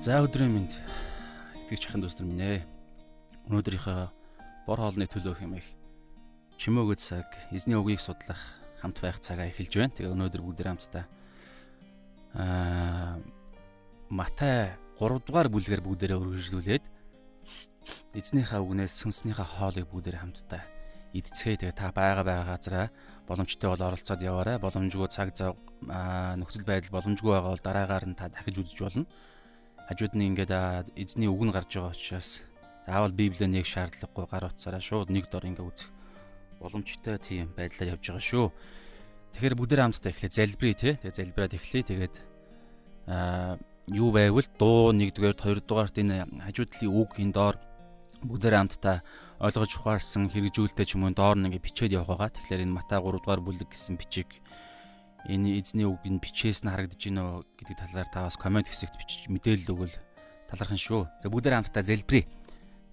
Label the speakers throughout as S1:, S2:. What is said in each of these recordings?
S1: За өдрийн минь итгэж чахын дүүс нар минь ээ. Өнөөдрийнхөө бор хоолны төлөө хэмээх чимээгөө цаг эзний үгийг судлах хамт байх цагаа эхэлж байна. Тэгээ өнөөдөр бүгд хамтдаа аа Матай 3 дугаар бүлгээр бүгдээрээ өргөжлүүлээд эзнийхээ үгнээс сүнснийхээ хоолыг бүгдээр хамтдаа идцгээ тэгээ та байгаа байгаа газараа боломжтой бол оролцоод яваарай. Боломжгүй цаг зав нөхцөл байдал боломжгүй байгаа бол дараагаар нь та дахиж үзэж болно хажууд нь ингээд эзний үг нь гарч байгаа учраас заавал библиэ нэг шаардлагагүй гар утсаараа шууд нэг дор ингээд үзэх боломжтой тийм байдлаар явж байгаа шүү. Тэгэхээр бүгдээ хамтдаа эхлэе залбирая те. Тэгээ залбираад эхлэе. Тэгээд аа юу байвал дуу 1-р 2-р энэ хажууд талын үг энэ доор бүгдээ хамтдаа ойлгож ухаарсан хэрэгжүүлэлтээ ч юм уу доор нь ингээд бичээд явах байгаа. Тэгэхээр энэ Матай 3-р бүлэг гэсэн бичиг энэ эзний үг энэ бичээс нь харагдаж уу гэдэг талаар та бас комент хэсэгт бичиж мэдээлэл өгвөл талархан шүү. Тэгээ бүгдээ хамтдаа залбирая.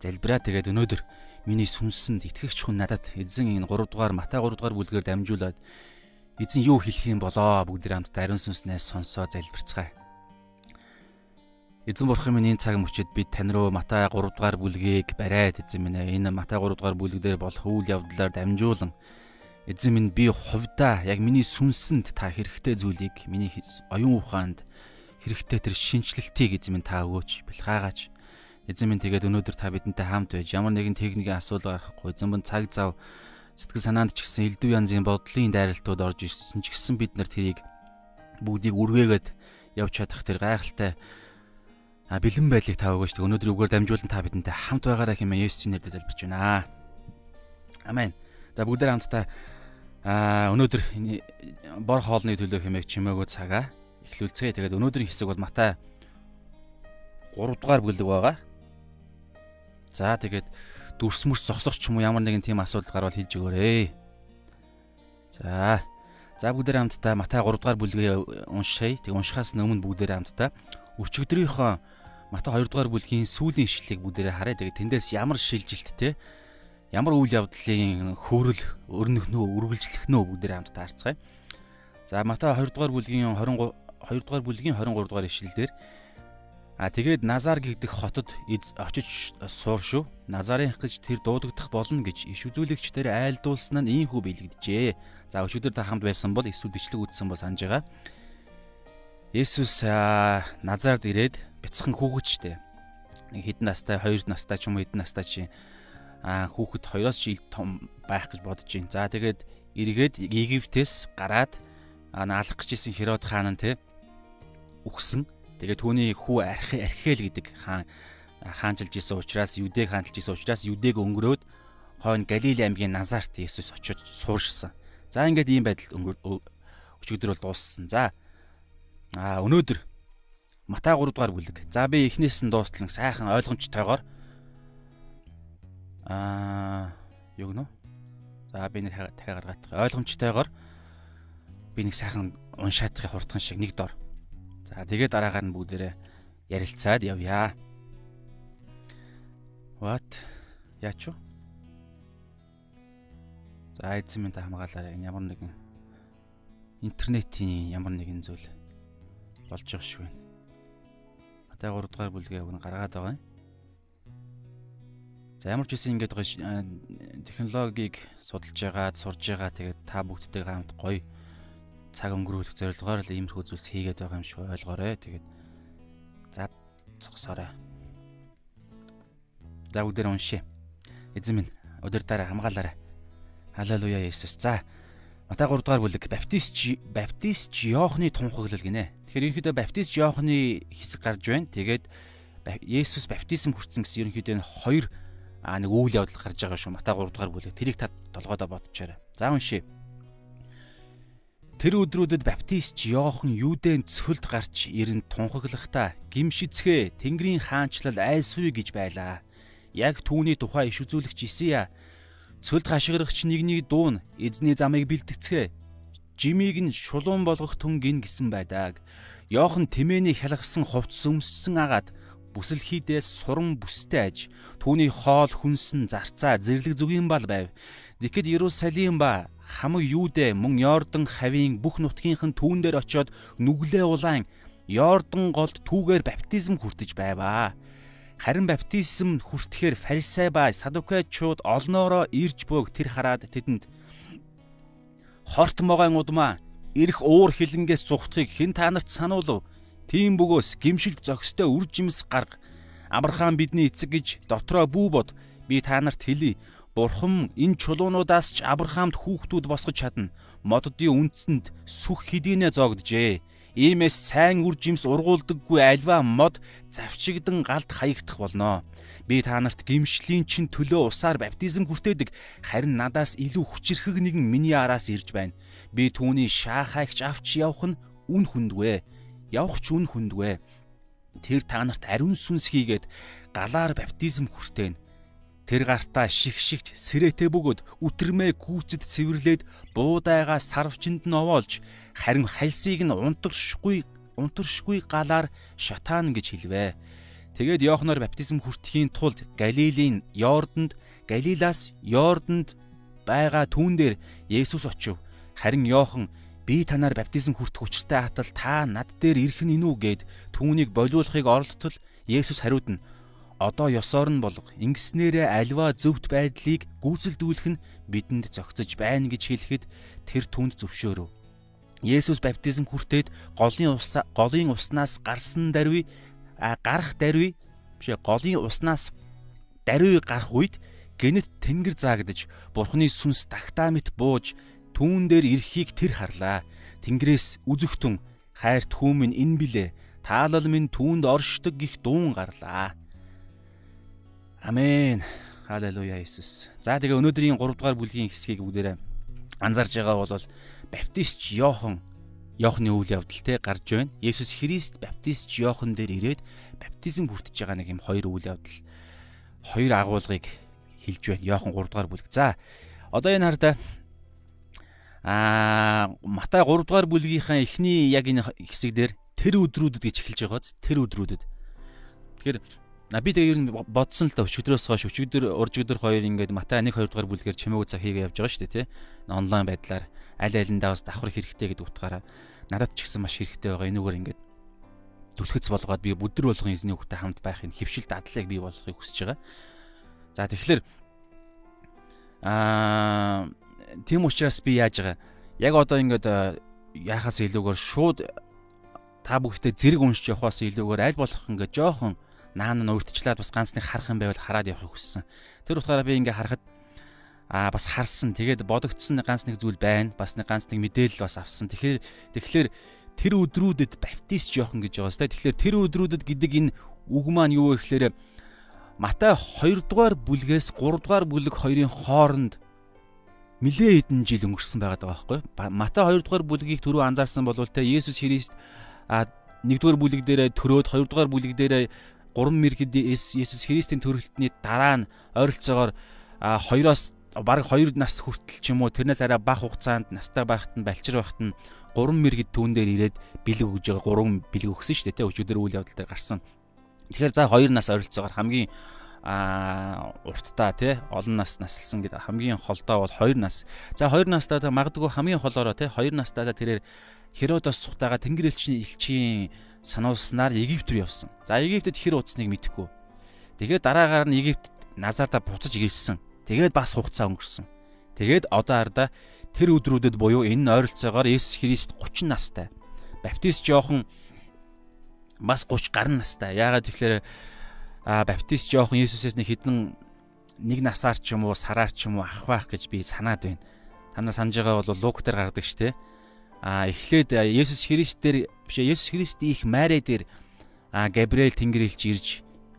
S1: Залбираа тэгээд өнөөдөр миний сүнсэнд итгэгч хүн надад эзэн энэ 3 дугаар Матай 3 дугаар бүлгээр дамжуулаад эзэн юу хэлэх юм болоо бүгдээ хамтдаа ариун сүнснээс сонсоо залбирцгаая. Эзэн бурхан минь энэ цаг мөчид бид тань руу Матай 3 дугаар бүлгийг бариад эзэн минь энэ Матай 3 дугаар бүлэг дээр болох үйл явдлаар дамжуулан Эзэн минь би хувьдаа яг миний сүнсэнд та хэрэгтэй зүйлийг миний оюун ухаанд хэрэгтэй тэр шинчлэлтийг эзэн минь та өгөөч бэлгаагач. Эзэн минь тэгээд өнөөдөр та бидэнтэй хамт байж ямар нэгэн техникийн асуудал гарахгүй эзэн минь цаг зав сэтгэл санаанд ч гэсэн элдв янзын бодлын дайралтууд орж ирсэн ч гэсэн бид нар тэрийг бүгдийг үргээгээд явж чадах тэр гайхалтай а бэлэн байдлыг та өгөөч. Өнөөдөр үгээр дамжуулан та бидэнтэй хамт байгаарай хэмээн Есүсийн нэрээр залбирч байна. Амен. За бүгдээ хамтдаа Аа өнөөдөр бор хоолны төлөө хэмээх чимээгөө цагаа эхлүүлцгээе. Тэгээд өнөөдрийн хэсэг бол Матай 3 дугаар бүлэг байгаа. За тэгээд дүрс мөрс зогсох ч юм уу ямар нэгэн тийм асуудал гарвал хэлж өгөөрэй. За. За бүгдээ хамтдаа Матай 3 дугаар бүлгээ уншъя. Тэг уншихаас өмнө бүгдээ хамтдаа өчигдрийнхөө Матай 2 дугаар бүлгийн сүүлийн ишлэлийг бүгдээ харъя. Тэгээд тэндээс ямар шилжилттэй ямар үйл явдлын хөөрөл өрнөхнөө үргэлжлэхнөө бүгдээр хамтдаа харцгаая. За Матай 2 дугаар бүлгийн 23 2 дугаар бүлгийн 23 дугаар ишлэлдэр А тэгээд Назар гэгдэх хотод очиж суур шүү. Назарын гэж тэр дуудагдах болно гэж иш үзүүлэгчдэр айлдуулсан нь ийхүү биелэгдэжээ. За өчигдөр та хамт байсан бол эсвэл бичлэг үзсэн бол санаж байгаа. Есүс Назард ирээд бяцхан хүүхэдчтэй. Нэг хэдэн настай, хоёр настай ч юм уу хэдэн настай чи хүүхэд 2-оос жил том байх гэж бодож байна. За тэгээд эргээд Египтээс гараад наалах гэж исэн Херод хаан нь те үхсэн. Тэгээд түүний хүү Архиэл гэдэг хаан хаанчилж исэн учраас Юдэг хаанчилж исэн учраас Юдэг өнгөрөөд хойно Галили аймгийн Назарт Есүс очиж сууршсан. За ингээд ийм байдалд өчигдөр бол дууссан. За аа өнөөдөр Матай 3 дугаар бүлэг. За би эхнээс нь дуустлан сайхан ойлгомжтойгоор Аа юу гэнэ? За би нэг дахиад гаргачих. Ойлгомжтойгоор би нэг сайхан уншаадахыг хурдхан шиг нэг дор. За тэгээд дараагаар нь бүгдээрээ ярилцаад явъя. What? Яач вэ? За эзэн минь та хамгаалаарай. Ямар нэгэн интернетийн ямар нэгэн зүйл болж байгаа шүү. Матай 3 дугаар бүлгээ өгн гаргаад байгаа юм. За ямар ч үсэн ингэж технологиг судалж байгаа, сурж байгаа. Тэгээд та бүгдтэйгээ хамт гоё цаг өнгөрүүлэх зорилгоор л иймэрхүү зүйлс хийгээд байгаа юм шиг ойлгоорой. Тэгээд за зогсоорой. За бүгдээр уншъя. Эзэн минь өдөртөөр хамгаалаарай. Халелуя Есүс. За Матай 3 дугаар бүлэг баптист баптист Иохны тунхаглал гинэ. Тэгэхээр ерөнхийдөө баптист Иохны хэсэг гарч байна. Тэгээд Есүс баптизм хүртсэн гэсэн ерөнхийдөө энэ хоёр аа нэг үйл явдал гарч байгаа шүү. Матай 3 дугаар бүлэг. Тэрийг та толгойдоо бодчихоорой. За уншия. Тэр өдрүүдэд баптист Йохан Юудэн цөлд гарч ирэн тунхаглахдаа гимшицгээ Тэнгэрийн хаанчлал айсуй гэж байлаа. Яг түүний тухай иш үзүүлэгч Исия цөлд хашгирагч нэгний дуун эзний замыг бэлтгэцгээ. Жимиг нь шулуун болгох түн гин гисэн байдаг. Йохан тэмээний хялгсан хувцс өмссөн агаад бүсэлхийдээс суран бүстэй аж түүний хоол хүнсэн зарцаа зэрлэг зүгийн бал байв. Тэгэхэд Иерусалим ба хамаг Юудэ мөн Йордан хавийн бүх нутгийнхан түүн дээр очиод нүглээ улаан Йордан голд түүгээр баптизм хүртэж байваа. Харин баптизм хүртэхээр фарисей ба садукайчууд олноороо ирж бөөг тэр хараад тэдэнд хорт могоон удмаа ирэх уур хилэнгээс зүхтгийг хэн та нарт сануулв? Тийм бөгөөс гимшилт зохистой үр жимс гарга. Авраам бидний эцэг гэж дотроо бүү бод. Би та нарт хэлий. Бурхан энэ чулуунуудаас ч Авраамд хүүхдүүд босгож чадна. Моддын үндсэнд сүх хэдийнэ зогджээ. Иймээс сайн үр жимс ургуулдаггүй альва мод завчигдан галд хаягдах болно. Би та нарт гимшлийн чин төлөө усаар баптизм хүртээдэг харин надаас илүү хүчирхэг нэгэн миний араас ирж байна. Би түүний шаахайгч авч явах нь үн хүндвэ. Явах ч үн хүндвэ. Тэр та нарт ариун сүнс хийгээд галаар баптизм хүртээн. Тэр гартаа ших шигч сэрэтэ бөгөөд үтрмээ гүйцэд цэвэрлээд буудайгаа сарвчинд нь овоолж харин хальсыг нь унтаршгүй унтаршгүй галаар шатаан гэж хэлвэ. Тэгээд Йоханор баптизм хүртэхийн тулд Галилийн Йордонд Галилаас Йордонд байгаа түүн дээр Есүс очив. Харин Йохан би танаар баптизм хүртэх учиртай хатал та над дээр ирэх нь инүү гэд түүнийг болиулахыг оролдтол Есүс хариуд нь одоо ёсоор нь болго ингэснээрээ альва зөвхт байдлыг гүйцэлдүүлэх нь бидэнд зохицож байна гэж хэлэхэд тэр түнд зөвшөөрөв. Есүс баптизм хүртээд голын ус голын уснаас гарсан даруй гарах даруй биш голын уснаас даруй гарах үед гэнэт тэнгэр заагдаж бурхны сүнс тагтаа мэт бууж түүн дээр ирэхийг тэр харлаа. Тэнгэрээс үзэгтэн хайрт хүмүн энэ билээ. Таалал минь түүнд оршдог гих дуун гарлаа. Амен. Халелуя Иесус. За тэгээ өнөөдрийн 3 дугаар бүлгийн хэсгийг бүгдээрээ анзаарж байгаа бол баптистч Йохан Йохны үйл явдал те гарч байна. Есүс Христ баптистч Йохан дээр ирээд баптизм хүртэж байгаа нэг юм хоёр үйл явдал хоёр агуулгыг хэлж байна. Йохан 3 дугаар бүлэг. За одоо энэ хардаа аа Матай 3 дугаар бүлгийнхаа эхний яг энэ хэсэг дээр тэр өдрүүдэд гэж эхэлж байгааз тэр өдрүүдэд. Тэгэхээр На би тэгээ ер нь бодсон л да өчигдрөөс хойш өчигдөр урж өдөр хоёр ингээд Матай 1 2 дугаар бүлгээр чимээг цаг хийгээ явж байгаа шүү дээ тий. Онлайн байдлаар аль алиндаа бас давхар хэрэгтэй гэдэг утгаараа надад ч гэсэн маш хэрэгтэй байгаа. Энүүгээр ингээд түлхэц болгоод би бүдэр болгон эзний хүүхдэд хамт байхын хөвшил дадлыг бий болгохыг хүсэж байгаа. За тэгэхээр аа тийм учраас би яаж байгаа? Яг одоо ингээд яхаас илүүгээр шууд та бүхтэй зэрэг уншиж явахаас илүүгээр аль болох ингээд жоохон наан нь өөртчлээд бас ганц нэг харах юм байвал хараад явахыг хүссэн. Тэр утгаараа би ингээ харахад аа бас харсан. Тэгээд бодогдсон ганц нэг зүйл байна. Бас нэг ганц нэг мэдээлэл бас авсан. Тэгэхээр тэгэхээр тэр өдрүүдэд баптист жоохон гэж байгаа сте. Тэгэхээр тэр өдрүүдэд гэдэг энэ үг маань юу вэ гэхээр Матай 2 дугаар бүлгээс 3 дугаар бүлэг хоёрын хооронд нилээ хэдэн жил өнгөрсөн байгаа байхгүй. Матай 2 дугаар бүлгийг түрүү анзаарсан бол те Есүс Христ а 1 дугаар бүлэг дээрээ төрөөд 2 дугаар бүлэг дээрээ 3 мэргэд Есүс Христийн төрөлтний дараа нь ойролцоогоор 2-оос баг 2 нас хүртэл ч юм уу тэрнээс арай бага хугацаанд настай байхад нь балчир байхад нь 3 мэргэд түүн дээр ирээд бэлэг өгж байгаа 3 бэлэг өгсөн шүү дээ тий өчигдөр үйл явдал дээр гарсан. Тэгэхээр за 2 нас ойролцоогоор хамгийн а урттаа тий олон нас наслсан гэдэг хамгийн холдоо бол 2 нас. За 2 настаа магадгүй хамгийн холоороо тий 2 настаа тэрээр Херодос цухтаага Тэнгэр элчийн элчийн сануулснаар Египт рүү явсан. За Египтэд хэр удсныг мэдэхгүй. Тэгээд дараагаар нь Египт Назарда буцаж ирсэн. Тэгээд бас хугацаа өнгөрсөн. Тэгээд одоо ардаа тэр өдрүүдэд буюу энэ ойролцоогоор Есүс Христ 30 настай. Баптист жоохон бас 30 гаруй настай. Яагаад тэгэхээр баптист жоохон Есүсээс нэг хідэн нэг насаар ч юм уу сараар ч юм уу ах байх гэж би санаад байна. Танаа санаж байгаа бол Лук дээр гардаг шүү дээ а эхлээд Есүс Христээр биш Есүс Христийн их Мари дээр Габриэл Тэнгэрлж ирж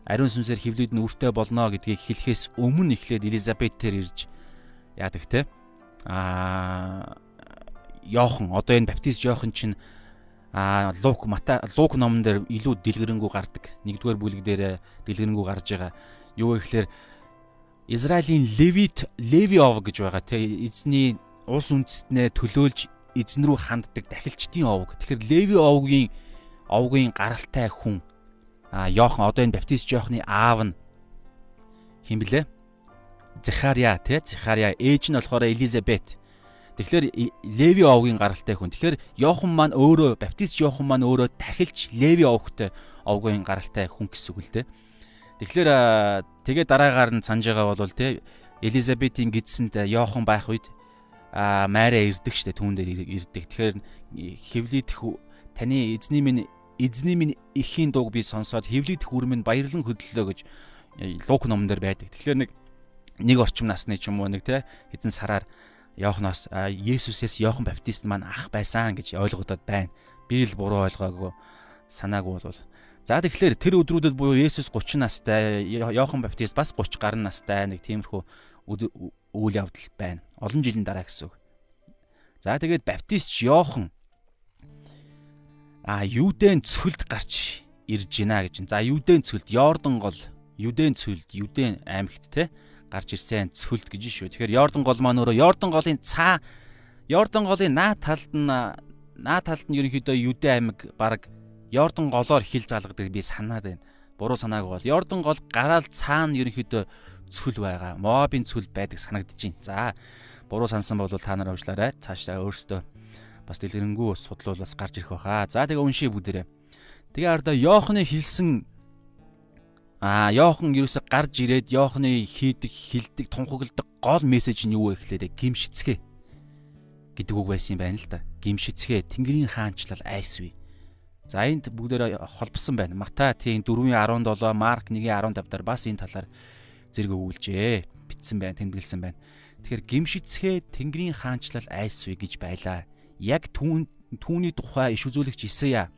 S1: ариун сүнсээр хөвлөд нь үртэй болно гэдгийг хэлэхээс өмнө эхлээд Элизабет тэр ирж яадаг те а Йохан одоо энэ баптист Йохан чинь а Лук Мата Лук номон дээр илүү дэлгэрэнгүй гардаг. Нэгдүгээр бүлэг дээр дэлгэрэнгүй гарч байгаа. Юу гэхээр Израилийн Левит Леви ов гэж байгаа те эзний улс үндэстнээ төлөөлж эзэн рүү ханддаг дахилчдын овг. Тэгэхээр Леви овгийн овгийн гаралтай хүн а Йохан одоо энэ баптист Йохны аав нь хин блэ? Захария тий Захария ээж нь болохоор Элизабет. Тэгэхээр Леви овгийн гаралтай хүн. Тэгэхээр Йохан маань өөрөө баптист Йохан маань өөрөө дахилж Леви овгтой овгийн гаралтай хүн гэсэн үг л дээ. Тэгэхээр тэгээ дараагаар нь санаж байгаа бол те Элизабетийн гидсэнд Йохан байх үед а Мария ирдэг штэ түүн дээр ирдэг. Тэгэхээр хевлидэх таны эзний минь эзний минь эхийн дууг би сонсоод хевлидэх үрмэн баярлан хөдлөлөө гэж Лук номон дээр байдаг. Тэгэхээр нэг нэг орчим насны ч юм уу нэг те эзэн сараар Йоханоос Есүсээс Йохан Баптист маань ах байсан гэж ойлгодод байна. Би л буруу ойлгоогүй санаагүй бол. За тэгэхээр тэр өдрүүдэд буюу Есүс 30 настай, Йохан Баптист бас 30 гаруй настай нэг тиймэрхүү үйл явдал байна. Олон жилийн дараа гэсэн үг. За тэгээд Баптист Йохан а Юудэн цөлд гарч ирж гинэ гэж. За Юудэн цөлд Йордан гол, Юудэн цөлд, Юудэн аймагт те гарч ирсэн цөлд гэж шүү. Тэгэхээр Йордан гол маань өөрөө Йордан голын цаа Йордан голын наа талд нь наа талд нь ерөнхийдөө Юдэ аймаг баг Йордан голоор хил залгадаг би санаад байна. Буруу санаагүй бол Йордан гол гараал цаана ерөнхийдөө цөл байгаа. Моабын цөл байдаг санагдаж байна. За буруу сансан бол та нар уучлаарай. Цаашдаа өөрсдөө бас дэлгэрэнгүй судлал бас гарч ирэх байхаа. За тэгээ уншия бүгдээрээ. Тэгээ ардаа Йоохны хэлсэн Аа Йохан ерөөсө гарч ирээд Йоханы хийдэг, хилдэг, тунхагладаг гол мессеж нь юу вэ гэхээр гимшицгээ гэдэг үг байсан юм байна л да. Гимшицгээ Тэнгэрийн хаанчлал айсвэ. За энд бүгдээр холбосон байна. Матай тийм 4:17, Марк 1:15 дээр бас энэ талаар зэрэг өгүүлжээ. Битсэн байна, тэмдэглэсэн байна. Тэгэхээр гимшицгээ Тэнгэрийн хаанчлал айсвэ гэж байлаа. Яг түүн түүний тухай иш үзүүлэгч Исая.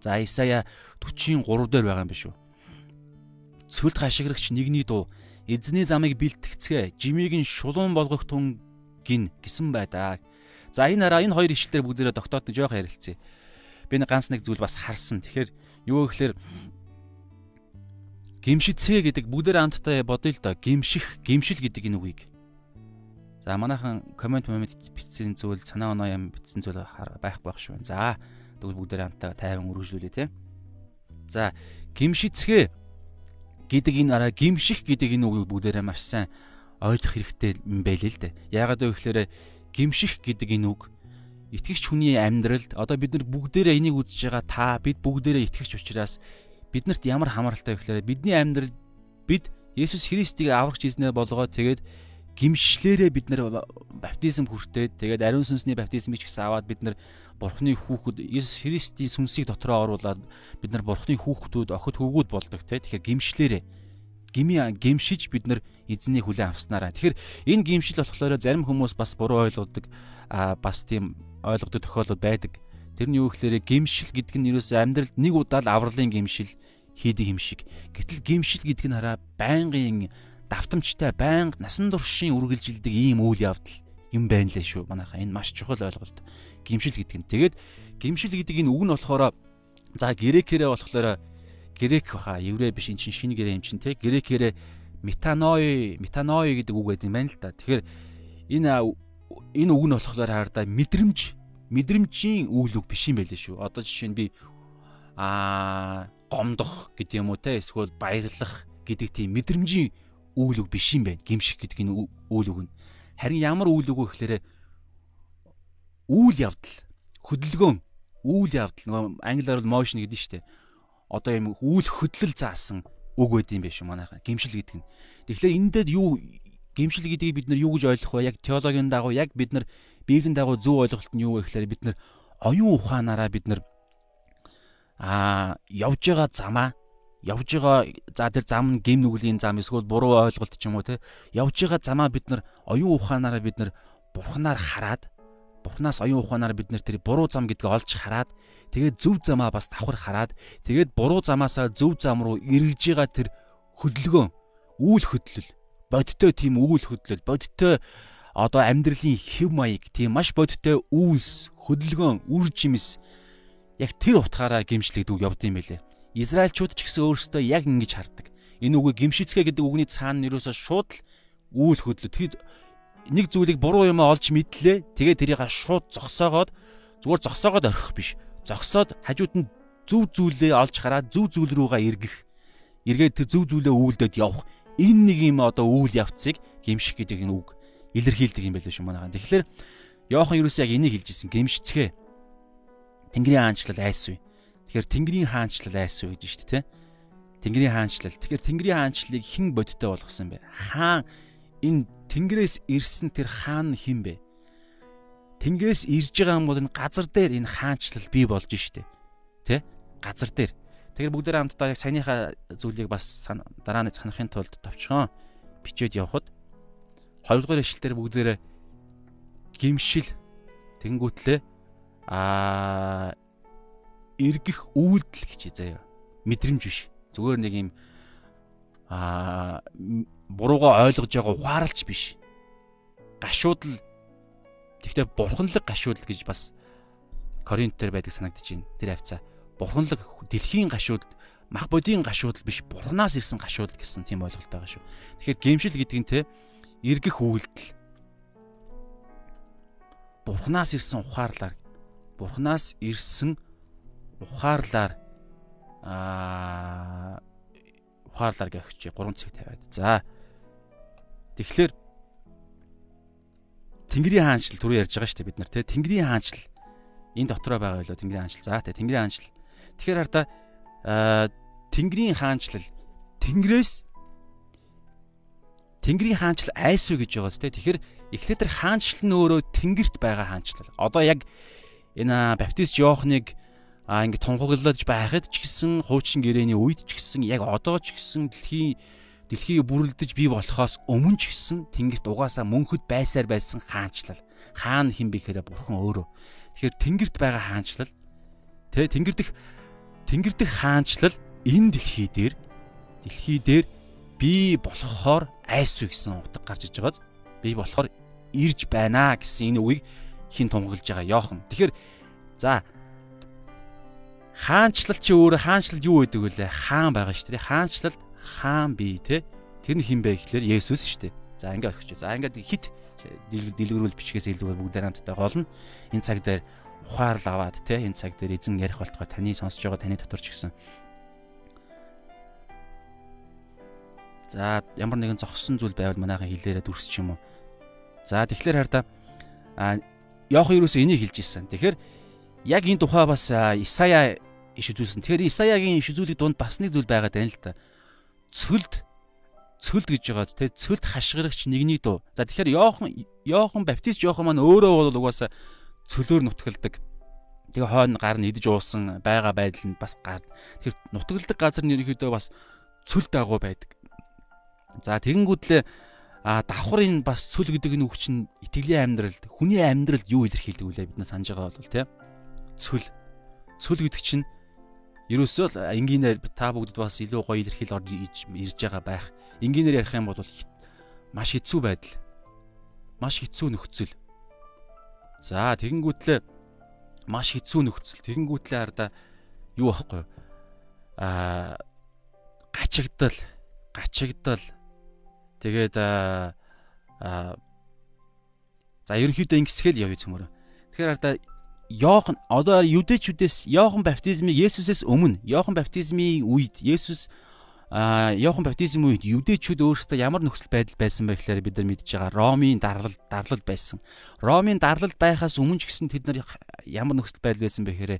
S1: За Исая 43 дээр байгаа юм биш үү? Цөлд хашгирагч нэгний дуу эзний замыг бэлтгэцгээ жимийг нь шулуун болгох тун гин гисэн байдаа. За энэ хараа энэ хоёр ишлэлээр бүгдээрээ тогтоод жоох ярилцъя. Би нэг ганц нэг зүйл бас харсан. Тэгэхээр юу гэхээр гимшицээ гэдэг бүгдээр хамтдаа бодъё л доо. Гимших, гимшил гэдэг энэ үгийг. За манайхан комент момент бичсэн зүйл санаа оноо юм бичсэн зүйл байхгүй байх шүү. За тэгвэл бүгдээр хамтдаа тайван үргэлжлүүлээ те. За гимшицгээ гэдэг энэ араа гимших гэдэг энэ үгийг бүгдээрээ маш сайн ойлгох хэрэгтэй юм байл л дээ. Яагаад вэ гэхээр гимших гэдэг энэ үг итгэгч хүний амьдралд одоо бид нар бүгдээрээ энийг үзэж байгаа та бид бүгдээрээ итгэгч учраас биднэрт ямар хамааралтай вэ гэхээр бидний амьдрал бид Есүс Христийг аврагч эзнээ болгоод тэгээд гимшлэрээ бид нар баптизм хүртээд тэгээд ариун сүнсний баптизмыг ч гэсэн аваад бид нар Бурхны хүүхэд Иесус Христийн сүнсийг дотроо оруулаад бид нар Бурхны хүүхдүүд охид хөвгүүд болдог те. Тэгэхээр гимшлээрээ гими гимшиж бид нар эзний хүлээн авснараа. Тэгэхээр энэ гимшил болохоор зарим хүмүүс бас буруу ойлгодог а бас тийм ойлгодог тохиолдол байдаг. Тэр нь юу гэхээр гимшил гэдэг нь ерөөсөө амьдралд нэг удаа л авралын гимшил хийдэг юм шиг. Гэтэл гимшил гэдэг нь хараа байнгын давтамжтай байнга насан туршийн үргэлжилдэг ийм үйл явдал юм байна лээ шүү. Манайхаа энэ маш чухал ойлголт гимшил гэдэг нь. Тэгээд гимшил гэдэг энэ үг нь болохоор за грекээрээ болохоор грек баха еврей биш эн чинь шинэ гэрээ юм чинь те грекээрээ метаной метаной гэдэг үг байдаг юм байна л да. Тэгэхээр энэ энэ үг нь болохоор хаардаа мэдрэмж мэдрэмжийн үйл үг биш юм байлээ шүү. Одоо жишээ нь би аа гомдох гэдэг юм уу те эсвэл баярлах гэдэг тийм мэдрэмжийн үйл үг биш юм байна. Гимших гэдэг энэ үйл үг нь. Харин ямар үйл үг вэ гэхээр үйл явдал хөдөлгөөн үйл явдал нөгөө англиар бол motion гэдэг нь шүү дээ. Одоо юм үйл хөдлөл заасан үг байд юм биш үү манайхаа. Гимшил гэдэг нь. Тэгэхээр энэ дээр юу гимшил гэдгийг бид нар юу гэж ойлгох вэ? Яг теологийн дагуу яг бид нар библийн дагуу зөв ойлголт нь юу вэ гэхээр бид нар оюун ухаанаараа бид нар аа явж байгаа замаа явж байгаа за тэр зам нь гим нүглийн зам эсвэл буруу ойлголт ч юм уу те явж байгаа замаа бид нар оюун ухаанаараа бид нар бурхнаар хараад Бурханаас оюун ухаанаар бид нэр тэр буруу зам гэдгийг олж хараад тэгээд зөв замаа бас давхар хараад тэгээд буруу замаасаа зөв зам руу эргэж байгаа тэр хөдөлгөөн үйл хөдлөл бодиттой тийм үйл хөдлөл бодиттой одоо амьдралын хэв маяг тийм маш бодиттой үйлс хөдөлгөөн үр жимс яг тэр утгаараа гимшлэгдүү явд юм байлээ. Израильчууд ч гэсэн өөрсдөө яг ингэж хардаг. Энэ үгийг гимшицгээ гэдэг үгний цаана нь юусоо шууд л үйл хөдлөл нэг зүйлийг буруу юм олж мэдлээ. Тэгээ тэрийг шууд зогсоогоод зүгээр зогсоогоод орхих биш. Зогсоод хажууд нь зөв зүйлээ олж хараад зөв зүйл рүүгээ эргэх. Эргээд тэр зөв зүйлээ үйлдээд явах. Энэ нэг юм одоо үйл явцыг гимших гэдэг энэ үг илэрхийлдэг юм байлээ шүү манайхаа. Тэгэхээр Йохан юусэн яг энийг хэлж ирсэн. Гэмшицгээ. Тэнгэрийн хаанчлал айсвэ. Тэгэхээр Тэнгэрийн хаанчлал айсвэ гэж шүү дээ, тэ? Тэнгэрийн хаанчлал. Тэгэхээр Тэнгэрийн хаанчлалыг хэн бодиттой болгосон бэ? Хаан энэ Тэнгэрээс ирсэн тэр хаан хэн бэ? Тэнгэрээс ирж байгаа бол энэ газар дээр энэ хаанчлал бий болж штэ. Тэ? Газар дээр. Тэгэхээр бүгдээ хамтдаа яг саяныхаа зүйлийг бас дараа нь санахын тулд товчхон бичээд явхад 2 дугаар ишлэлээр бүгдээрээ гимшил тэнгүүтлээ аа эргэх үйлдэл гэж заяа. Мэдрэмж биш. Зүгээр нэг юм аа буруугаа ойлгож байгаа ухаарлч биш. Гашуудл тэгтээ бурханлаг гашуудл гэж бас Коринт дээр байдаг санагдаж байна. Тэр хавцаа бурханлаг дэлхийн гашууд мах бодийн гашуудл биш бурхнаас ирсэн гашуудл гэсэн тийм ойлголт байгаа шүү. Тэгэхээр гемшил гэдэг нь те эргэх үйлдэл. Бурхнаас ирсэн ухаарлаар бурхнаас ирсэн ухаарлаар аа ухаарлаар гэх чи 3 цаг тавиад. За. Тэгэхээр Тэнгэрийн хаанчл түрүү ярьж байгаа шүү дээ бид нар те. Тэнгэрийн хаанчл. Энэ дотроо байгаа байлоо Тэнгэрийн хаанчл. За те Тэнгэрийн хаанчл. Тэгэхээр хараа Тэнгэрийн хаанчлал. Тэнгэрээс Тэнгэрийн хаанчлал айсуу гэж байгаа зү тэгэхээр эхлээд тэр хаанчлал нь өөрөө тэнгэрт байгаа хаанчлал. Одоо яг энэ баптист Иохныг а ингэ тунхаглаж байхад ч гэсэн хуучин гэрээний үед ч гэсэн яг одоо ч гэсэн дэлхийн дэлхийг бүрэлдэж бий болохоос өмнө ч гэсэн тэнгэрт угаасаа мөнхөд байсаар байсан хаанчлал. Хаан хин бэхээр бурхан өөрөө. Тэгэхээр тэнгэрт байгаа хаанчлал тэ тэнгэр дэх Тэнгэр дэх хаанчлал энэ дэлхий дээр дэлхий дээр би болохоор айсуу гэсэн утга гарч иж байгааз би болохоор ирж байна гэсэн энэ үгийг хин тунгалж байгаа Йохан. Тэгэхээр за хаанчлал чи өөр хаанчлал юу гэдэг вэ? Хаан байгаа шүү дээ. Хаанчлал хаан бий те. Тэр нь хин бэ гэхлээр Есүс шүү дээ. За ингээд орхиж. За ингээд хит дэлгэрүүл бичгээс илүү бүгдээр хамтдаа гол нь энэ цаг дээр ухаарл аваад те энэ цаг дээр эзэн ярих болтгой таны сонсож байгаа таны дотор ч гэсэн За ямар нэгэн зогссон зүйл байвал манайхан хэлээрээ дүрс ч юм уу. За тэгэхээр хараа а Йохан юусэн энийг хэлж ирсэн. Тэгэхээр яг энэ тухай бас Исая иш үзүүлсэн. Тэгэхээр Исаягийн иш үзүүлэх дунд бас нэг зүйл байгаад байна л та. Цөлд цөлд гэж байгаа те цөлд хашгирагч нэгний дуу. За тэгэхээр Йохан Йохан баптист Йохан маань өөрөө бол угаасаа цөлөөр нутгалдаг. Тэгээ хойно гар нь идэж уусан байгаа байдал нь бас гар. Тэр нутгалдаг газар нь ерөнхийдөө бас цөл дагуу байдаг. За тэгэнгүүтлээ а давхрын бас цөл гэдэг энэ үг чинь итгэлийн амьдралд хүний амьдралд юу илэрхийлдэг вэ бид нар санаж байгаа бол тийм цөл цөл гэдэг чинь ерөөсөө л энгийнээр та бүгдд бас илүү гоё илэрхийл орж ирж байгаа байх. Энгийнээр ярих юм бол маш хэцүү байдал. Маш хэцүү нөхцөл. За тэгэнгүүтлээ маш хэцүү нөхцөл. Тэгэнгүүтлээ хараа юу аахгүй аа гачигдал гачигдал тэгээд аа за ерөнхийдөө ингэсгээл явъя цөмөрөө. Тэгэхээр хараа Йохан одоо юдэчүүдээс Йохан баптизмыг Есүсээс өмнө Йохан баптизмын үед Есүс а Йохан баптизм үед юдэчүүд өөрсдөө ямар нөхцөл байдал байсан бэ гэхээр бид нар мэдж байгаа Ромын дарлал дарлал байсан. Ромын дарлал байхаас өмнө ч гэсэн тэд нар ямар нөхцөл байдал байсан бэ гэхээр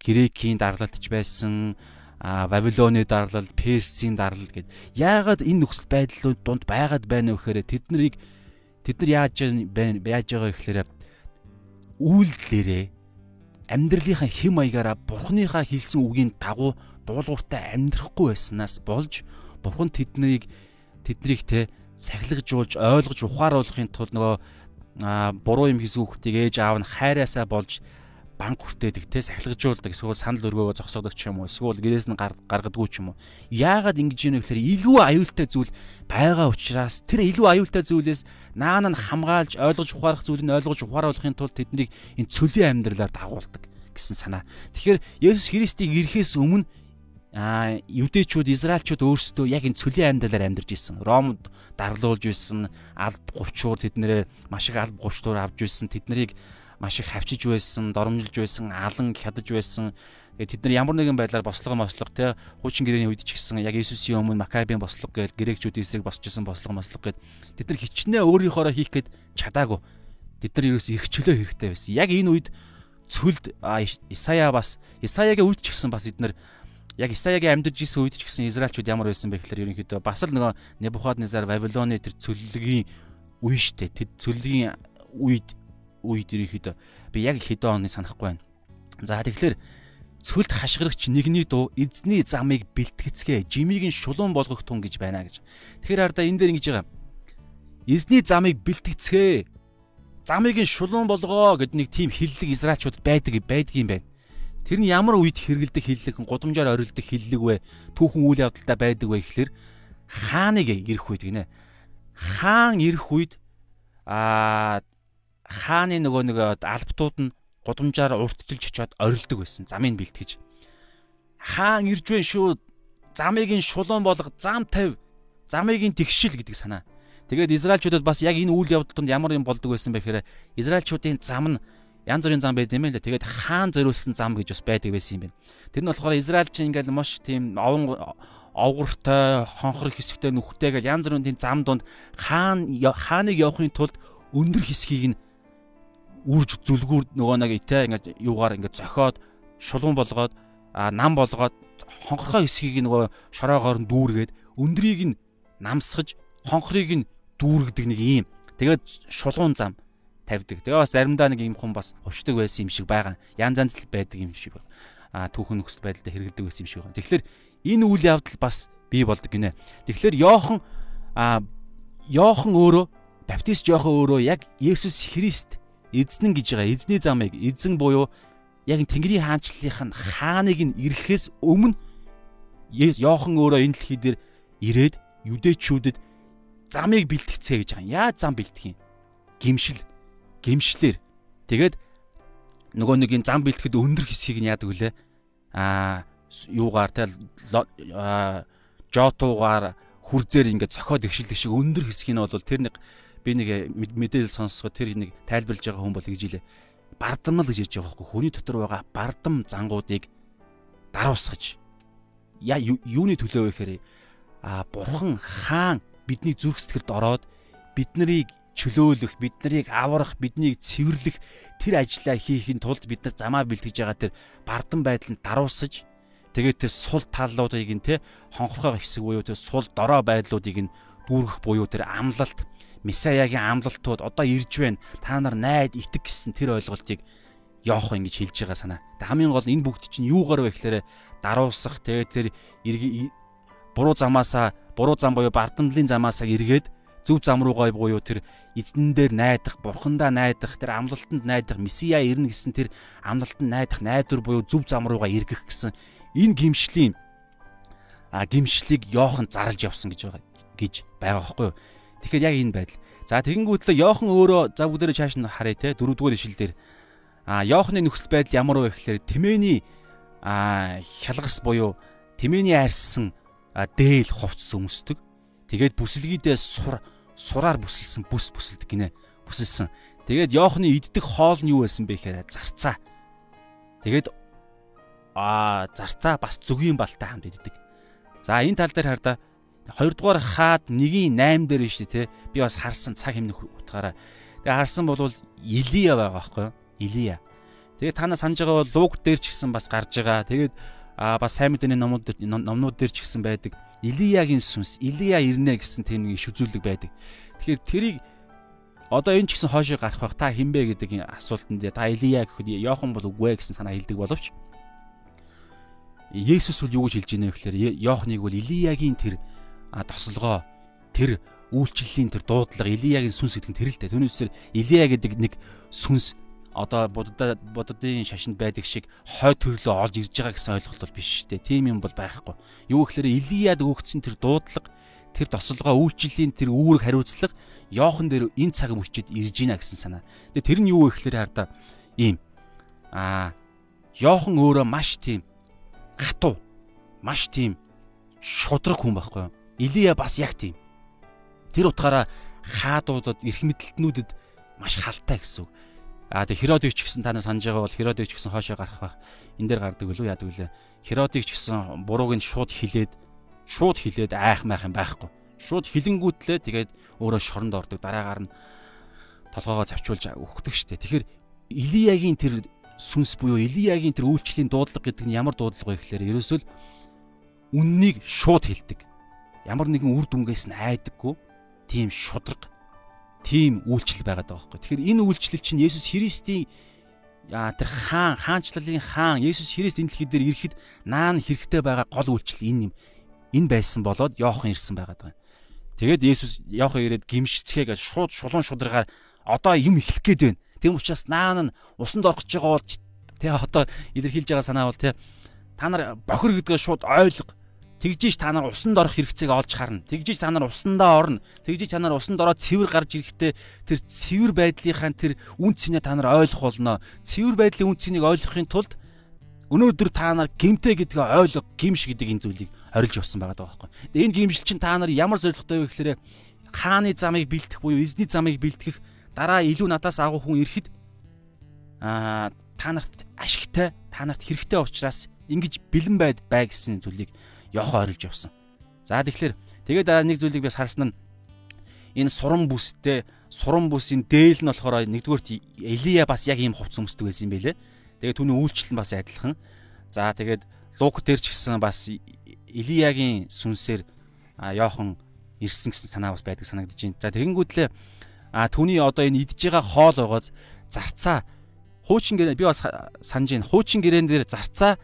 S1: Грекийн дарлалч байсан, а Вавилоны дарлал, Персийн дарлал гэд. Яагаад энэ нөхцөл байдлууд дунд байгаад байна вэ гэхээр тэд нарыг тэд нар яаж яаж байгаа гэхээр үйлдэлээрээ амьдралынхаа хэм маягаараа бурхныхаа хэлсэн үгийн дагуу дуулууртай амьдрахгүй байснаас болж бурхан тэднийг тэднийг те сахилгажуулж ойлгож ухааруулахын тулд нөгөө буруу юм хийсэн хүүхдийг ээж аав нь хайраасаа болж банк хүртээдэг те сахилгажуулдаг эсвэл санал өргөөгөө зогсоодог ч юм уу эсвэл гэрээс нь гаргадаггүй ч юм уу яагаад ингэж ийм вэ гэхээр илүү аюултай зүйл байгаа учраас тэр илүү аюултай зүйлээс наан нь хамгаалж ойлгож ухаарах зүйлийг ойлгож ухааруулахын тулд тэднийг энэ цөлийн амьдралаар дагуулдаг гэсэн санаа. Тэгэхээр Есүс Христийг ирэхээс өмнө а юдэчүүд израилчууд өөрсдөө яг энэ цөлийн амьдралаар амьдарч ирсэн. Ромд дарлуулж байсан алб гувчуур тэднэрээ маш их алб гувчтуур авч ирсэн. Тэднийг маш их хавчиж байсан, доромжилж байсан, алан хядаж байсан. Тэгээд тэд нар ямар нэгэн байдлаар бослого мослого те хуучин гэрээний үед ч гэсэн яг Иесусийн өмнө Макабийн бослого гээл грекчүүд эсрэг босч исэн бослого мослого гээд тэд нар хичнээн өөрийнхоороо хийх гээд чадаагүй. Тэд нар ерөөс эрх чөлөө хэрэгтэй байсан. Яг энэ үед цөлд Исая бас Исаягийн үед ч гэсэн бас эднэр яг Исаягийн амьдарч исэн үед ч гэсэн Израильчууд ямар байсан бэ гэхээр ерөнхийдөө бас л нөгөө Небухаднезар Вавилоны тэр цөллөгийн үе штэ. Тэд цөллөгийн үед үед ерөнхийдөө би яг хэдэн оны санахгүй байна. За тэгэхээр цөлд хашгирагч нэгний дуу эзний замыг бэлтгэцгээ жимийг нь шулуун болгох тун гэж байна гэж. Тэгэхээр хараа энэ дээр ингэж байгаа. Эзний замыг бэлтгэцгээ замыг нь шулуун болгоо гэд нэг тийм хиллэг израачууд байдаг байдаг юм байна. Тэр нь ямар үед хэрэгэлдэг хиллэг гудамжаар орилдог хиллэг вэ? Түүхэн үйл явдалтай байдаг вэ гэхэлэр хааныг ирэх үед гинэ. Хаан ирэх үед аа хааны нөгөө нэг албатууд нь гудамжаар уртжилж очиод орилдог байсан. Замыг бэлтгэж. Хаан ирж байна шүү. Замыг нь шулуун болго, зам тавь. Замыг нь тэгшил гэдэг санаа. Тэгээд Израильчуудад бас яг энэ үйл явдал донд ямар юм болдог байсан бэ гэхээр Израильчуудын зам нь янз бүрийн зам байд юм л да. Тэгээд хаан зориулсан зам гэж бас байдаг байсан юм байна. Тэр нь болохоор Израильч ингээл маш тийм овон овгортой, хонхор хэсэгтэй нүхтэй гэл янз бүрийн зам донд хаан хааныг явахын тулд өндөр хэсгийг нь үрж зүлгүүр нөгөө нэг итэ ингээд юугаар ингээд зохиод шулуун болгоод нам болгоод хонхорхой хэсгийг нөгөө шороогоор нь дүүргээд өндрийг нь намсгаж хонхрыг нь дүүргдэг нэг юм. Тэгээд шулуун зам тавьдаг. Тэгээ бас заримдаа нэг юм хүн бас хувшдаг байсан юм шиг байгаа. Ян занц л байдаг юм шиг байна. А түүхэн нөхцөл байдлаар хэрэгэлдэг байсан юм шиг байна. Тэгэхээр энэ үйл явдал бас бий болдог гинэ. Тэгэхээр Йохан а Йохан өөрөө баптист Йохан өөрөө яг Есүс Христ эзнэн гэж байгаа. Эзний замыг эзэн буюу яг Тэнгэрийн хаанчлалынх нь хааныг нь ирэхээс өмнө Йохан өөрөө энэ дэлхий дээр ирээд юдэчүүдэд замыг бэлтгэцээ гэж байгаа юм. Яаж зам бэлтэх юм? Гимшил. Гимшлэр. Тэгээд нөгөө нэг энэ зам бэлтгэхэд өндөр хэсгийг нь яадаг вүлээ? Аа юугаар те жотуугаар хүрзээр ингээд цохоод игшилдэг шиг өндөр хэсгийг нь бол тэр нэг би нэг мэдээлэл сонсгоо тэр нэг тайлбарлаж байгаа хүн бол гэж хэлээ. Бардамнал гэж ярьж байгаа байхгүй хүний дотор байгаа бардам зангуудыг даруусгаж яа юуны төлөө вэ гэхээр а бурхан хаан бидний зүрх сэтгэлд ороод бид нарыг чөлөөлөх, бид нарыг аврах, биднийг цэвэрлэх тэр ажлаа хийхин тулд бид нар замаа бэлтгэж байгаа тэр бардам байдлыг даруусаж тэгээд тэр сул талуудыг нь те хонхорхой хэсэг буюу тэр сул дорой байдлуудыг нь дүүргэх буюу тэр амлалт Месаягийн амлалтууд одоо ирж байна. Та нар найд итг гэсэн тэр ойлголтыг Йоох ингэж хэлж байгаа санаа. Тэг хамгийн гол энэ бүгд чинь юугаар вэ гэхээр даруусах тэгээд тэр буруу замаасаа буруу зам буюу бардамлын замаасаа эргээд зөв зам руугаа буюу тэр эзэн дээр найдах, бурхандаа найдах, тэр амлалтанд найдах, месиа ирнэ гэсэн тэр амлалтанд найдах найдвар буюу зөв зам руугаа эргэх гэсэн энэ гимшлийн а гимшлийг Йохан зарлж явсан гэж байгаа гэж байгаа байхгүй юу. Тэгэхээр яг энэ байдал. За тэгэнгүүтлээ Йохан өөрөө за бүгдээрээ чааш нь харъя те дөрөвдүгээр ишил дээр а Йоханы нөхцөл байдал ямар вэ гэхээр тэмээний а хялгас буюу тэмээний арьсан дээл хувцс өмсдөг. Тэгээд бүсэлгийдээ сур сураар бүсэлсэн бүс бүсэлдэг гинэ. Бүсэлсэн. Тэгээд Йоохны иддэг хоол нь юу байсан бэ гэхээр зарцаа. Тэгээд аа зарцаа бас зүгийн балтай хамт иддэг. За энэ тал дээр хардаа хоёрдугаар хаад 1-ийн 8 дээр шүү дээ те. Би бас харсан цаг хэмнэх утгаараа. Тэгээ харсан бол Илия байгаа байхгүй юу? Илия. Тэгээ та нар санаж байгаа бол Лук дээр ч гэсэн бас гарч байгаа. Тэгээд а бас сайн мэдээний номнууд номнууд дээр ч гэсэн байдаг. Илиягийн сүнс, Илия ирнэ гэсэн тийм нэг иш үзүүлэг байдаг. Тэгэхээр тэрийг одоо энэ ч гэсэн хоошоо гарах бах та хинбэ гэдэг асуултанд та Илия гэхэд Йохан бол үгүй гэсэн санаа хэлдэг боловч Есүс бол юу гэж хэлж байна вэ гэхээр Йоханыг бол Илиягийн тэр тослогоо тэр үйлчлэлийн тэр дуудлага Илиягийн сүнс гэдэг нь тэр л дээ. Түүнээсээр Илия гэдэг нэг сүнс одоо буддад буддын шашинд байдаг шиг хой төрлөө олж ирж байгаа гэсэн ойлголт бол биш шүү дээ. Тийм юм бол байхгүй. Юу гэхээр Илияд өгөгдсөн тэр дуудлага, тэр тослогоо үйлчлэлийн тэр үүрэг хариуцлага Йохан дээр энэ цаг мөчид ирж гинэ гэсэн санаа. Тэгээ тэр нь юу вэ гэхээр хардаа ийм аа Йохан өөрөө маш тийм хатуу, маш тийм шудраг хүн байхгүй юу? Илия бас яг тийм. Тэр утгаараа хаадуудад эрх мэдлэлтнүүдэд маш халтай гэсэн үг. Аа тэг Херодыг ч гэсэн та нар санаж байгаа бол Херодыг ч гэсэн хоошоо гарах байх. Энд дээр гардаг үлээ яадаг үлээ. Херодыг ч гэсэн бурууг нь шууд хилээд шууд хилээд айх майх юм байхгүй. Шууд хилэнгүүтлээ тэгээд өөрөө шоронд ордог. Дараагаар нь толгоогоо завчуулж өгдөг штэ. Тэгэхээр Илиягийн тэр сүнс буюу Илиягийн тэр үйлчлэлийн дуудлага гэдэг нь ямар дуудлага вэ гэхээр ерөөсөө үннийг шууд хэлдэг. Ямар нэгэн үр дүнгээс нь айдаггүй. Тийм шудраг. Тийм үйлчлэл байгаад байгаа байхгүй. Тэгэхээр энэ үйлчлэл чинь Есүс Христийн яа тэр хаан хаанчлалын хаан Есүс Христ энэ дэлхий дээр ирэхэд наан хэрэгтэй байгаа гол үйлчлэл энэ юм. Энэ байсан болоод Йохан ирсэн байгаад байгаа. Тэгээд Есүс Йохан ирээд гимшицгээгээ шууд шулуун шударгаар одоо юм эхлэх гээд байна Тэм учраас наан нь усанд орох гэж байгаа бол тий одоо илэрхийлж байгаа санаа бол тий та нар бохир гэдгээ шууд ойлго. Тэгжиж та нар усанд орох хэрэгцээг олж харна. Тэгжиж та нар усандаа орно. Тэгжиж та нар усанд ороод цэвэр гарч ирэхдээ тэр цэвэр байдлынхаа тэр үн цэнэ та нар ойлгох болно. Цэвэр байдлын үн цэнийг ойлгохын тулд өнөөдөр та нар гимтэй гэдгээ ойлго, гимш гэдэг энэ зүйлийг орилж явсан байгаа байхгүй. Тэгээ энэ гимшил чинь та нар ямар зоригтой вэ гэхээр хааны замыг бэлтгэх буюу эзний замыг бэлтгэх дараа илүү надаас агуу хүн ирэхэд аа та нарт ашигтай, та нарт хэрэгтэй учраас ингэж бэлэн байд бай гэсэн зүйлийг Йохо орилж явсан. За тэгэхээр тэгээд нэг зүйлийг би харсан нь энэ сурам бүстэй сурам бүсийн дээл нь болохоор нэгдүгürt Элия бас яг ийм хувц өмсдөг байсан юм байлээ. Тэгээд түүний үйлчлэл нь бас адилхан. За тэгээд Лук дээр ч гэсэн бас Илиягийн сүнсээр Йохан ирсэн гэсэн санаа бас байдаг санагдаж байна. За тэгэнгүүтлээ А түүний одоо энэ идж байгаа хоол байгааз зарцаа хуучин гэрээ би бас санаж байна. Хуучин гэрээн дээр зарцаа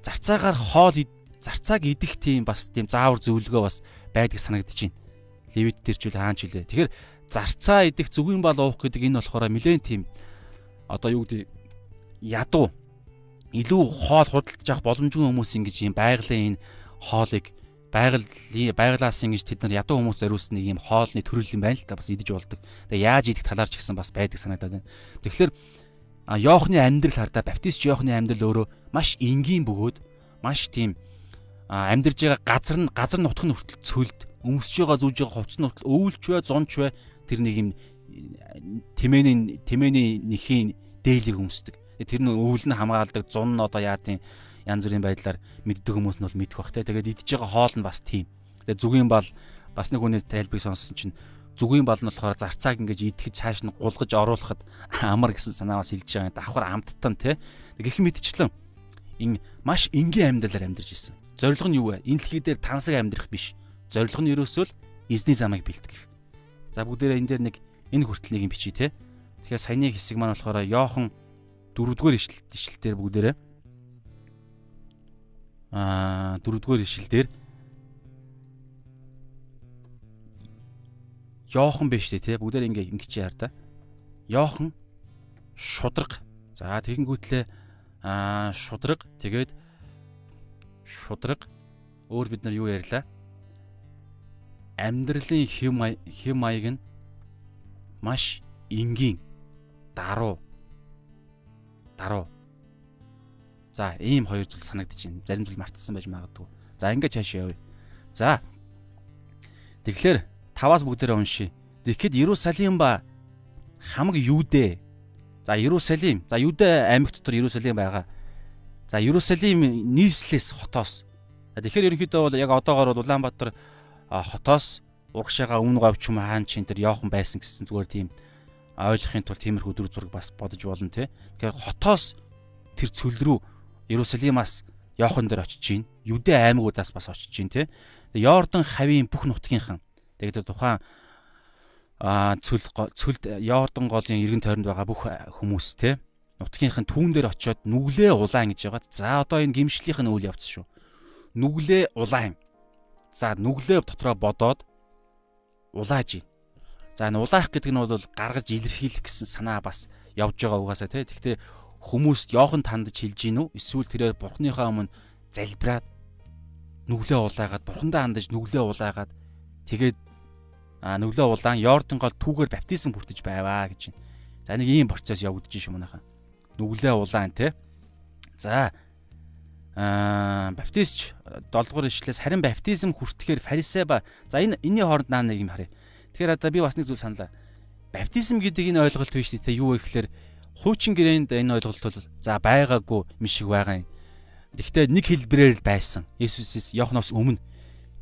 S1: зарцаагаар хоол зарцааг идэх тийм бас тийм заавар зөвлөгөө бас байдаг санагдаж байна. Левит дээр ч үл хаанч үлээ. Тэгэхээр зарцаа идэх зүгийн бал уух гэдэг энэ болохоор нэлээд тийм одоо юу гэдэг ядуу илүү хоол худалдаж авах боломжгүй хүмүүс ингэж юм байгалийн энэ хоолыг байгалийн байгалаас ингэж тэд нар ядуу хүмүүс зориулсан нэг юм хоолны төрөл юм байна л та бас идэж болдог. Тэгээ яаж идэх талаар ч гэсэн бас байдаг санагдаад байна. Тэгэхээр Йоохны амьдрал хардаа баптист Йоохны амьдрал өөрөө маш энгийн бөгөөд маш тийм амьдарж байгаа газар нь газар нутх нь хүртэл цөлд өмсөж байгаа зүүж байгаа хувцс нь хүртэл өвөлч бай зонч бай тэр нэг юм тэмээний тэмээний нэхийн дээлийг өмсдөг. Тэр нь өвөл нь хамгаалдаг зун нь одоо яа тийм янз бүрийн байдлаар мэддэг хүмүүс нь бол мэдэх бах те. Тэгээд идж байгаа хоол нь бас тийм. Тэгээд зүгийн бал бас нэг хүний тайлбарыг сонссон чинь зүгийн бал нь болохоор зарцааг ингэж идэхэд цааш нь гулгаж оруулахад амар гэсэн санаа бас хэлж байгаа. Давхар амттан те. Гэх мэтчлэн ин маш энгийн амьдралаар амьдарч ирсэн. Зорилго нь юу вэ? Энэ дэлхий дээр тансаг амьдрах биш. Зорилго нь ерөөсөө л эзний замыг бэлтгэх. За бүгдээрээ энэ дээр нэг энэ хүртэл нэг юм бичиж те. Тэгэхээр саяны хэсэг маань болохоор Йохан дөрөвдүгээр ишлэл дээр бүгдээрээ аа дөрөвдүгээр ишил дээр Йохан биш те бүгдээр ингээ ингэч яар та. Йохан шудраг. За тэгэнгүүтлээ аа шудраг тэгээд шудраг өөр бид нар юу ярьлаа? амьдралын хэм хэм маяг нь маш энгийн даруу даруу За ийм хоёр зүйл санагдаж байна. Зарим зүйл мартсан байж магадгүй. За ингээд цаашаа явъя. За. Тэгэхээр таваас бүгдээрээ уншия. Тэгэхэд Иерусалим ба хамаг Юудэ. За Иерусалим. За Юудэ аймаг дотор Иерусалим байгаа. За Иерусалим нийслэлээс хотоос. Тэгэхээр ерөнхийдөө бол яг одоогоор бол Улаанбаатар хотоос урагшаага өмнө говч юм хаан чин тэр Йохан байсан гэсэн зүгээр тийм ойлгохын тулд тиймэрхүү дүр зураг бас бодож болно те. Тэгэхээр хотоос тэр цөл рүү Иерусалимаас Йохан дээр очиж гин. Юдэ аймагудаас бас очиж гин те. Йордан хавийн бүх нутгийнхан. Тэгээд тухайн а цөл цөлд Йордан голын иргэн тойронд байгаа бүх хүмүүс те нутгийнхан түүн дээр очиод нүглээ улаан гэж яагаад за одоо энэ гимшлийнх нь үйл явц шүү. Нүглээ улаан. За нүглээ дотроо бодоод улааж ийн. За энэ улаах гэдэг нь бол гаргаж илэрхийлэх гэсэн санаа бас явж байгаа угаасаа тий. Гэхдээ хүмүүст Йохан тандж хэлж гин үү? Эсвэл тэрээр бурхныхаа өмнө залбираад нүглээ улаагаад бурхандаа хандаж нүглээ улаагаад тэгээд а нүглээ улаан Йордан гол түүгээр баптизм бүртэж байваа гэж байна. За нэг ийм процесс явагдаж шүү манайхаа. Нүглээ улаан те. За аа баптистч 7 дугаар ишлээс харин баптизм хүртэхээр фарисей ба за энэ энэний хооронд наа нэг юм харъя. Тэгэхээр одоо би бас нэг зүйл саналаа. Баптизм гэдэг энэ ойлголт биш те юу вэ гэхээр хуучин гэрээнд энэ ойлголт бол за байгаагүй юм шиг байгаа юм. Гэхдээ нэг хэлбэрээр л байсан. Есүсээс Йоханоос өмнө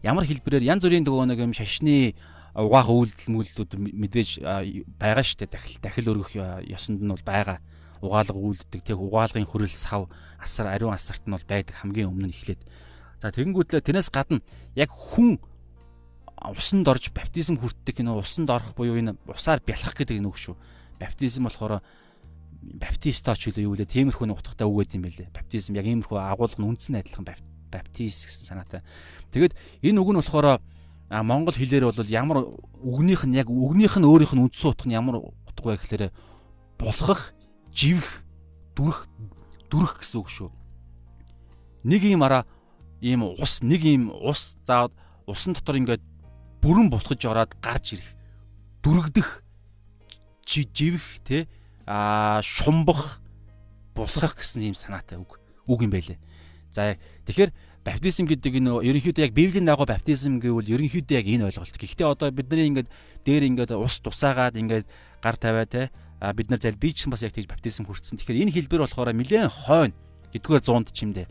S1: ямар хэлбэрээр янз бүрийн нөгөө нэг юм шашны угаах үйлдэл мүлдүүд мэдээж байгаа шүү дээ. Дахил дахил өргөх ёсонд нь бол байгаа. Угаалга үйлддэг тэг угаалгын хөрөл сав асар ариун асарт нь бол байдаг хамгийн өмнө нь эхлээд. За тэгэнгүүтлээ тэрнээс гадна яг хүн усанд орж баптизм хүртдэг энэ усанд орох буюу энэ усаар бялхах гэдэг нэг шүү. Баптизм болохоор баптисточ үлээ юу лээ тиймэрхүү нэг утгатай үг гэдэг юм байлээ. Баптизм яг иймэрхүү агуулга нь үндсэн адилхан баптист гэсэн санаатай. Тэгэд энэ үг нь болохоор монгол хэлээр бол ямар үгнийх нь яг үгнийх нь өөрийнх нь үндсэн утга нь ямар утга вэ гэхээр булхах, живх, дүрх, дүрх гэсэн үг шүү. Нэг юм араа ийм ус, нэг ийм ус заад усан дотор ингээд бүрэн булхаж ороод гарч ирэх. Дүргдэх, живх те а шумбах, булхах гэсэн ийм санаатай үг үг юм байлээ. За тэгэхээр баптизм гэдэг энэ ерөнхийдөө яг библийн дагуу баптизм гэвэл ерөнхийдөө яг энэ ойлголт. Гэхдээ одоо бидний ингээд дээр ингээд ус тусаагаад ингээд гар тавиа те бид нар зайл би ч бас яг тийж баптизм хүртсэн. Тэгэхээр энэ хэлбэр болохоор нэлээд хойно 9-р зуунд ч юм дээ.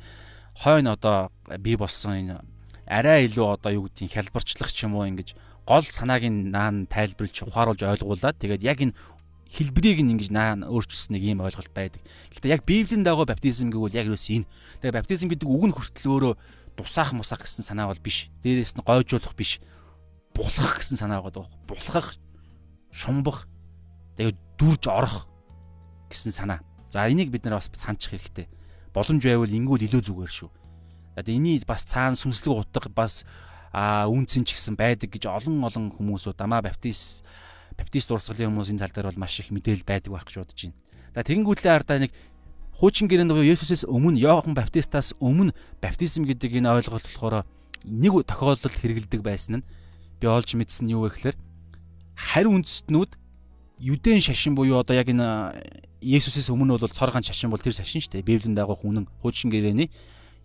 S1: Хойно одоо би болсон энэ арай илүү одоо юу гэдгийг хялбарчлах ч юм уу ингэж гол санааг нь наан тайлбарлаж ухааруулж ойлгуулад тэгээд яг энэ хэлбэрийг нь ингэж наан өөрчилсөн нэг ийм ойлголт байдаг. Гэхдээ яг Библийн дагуу баптизм гэвэл яг юус энэ. Тэгээ баптизм гэдэг үг нь хүртэл өөрөө дусаах мусах гэсэн санаа бол биш. Дээрээс нь гойжуулах биш. Булхах гэсэн санаа байгаа. Булхах, шумбах, тэгээ дүрж орох гэсэн санаа. За энийг бид нар бас санчих хэрэгтэй. Боломж байвал ингүүл илүү зүгээр шүү. За энийг бас цаана сүнслэг утга бас а үнцэн ч гэсэн байдаг гэж олон олон хүмүүсүүд дамаа баптист баптист урсгалын хүмүүс энэ тал дээр бол маш их мэдээлэл байдаг байх гэж бодож байна. За тэгэнгүүтлээ ардаа нэг хуучин гэрээнд буюу Есүсээс өмнө Иохан баптистаас өмнө баптизм гэдэг энэ ойлголт болохоор нэг тохиолдолд хэрэгэлдэг байсан нь би олж мэдсэн юу вэ гэхээр харь үндэстнүүд юдэн шашин буюу одоо яг энэ Есүсээс өмнө бол цоргаан шашин бол тэр шашин шүү дээ. Библийн дагуу хүнэн хуучин гэрээний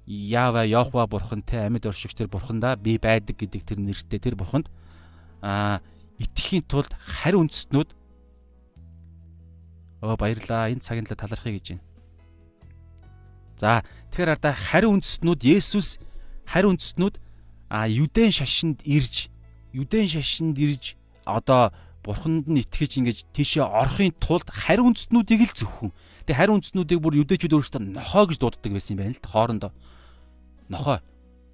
S1: Ява Йохва бурхантай амьд оршигч тэр бурхандаа би байдаг гэдэг тэр нэртэй тэр бурханд аа итгэхийн тулд харь үндэстнүүд оо баярлаа энэ цагийн төлөө талархъя гэж байна. За тэгэхээр ардаа харь үндэстнүүд Есүс харь үндэстнүүд а юдэн шашинд ирж юдэн шашинд ирж одоо бурханд нь итгэж ингэж тийшээ орохын тулд харь үндэстнүүдийг л зөвхөн. Тэгээ харь үндэстнүүдийг бүр юдэчүүд өөрөөсөө нохоо гэж дууддаг байсан юм байна л хоорондоо. Нохоо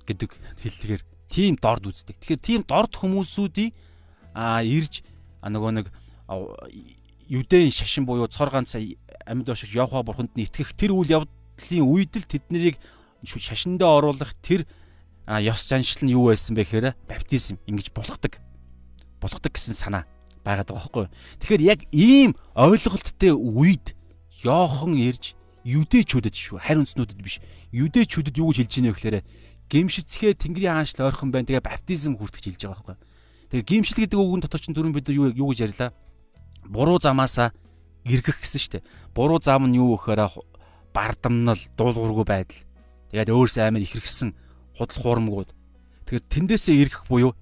S1: гэдэг хэллэгээр тийм дорд үздэг. Тэгэхээр тийм дорд хүмүүсүүдийг а ирж нөгөө нэг юдэн шашин буюу цор ганц амьд ошиг Явха бурханд нь итгэх тэр үйл явдлын үед л тэднийг шашиндаа оруулах тэр ёс заншил нь юу байсан бэ гэхээр баптизм ингэж булгадаг булгадаг гэсэн санаа байгаад байгаа байхгүй. Тэгэхээр яг ийм ойлголттой үед Йохан ирж юдэчүүдэд шүү. Харин үндснүүдэд биш. Юдэчүүдэд юу гэж хэлж ийнэ вэ гэхээр гимшицгээ Тэнгэрийн хаанчлал ойрхон байна. Тэгээ баптизм хүртэж хэлж байгаа байхгүй. Тэгээ гимшил гэдэг үгэн дотор чинь дөрөв бид юу юу гэж ярьлаа? Буруу замаасаа эргэх гэсэн дээ. Буруу зам нь юу гэхээр бардамнал, дуулуургүй байдал. Тэгээд өөрөөсөө амар ихэрхсэн худал хуурмгууд. Тэгэхээр тэндээсээ эргэх буюу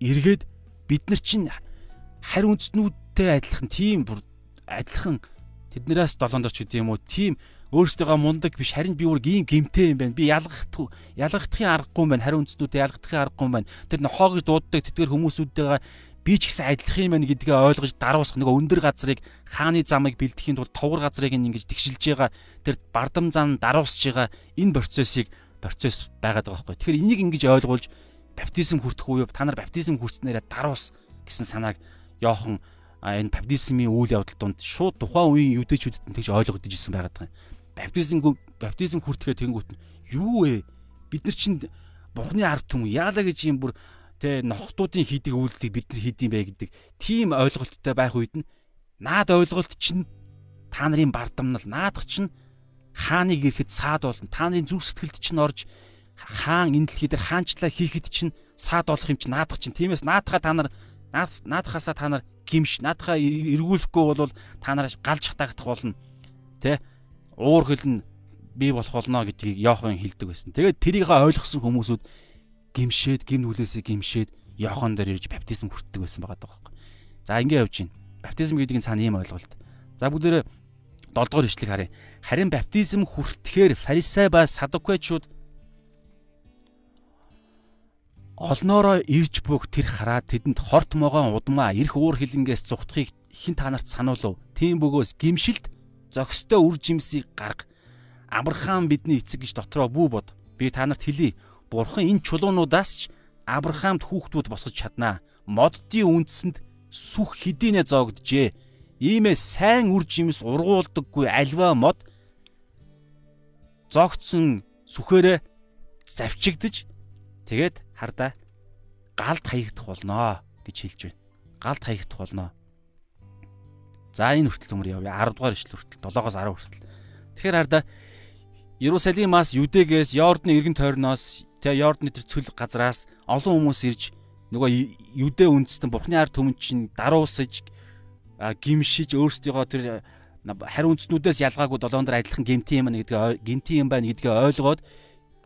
S1: эргээд бид нар чинь харь үндснүүдтэй адилхан тийм бүр адилхан тэднээс долоондорч гэдэг юм уу тийм өөрсдөө мундаг биш харин би бүр ийм гимтэй юм байна. Би ялгах ялгахын аргагүй юм байна. Хариу үндснүүдэд ялгахын аргагүй юм байна. Тэр нохоо гэж дууддаг тэтгэр хүмүүсүүдтэйгээ би ч гэсэн адилах юм байна гэдгээ ойлгож даруусах нөгөө өндөр газрыг хааны замыг бэлтгэхийн тулд товгор газрыг ингэж тэгшилж байгаа тэр бардам зан даруусж байгаа энэ процессыг процесс байгаад байгаа байхгүй. Тэгэхээр энийг ингэж ойлгуулж баптизм хүртэх үе та нар баптизм хүртснээрээ даруус гэсэн санааг Йохан энэ баптизмын үйл явдал донд шууд тухайн үеийн юдэчүүдэд нь тэгж ойлгогдож ирсэн байгаад байгаа юм баптизм баптизм хүртгээ тэнгуут нь юу вэ? Бид нар чинь Бурхны ард түмэн яалаа гэж юм бүр тэ нохтуудын хийдэг үйлдэлийг бид нар хийдэм бай гэдэг тийм ойлголттой байх үед нь наад ойлголт чинь та нарын бардамнал наадах чинь хааныг ирэхэд саад болно. Та нарын зүрх сэтгэлд чинь орж хаан энэ дэлхий дээр хаанчлаа хийхэд чинь саад болох юм чинь наадах чинь. Тиймээс наадахаа та нар наадахаасаа та нар гимш наадахаа эргүүлэхгүй бол та нар галж хатаагдах болно. Тэ уур хөл нь бий болох болно гэдгийг Йохан хэлдэг байсан. Тэгээд тэрийг ойлгосон хүмүүсүүд гимшээд, гим нүлээсээ гимшээд Йохан дээр ирж баптизм хүртдэг байсан байгаа даа. За ингэ явж байна. Баптизм гэдэг нь цаана ийм ойлголт. За бүгдээрээ 7 дугаар ишлэг харъя. Харин баптизм хүртэхээр фарисей ба садукайчууд олноороо ирж бүх тэр хараад тэдэнд хорт могоон удмаа эрх уур хилэнгээс зүхтхийг хин та нарт сануулв. Тийм бөгөөс гимшилт зөкстэй үр жимсийг гарга. Авраам бидний эцэг гэж дотроо бүү бод. Би та нарт хэлий. Бурхан энэ чулуунуудаас ч Авраамд хүүхдүүд босгож чаднаа. Моддын үндсэнд сүх хэдийнэ зоогджээ. Иймээ сайн үр жимс ургуулдаггүй альва мод зогтсон сүхээрээ завчигдж тэгээд хардаа галд хаягдах болноо гэж хэлж байна. Галд хаягдах болноо. За энэ хүртэл цөмөр явъя. 10 дугаар ишлэл хүртэл 7-оос 10 хүртэл. Тэгэхээр хардаа Иерусалимаас Юдэгээс Йордны эргэн тойрноос тэгээ Йордны тэр цөл газраас олон хүмүүс ирж нөгөө Юдэ үндэстэн Бурхны ард түмэн чинь даруусаж гимшиж өөрсдийнхөө тэр хариу үндснүүдээс ялгаагүй долоон дээр адилхан гемтийн юм гэдгээ гемтийн юм байна гэдгээ ойлгоод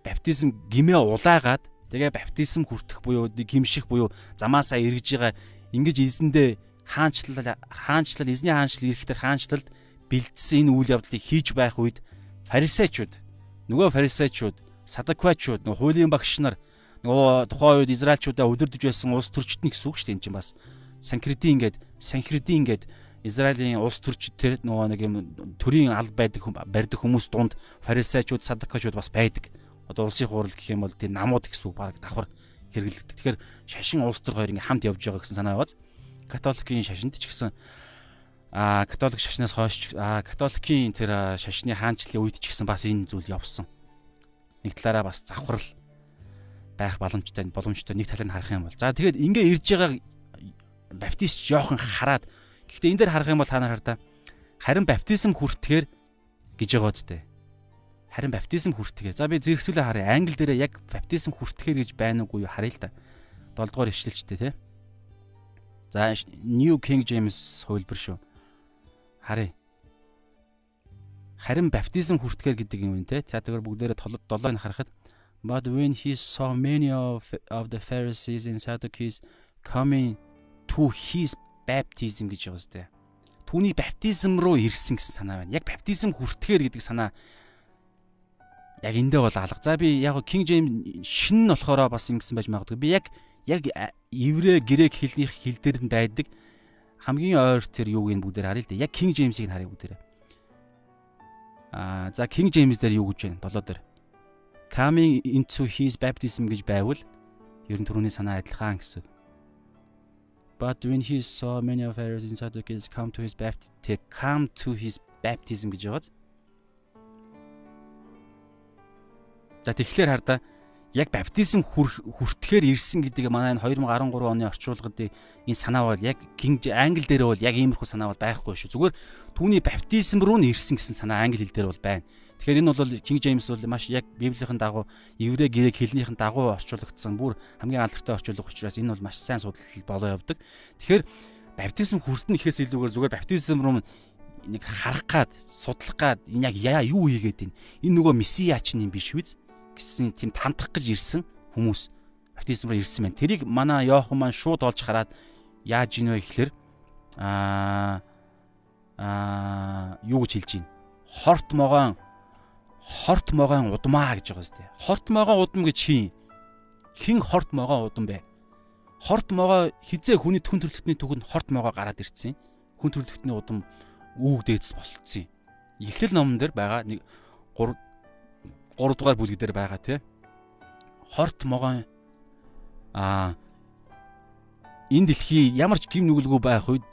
S1: баптизм гимээ улаагаад тэгээ баптизм хүртэх буюу гимших буюу замаасаа эргэж байгаа ингэж эзэндээ хаанчлал хаанчлал эзний хаанчлал эрэхтэр хаанчлалд бэлдсэн энэ үйл явдлыг хийж байх үед фарисеучуд нөгөө фарисеучуд садаквачуд нөгөө хуулийн багш нар нөгөө тухайн үед израилчуудаа өдөрдөж байсан улс төрчдний гэсэн үг шүү дээ энэ чинь бас. Санкридин ингээд санкридин ингээд Израилийн улс төрчид тэр нөгөө нэг юм төрийн алба байдаг барьдаг хүмүүс дунд фарисеучуд садакачуд бас байдаг одоо улсын хурал гэх юм бол тийм намууд гэсэн үг баг давхар хэрэглэгдэх. Тэгэхээр шашин улс төр хоёр ингээм хамт явж байгаа гэсэн санаа байгааз католикийн шашинд ч гэсэн а католик шашнаас хойш а католикийн тэр шашны хаанчлалын үед ч гэсэн бас энэ зүйл явсан. Нэг талаараа бас завхрал байх боломжтой боломжтой нэг талыг харах юм бол. За тэгээд ингээ ирж байгаа баптист жоохон хараад гэхдээ энэ дээр харах юм бол та нар хардаа харин баптизм хүртгэхээр гэж байгаа үстэй харин баптизм хүртгэе. За би зэрэгсүүлээ харъя. Англи дээр яг баптизм хүртгэхэр гэж байна уугүй юу харъя л да. 7 дугаар ишлэлчтэй тий. За New King James хувилбар шүү. Харъя. Харин баптизм хүртгэхэр гэдэг юм тий. За тэгэхээр бүгдээрээ 7-ыг харахад But when he saw many of, of the Pharisees and Sadducees coming to his baptism гэж байгаа зү. Түүний баптизм руу ирсэн гэсэн санаа байна. Яг баптизм хүртгэхэр гэдэг санаа яг эндээ бол алга. За би яг King James шин нь болохоор бас ингэсэн байж магадгүй. Би яг яг еврей грек хэлнийх хэл дээр нь байдаг хамгийн ойр тэр юуг нь бүгдээр харъя л да. Яг King James-ийг харъя бүгдээр. Аа за King James дээр юу гэж байна? Долоо дээр. Coming into his baptism гэж байвал ер нь түрүүний санаа адилхан гэсэн. But when he saw many of Pharisees and Sadducees come to his baptism, come to his baptism гэж байгааз За тэгэхээр хардаа яг баптизм хүртгэхээр ирсэн гэдэг манай энэ 2013 оны орчуулгад энэ санаа бол яг King англи дээр бол яг иймэрхүү санаа бол байхгүй шүү. Зүгээр түүний баптизм руу нь ирсэн гэсэн санаа англи хэл дээр бол байна. Тэгэхээр энэ бол King James бол маш яг Библийн дагуу еврей грек хэлнийхэн дагуу орчуулагдсан бүр хамгийн алдартай орчуулга учраас энэ бол маш сайн судал болоо явдаг. Тэгэхээр баптизм хүртэн ихээс илүүгээр зүгээр баптизм руу нэг харах гад судлах гад энэ яг яа юу хийгээд байна. Энэ нөгөө месиа ч юм биш үү? гэсэн тийм тандах гэж ирсэн хүмүүс баптизмаар ирсэн байна. Тэрийг манай Йохан маань шууд олж хараад яаж ийн вэ гэхэлэр аа аа юу гэж хэлж байна? Хорт могоон хорт могоон удмаа гэж байгаа зү. Хорт могоон удам гэж хин. Хин хорт могоон удам бэ? Хорт могоо хизээ хүний хүн төрөлхтний төгөнд хорт могоо гараад ирсэн. Хүн төрөлхтний удам үүг дээдс болцсон юм. Эхлэл номон дээр байгаа нэг 3 дугаар бүлэг дээр байгаа тий. Хорт могоон аа энэ дэлхий ямар ч гим нүгэлгүй байх үед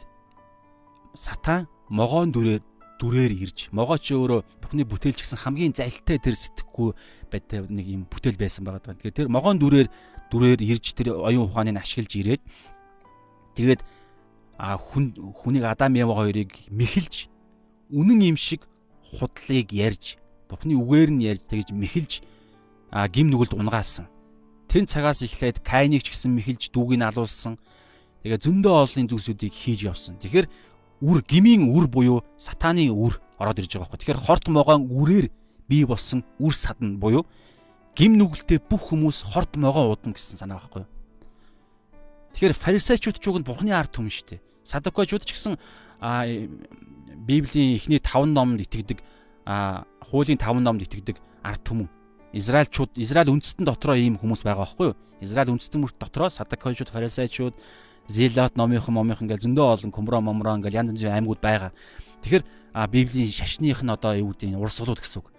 S1: сатан могоон дүрээр дүрээр ирж могоо ч өөрөө бүхний бүтээлч гэсэн хамгийн залтай тэр сэтгэхгүй байтай нэг юм бүтээл байсан байгаа. Тэгэхээр тэр могоон дүрээр дүрээр ирж тэр оюун ухааныг ашиглаж ирээд тэгээд а хүн хүнийг Адам Ява хоёрыг мэхэлж үнэн юм шиг худлыг ярьж Бурхны үгээр нь ярьж тэгж мэхэлж гим нүгэлд унгаасан. Тэн цагаас эхлээд Кайныг ч гэсэн мэхэлж дүүгийг алуулсан. Тэгээ зөндөө олонний зүйлсүүдийг хийж явсан. Тэгэхээр үр гмийн үр буюу сатааны үр ороод ирж байгаа байхгүй. Тэгэхээр хорт могоон үрээр бий болсон үр садан буюу гим нүгэлтэй бүх хүмүүс хорт могоо удам гэсэн санаа байхгүй. Тэгэхээр фарисеучуд ч үгэнд Бурхны ард түмэн шүү дээ. Садукачуд ч гэсэн Библийн эхний 5 номонд итгэдэг а хуулийн 5 номд итгэдэг ард түмэн Израильчууд Израиль үндэстэн дотроо ийм хүмүүс байгаа байхгүй юу? Израиль үндэстэн мөрт дотроо Садакойчууд, Фарисеучуд, Зилат, номынхон, момынхон гэл зөндөө олон Кумро, Момрон гэл янз бүрийн аймагуд байгаа. Тэгэхээр Библийн шашных нь одоо юу гэдэг нь урсгалууд гэсэн үг.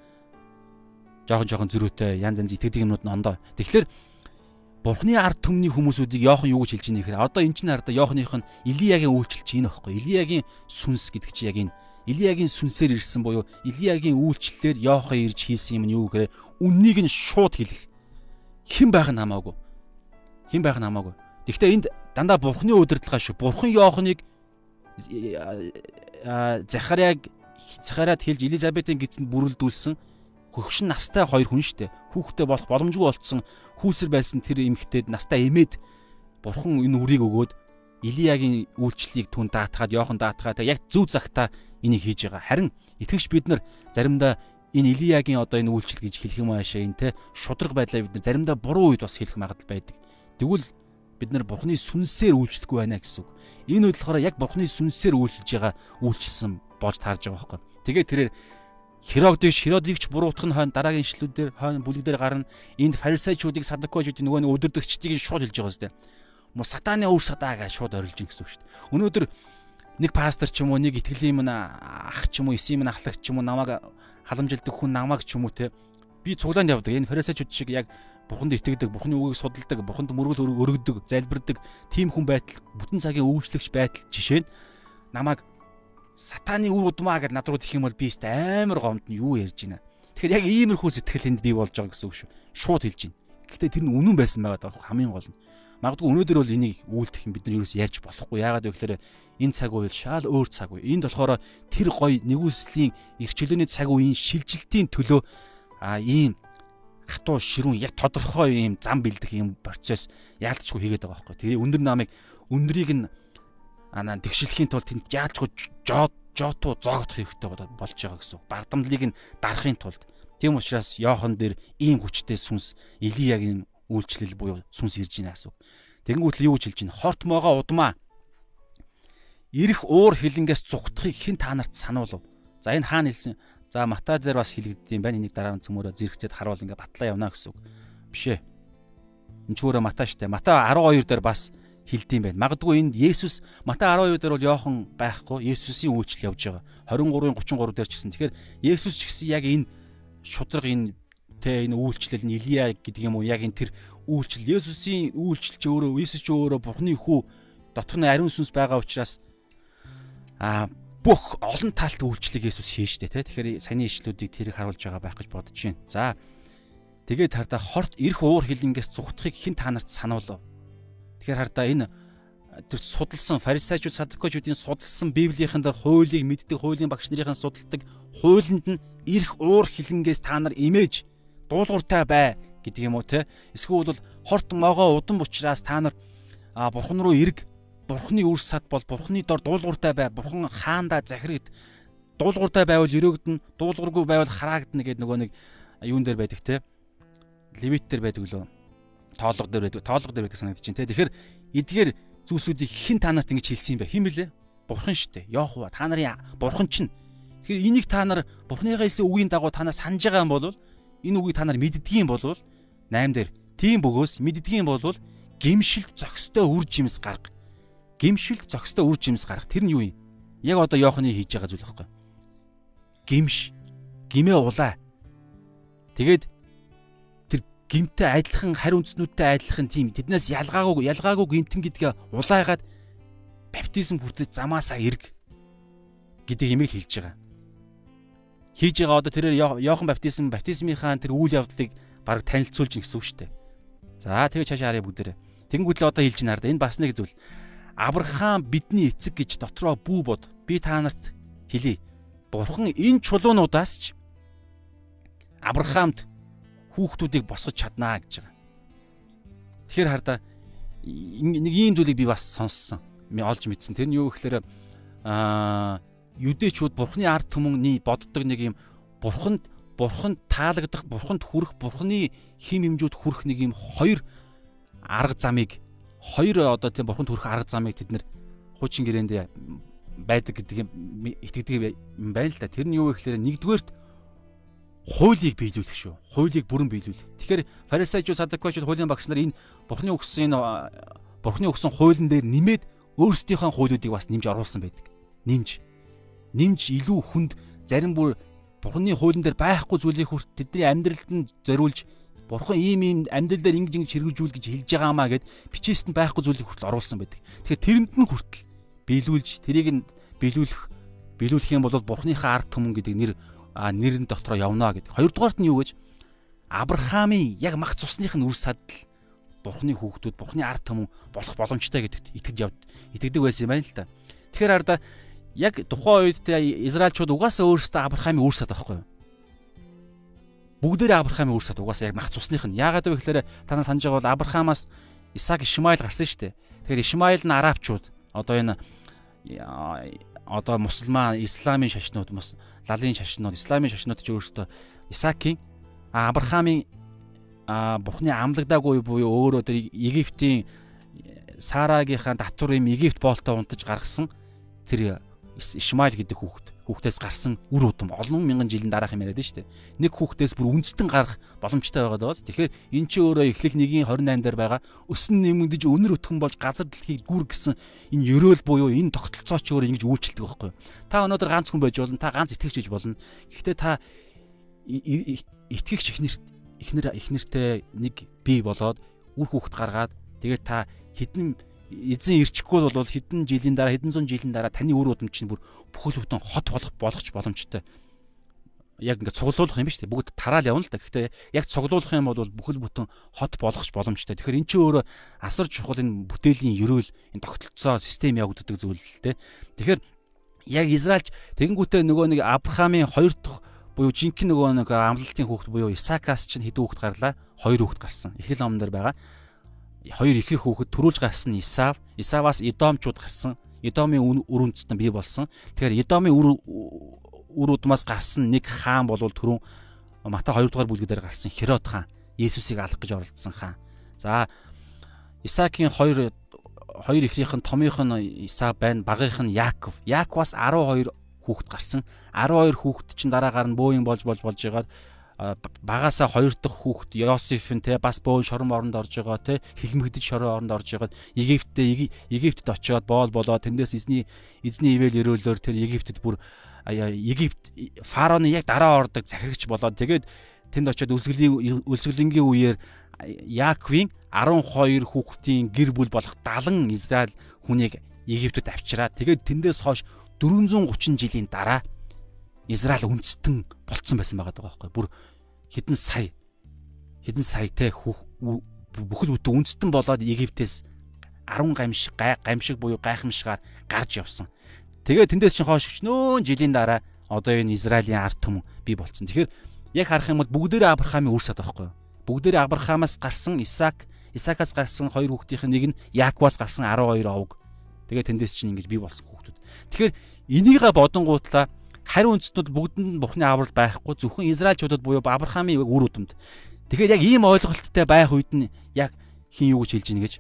S1: Жохон жохон зөрүүтэй янз янз итгэдэг юмнууд нь ондоо. Тэгэхээр Бурхны ард түмний хүмүүсүүдийг Йохан юу гэж хэлж ийм нэхэр одоо эн чинь хараа Йоханых нь Илиягийн үйлчлэл чинь энэ байхгүй. Илиягийн сүнс гэдэг чинь яг энэ Илиягийн сүнсээр ирсэн буюу Илиягийн үйлчлэлээр Йохан ирж хийсэн юм нь юу гэхээр үннийг нь шууд хэлэх. Хэн байх нь хамаагүй. Хэн байх нь хамаагүй. Гэхдээ энд дандаа Бурхны удирдлага шүү. Бурхан Йоханыг Захаряг Захаряд хэлж Элизабетийн гидсэнд бүрэлдүүлсэн хөгшин настай хоёр хүн штэ. Хүүхдээ болох боломжгүй болцсон хүүсэр байсан тэр эмэгтэйд настай эмээд бурхан энэ үрийг өгөөд Илиягийн үйлчлэлийг түн даатгаад Йохан даатгаад яг зөв цагтаа энийг хийж байгаа. Харин итгэгч бид нар заримдаа энэ Илиягийн одоо энэ үйлчлэл гэж хэлэх юм аашаа энэ те шудраг байдлаа бид нар заримдаа буруу үед бас хэлэх магадлал байдаг. Тэгвэл бид нар Бурхны сүнсээр үйлчлэхгүй байна гэсэн үг. Энэ болохоор яг Бурхны сүнсээр үйлчилж байгаа үйлчилсэн болж таарж байгаа байхгүй. Тэгээд тэрээр Херодич Херодигч буруутах нь хойно дараагийн ишлүүдээр хойно бүлэгдэр гарна. Энд фарисеучуудыг садукочуудын нөгөө өдөрдөгчдийг шууд хэлж байгаа зү. Мо сатаны өвөр садаа гэж шууд орилж ин гэсэн үг шүү дээ. Өнөөдөр нэг пастор ч юм уу нэг итгэлийн юм ах ч юм уу эсийн юм ахлагч ч юм уу намайг халамжилдаг хүн намайг ч юм уу те би цуглаанд явдаг. Энэ фарисеучуд шиг яг Бурханд итгэдэг, Бурханы үгийг судалдаг, Бурханд мөргөл өргөдөг, залбирдаг тийм хүн байтал бүтэн цагийн өвчлөгч байтал жишээ нь намайг сатаны үр удмаа гэж над руу тэх юм бол би өст амар гомд нь юу ярьж байна. Тэгэхээр яг иймэрхүү сэтгэл энд бий болж байгаа гэсэн үг шүү. Шууд хэлж байна. Гэхдээ тэр нь үнэн байсан байгаа даа хамгийн гол нь. Магадгүй өнөөдөр бол энийг үйлдэх юм бид нар ерөөс ярьж болохгүй. Яагаад вэ гэхээр энэ цаг үеэл шал өөр цаг үе. Энд болохоор тэр гой нэгүслийн эрхчлөөний цаг үеийн шилжилтийн төлөө а ийм хатуу ширүүн яг тодорхой ийм зам бэлдэх ийм процесс яалтчгүй хийгээд байгаа байхгүй. Тэгээ өндөр намыг өндрийг нь анаа тэгшилхийн тулд тэнд яалчгүй жоод жоотуу зоогдох хэрэгтэй болж байгаа гэсэн. Бардамлыг нь дарахын тулд. Тийм учраас Йохан дээр ийм хүчтэй сүнс Илиягийн үйлчлэл буюу сүнс ирж байна гэсэн. Тэгэнгүүт л юу хэлж байна? Хорт могоо удмаа. Ирэх уур хилэнгээс зүгтхийг хэн та нарт сануулв? За энэ хаана хэлсэн? За Матай дээр бас хэлэгддэм байна. Энийг дараа нь цөмөрө зэрэгцээд харуул ингээ батлаа явна гэсэн үг. Биш ээ. Энд ч өөрөө Матай штэ. Матай 12 дээр бас хилдэм байна. Магадгүй энд Есүс Матай 12 дээр бол Йохан байхгүй Есүсийн үйлчлэл явж байгаа. 23-ын 33 дээр ч гэсэн. Тэгэхээр Есүс ч гэсэн яг энэ шудраг энэ тэ энэ үйлчлэл нь Илия гэдэг юм уу яг энэ тэр үйлчлэл Есүсийн үйлчлэл ч өөрөө Есүс ч өөрөө Бурхны хүү дотор нь ариун сүнс байгаа учраас а бүх олон талт үйлчлэлийг Есүс хийжтэй тэ. Тэгэхээр саяны ишлүүдийг тэрийг харуулж байгаа байх гэж бодож байна. За тэгээд хардаа хорт ирэх уур хилэнгээс зүгтхийг хэн та нарт сануулв? Тэгэхээр хардаа энэ тэр судалсан фарисеучуд садукочуудын судалсан библийнхэн дээр хуулийг мэддэг хуулийн багш нарын судалдаг хуулинд нь ирэх уур хилэнгээс та нар имэж дуулууртай бай гэдэг юм уу те эсвэл бол хорт могоо удам учраас та нар бурхан руу эрг. Бурханы үр сад бол бурханы дор дуулууртай бай. Бурхан хаанда захирагд. Дуулууртай байвал өрөөгдөн дуулуургүй байвал хараагдана гэдэг нөгөө нэг юун дээр байдаг те левит дээр байдаг лөө тоолго дээр байдаг тоолго дээр байдаг санагдаж байна те тэгэхээр эдгээр зүйлсүүдийг хэн та нарт ингэж хэлсэн юм бэ? Хэн блэ бурхан шүү дээ. Йохова та нарын бурхан чинь. Тэгэхээр энийг та нар бурханыгаа хэлсэн үгийн дагуу та нар санаж байгаа юм бол энэ үгийг та нар мэддгийм бол 8 дээр тийм бөгөөс мэддгийм бол гимшилт зөкстэй үр жимс гарга. Гимшилт зөкстэй үр жимс гарга. Тэр нь юу юм? Яг одоо Йоханы хийж байгаа зүйл байхгүй. Гимш гимээ улаа. Тэгээд гимтэй адилхан харь үндснүүдтэй адилхан тийм. Тэднээс ялгаагүй ялгаагүй гимтэн гэдгээ улайгаад баптизм хүртэл замаасаа эрг гэдэг имийг хэлж байгаа. Хийж байгаа одоо тэрээр Йохан баптизм баптизмынхаа тэр үйл явдлыг баг танилцуулж гин гэсэн үг шүү дээ. За тэгээ цаашаа харъя бүгдээрээ. Тэнгүүд л одоо хэлж байна хардаа энэ бас нэг зүйл. Авраам бидний эцэг гэж дотроо бүү бод. Би та нарт хэлье. Бурхан энэ чулуунуудаас ч Авраамд хүүхдүүдийг босгож чаднаа гэж байгаа. Тэгэхээр хардаа нэг ийм зүйлийг би бас сонссон. Олж мэдсэн. Тэр нь юу гэхээр аа юдэчүүд бурхны ард түмний боддог нэг юм бурханд бурханд таалагдах, бурханд хүрэх, бурхны хим хэмжүүд хүрэх нэг юм хоёр арга замыг хоёр одоо тийм бурханд хүрэх арга замыг тэд нэр хуучин гэрээнд байдаг гэдэг юм итгэдэг юм байна л да. Тэр нь юу вэ гэхээр нэгдүгээрт хуулийг биелүүлэх шүү. Хуулийг бүрэн биелүүлэх. Тэгэхээр фарисеучуд садукчуд хуулийн багш нар энэ Бурхны өгсөн энэ Бурхны өгсөн хуулийн дээр нэмээд өөрсдийнхөө хуулиудыг бас нэмж оруулсан байдаг. Нэмж. Нэмж илүү хүнд зарим бүр Бурхны хуулийн дээр байхгүй зүйлийг хүрт тэдний амьдралд нь зориулж Бурхан ийм ийм амьдрал дээр ингэж ингэж хэрэгжүүл гэж хэлж байгаамаа гэд бичээсэнд байхгүй зүйлийг хүртэл оруулсан байдаг. Тэгэхээр тэрэнд нь хүртэл биелүүлж тэрийг нь биелүүлэх биелүүлэх юм бол Бурханыхаа ард түмэн гэдэг нэр нэрэн дотроо явна гэдэг. Хоёрдугаарт нь юу гэж Авраамийн яг мах цусных нь үр садл Бурханы хүүхдүүд, Бурханы ард түмэн болох боломжтой гэдэгт итгэж явд итгэдэг байсан юм байна л да. Тэгэхээр арда яг тухайн үед Израильчууд угаасаа өөрсдөө Авраамийн үр сад байхгүй юу? бүгдээрээ Авраамийн үр сад угаасаа яг мах цусных нь. Яагаад вэ гэхээр та нар санаж байгаа бол Авраамаас Исаак Ишмаил гарсан шүү дээ. Тэгэхээр Ишмаил нь арабчууд одоо энэ одоо мусульман, исламын шашнууд, лалын шашнууд, исламын шашнууд ч өөрөөсөө Исаакийн Авраамийн Бурхны амлагдаагүй буюу өөрөө тэр Египтийн Сарагийнхаа татвар юм Египт боолтой унтаж гаргасан тэр Ишмаил гэдэг хүүхэд хүүхдээс гарсан үр удам олон мянган жилийн дараах юм яриад шүү дээ. Нэг хүүхдээс бүр үндэстэн гарах боломжтой байгаад байгааз. Тэгэхээр эн чинь өөрөө эхлэх нэгийн 28 дээр байгаа өсөн нэмэгдэж өнөр өтгөн болж газар дэлхийг гүр гисэн энэ ерөөл буюу энэ тогтолцоо ч өөрөө ингэж үйлчлдэг байхгүй юу? Та өнөөдөр ганц хүн байж болно, та ганц итгэгч байж болно. Гэхдээ та итгэгч ихнэр ихнэр ихнэртэй нэг бий болоод үр хүүхд гаргаад тэгээд та хідэн эзэн ирчихгүй бол хэдэн жилийн дараа хэдэн зуун жилийн дараа таны үр удам чинь бүр бүхэл бүтэн хот болох болгоч боломжтой. Яг ингээд цуглуулах юм ба шүү дээ. Бүгд тараал явна л да. Гэхдээ яг цуглуулах юм бол бүхэл бүтэн хот болгоч боломжтой. Тэгэхээр эн чинь өөрөө асар чухал энэ бүтээлийн ерөөл энэ тогтолцоо систем явагддаг зүйл л дээ. Тэгэхээр яг Израильч тэгэнгүүтээ нөгөө нэг Авраамийн хоёр дахь буюу жинхэнэ нөгөө нэг амлалтын хүүхэд буюу Исаакаас чинь хэдэн хүүхэд гарлаа? Хоёр хүүхэд гарсан. Эхлэл номон дээр байгаа хоёр ихэр хүүхэд төрүүлж гарсан Исав, Исаваас Идомчууд гарсан. Идомын үр үндэстэн бий болсон. Тэгэхээр Идомын үр үр удмаас гарсан нэг хаан болвол түрүүн Матай 2 дугаар бүлгээр гарсан Херод хаан Есүсийг алах гэж оролдсон хаан. За Исаакийн хоёр хоёр ихнийх нь томынх нь Исав байна, багийнх нь Яаков. Яаковаас 12 хүүхэд гарсан. 12 хүүхэд чинь дараагаар нь бөөйн болж болж болж байгаад багаасаа хоёр дахь хүүхэд Йосеф нь те бас бөөн шорон оронд орж байгаа те хилмигдэж шорон оронд орж байгаад Египттэй Египтэд очиод боол болоо тэндээс эзний эзний ивэл өрөөлөөр тэр Египтэд бүр Египт фараоны яг дараа ордог захирагч болоод тэгээд тэнд очиод үлсгэлийн үлсгэлэнгийн үеэр Яаковын 12 хүүхдийн гэр бүл болох 70 Израиль хүнийг Египтэд авчираа. Тэгээд тэндээс хойш 430 жилийн дараа Израиль үндэстэн болцсон байсан байгаа байхгүй бүр хэдэн сая хэдэн саятай бүхэл бүтэн үндэстэн болоод Египтээс 10 гамшиг гамшиг буюу гайхамшигаар гарч явсан. Тэгээ тэндээс чинь хойш өчнөө жилийн дараа одоо энэ Израилийн ард түмэн бий болцсон. Тэгэхээр яг харах юм бол бүгдээрээ Авраамийн үр сад байхгүй юу? Бүгдээрээ Авраамаас гарсан Исаак, Исаакаас гарсан хоёр хүүхдийн нэг нь Яаковаас гарсан 12 овг. Тэгээ тэндээс чинь ингэж бий болсон хүүхдүүд. Тэгэхээр энийг бодонгуутлаа хариу үндэстнүүд бүгдэнд нь Бурхны аврал байхгүй зөвхөн Израильчуудад буюу Авраамийн үр удамд. Тэгэхээр яг ийм ойлголттой байх үед нь яг хин юу гэж хэлж ийн гэж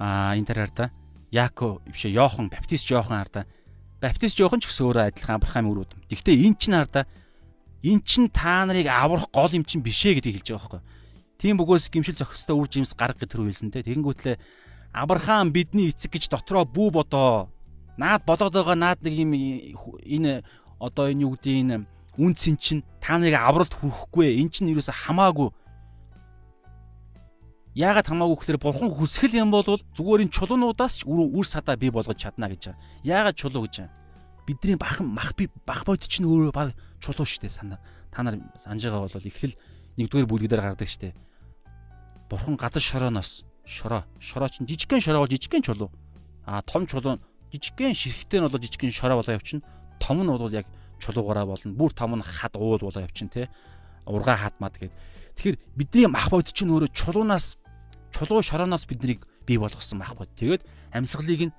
S1: аа энэ тараар да Яаков бишээ Йохан баптист Йохан харда баптист Йохан ч гэсэн өөрөө адилхан Авраамийн үр удам. Гэхдээ эн чинь харда эн чинь та нарыг аврах гол юм чинь бишээ гэдгийг хэлж байгаа байхгүй. Тийм бөгөөс гимшил зохистой үр жимс гарга гэж тэр үйлсэн те. Тэгэнгүүтлээ Авраам бидний эцэг гэж дотроо бүү бодоо наад бодоод байгаа наад нэг юм энэ одоо энэ юу гэдэг энэ үнцэн чинь та нарыг авралт хүрхгүй эн чинь юусэн хамаагүй яагаад хамаагүй гэхээр бурхан хүсгэл юм бол зүгээр энэ чулуунуудаас ч үр садаа бий болгож чадна гэж байгаа. Яагаад чулуу гэж байгаа? Бидний бахан мах би бах бод чинь өөрөө баг чулуу шүү дээ санаа. Та нар санаж байгаа бол эхлэл нэгдүгээр бүлгээр гардаг шүү дээ. Бурхан газар шорооноос шороо шороо чинь жижигхэн шороо бол жижигхэн чулуу. А том чулуу жижигхэн ширхтээ нь бол жижигхэн шороо болоо явчихна. Том нь бол яг чулуугаараа болно. Бүр том нь хад уул болоо явчихна те. Ургаа хад мад гэд. Тэгэхээр бидний мах бод чинь өөрөө чулуунаас чулуу шорооноос биднийг бий болгосон мах бод. Тэгээд амьсгалыг нь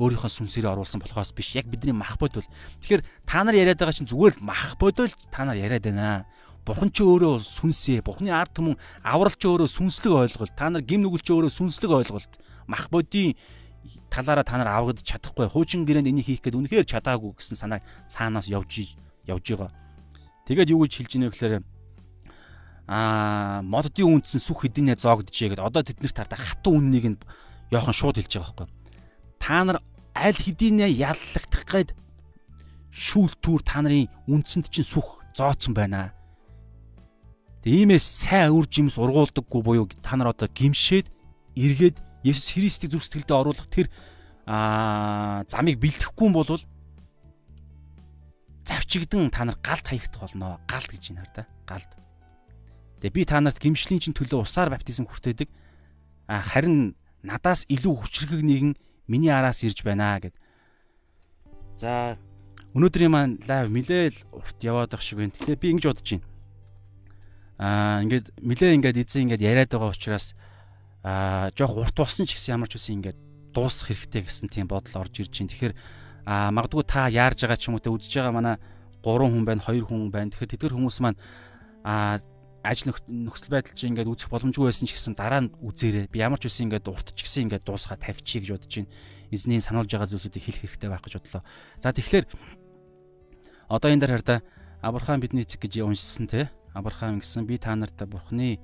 S1: өөрийнхөө сүнсээрээ оруулсан болохоос биш. Яг бидний мах бод бол. Тэгэхээр та нар яриад байгаа чинь зүгээр л мах бод л та нар яриад байна. Бурхан ч өөрөө сүнсээ, Бурханы ард түмэн аврал ч өөрөө сүнслэг ойлголт. Та нар гим нүгэл ч өөрөө сүнслэг ойлголт. Мах бодийн талаараа та нар аврагдаж чадахгүй хуучин гэрээнд энийг хийх гээд үнэхээр чадаагүй гэсэн санааг цаанаас явж явж байгаа. Тэгээд юу гэж хэлж ийнэ гэхээр аа моддын үндсэн сүх хэдийнэ зоогдчихэ гэдэг. Одоо тэднэрт тартаа хатуу үннийг нь Йохан шууд хэлж байгаа байхгүй. Та нар аль хэдийнэ яллагдах гээд шүүлтүүр та нарын үндсэнд чинь сүх зооцсон байна. Тэгээ иймээс сайн үр жимс ургуулдаггүй буюу та нар одоо гимшээд эргээд Есүс Христийг зүрх сэтгэлдээ оруулах тэр аа замыг бэлтгэхгүй юм бол завчигдан та нар галд хаягдах болно. Галд гэж юм хараа. Галд. Тэгээ би та нарт гимшлийн чинь төлөө усаар баптизм хүртээдэг. А харин надаас илүү хүчрхэг нэгэн миний араас ирж байна гэд. За өнөөдрийн маань лайв нилээл урт яваад байх шиг байна. Тэгэхээр би ингэж бодож байна. Аа ингээд нилээ ингээд эзэн ингээд яриад байгаа учраас аа жоох урт болсон ч гэсэн ямар ч үсэн ингээд дуусах хэрэгтэй гэсэн тийм бодол орж ирж байна. Тэгэхээр аа магадгүй та яарж байгаа ч юм уу те үзэж байгаа манай 3 хүн байна, 2 хүн байна. Тэгэхээр тэдгэр хүмүүс маань аа ажил нөхцөл байдал чинь ингээд үүсэх боломжгүй байсан ч гэсэн дараа нь үзээрэй. Би ямар ч үсэн ингээд урт ч гэсэн ингээд дуусгаа тавьчихъя гэж бодож байна. Эзний сануулж байгаа зүйлсүүдийг хэлэх хэрэгтэй байх гэж бодлоо. За тэгэхээр одоо энэ дээр хараа Авраам бидний эцэг гэж уншсан те. Авраам гэсэн би та нарт бурхны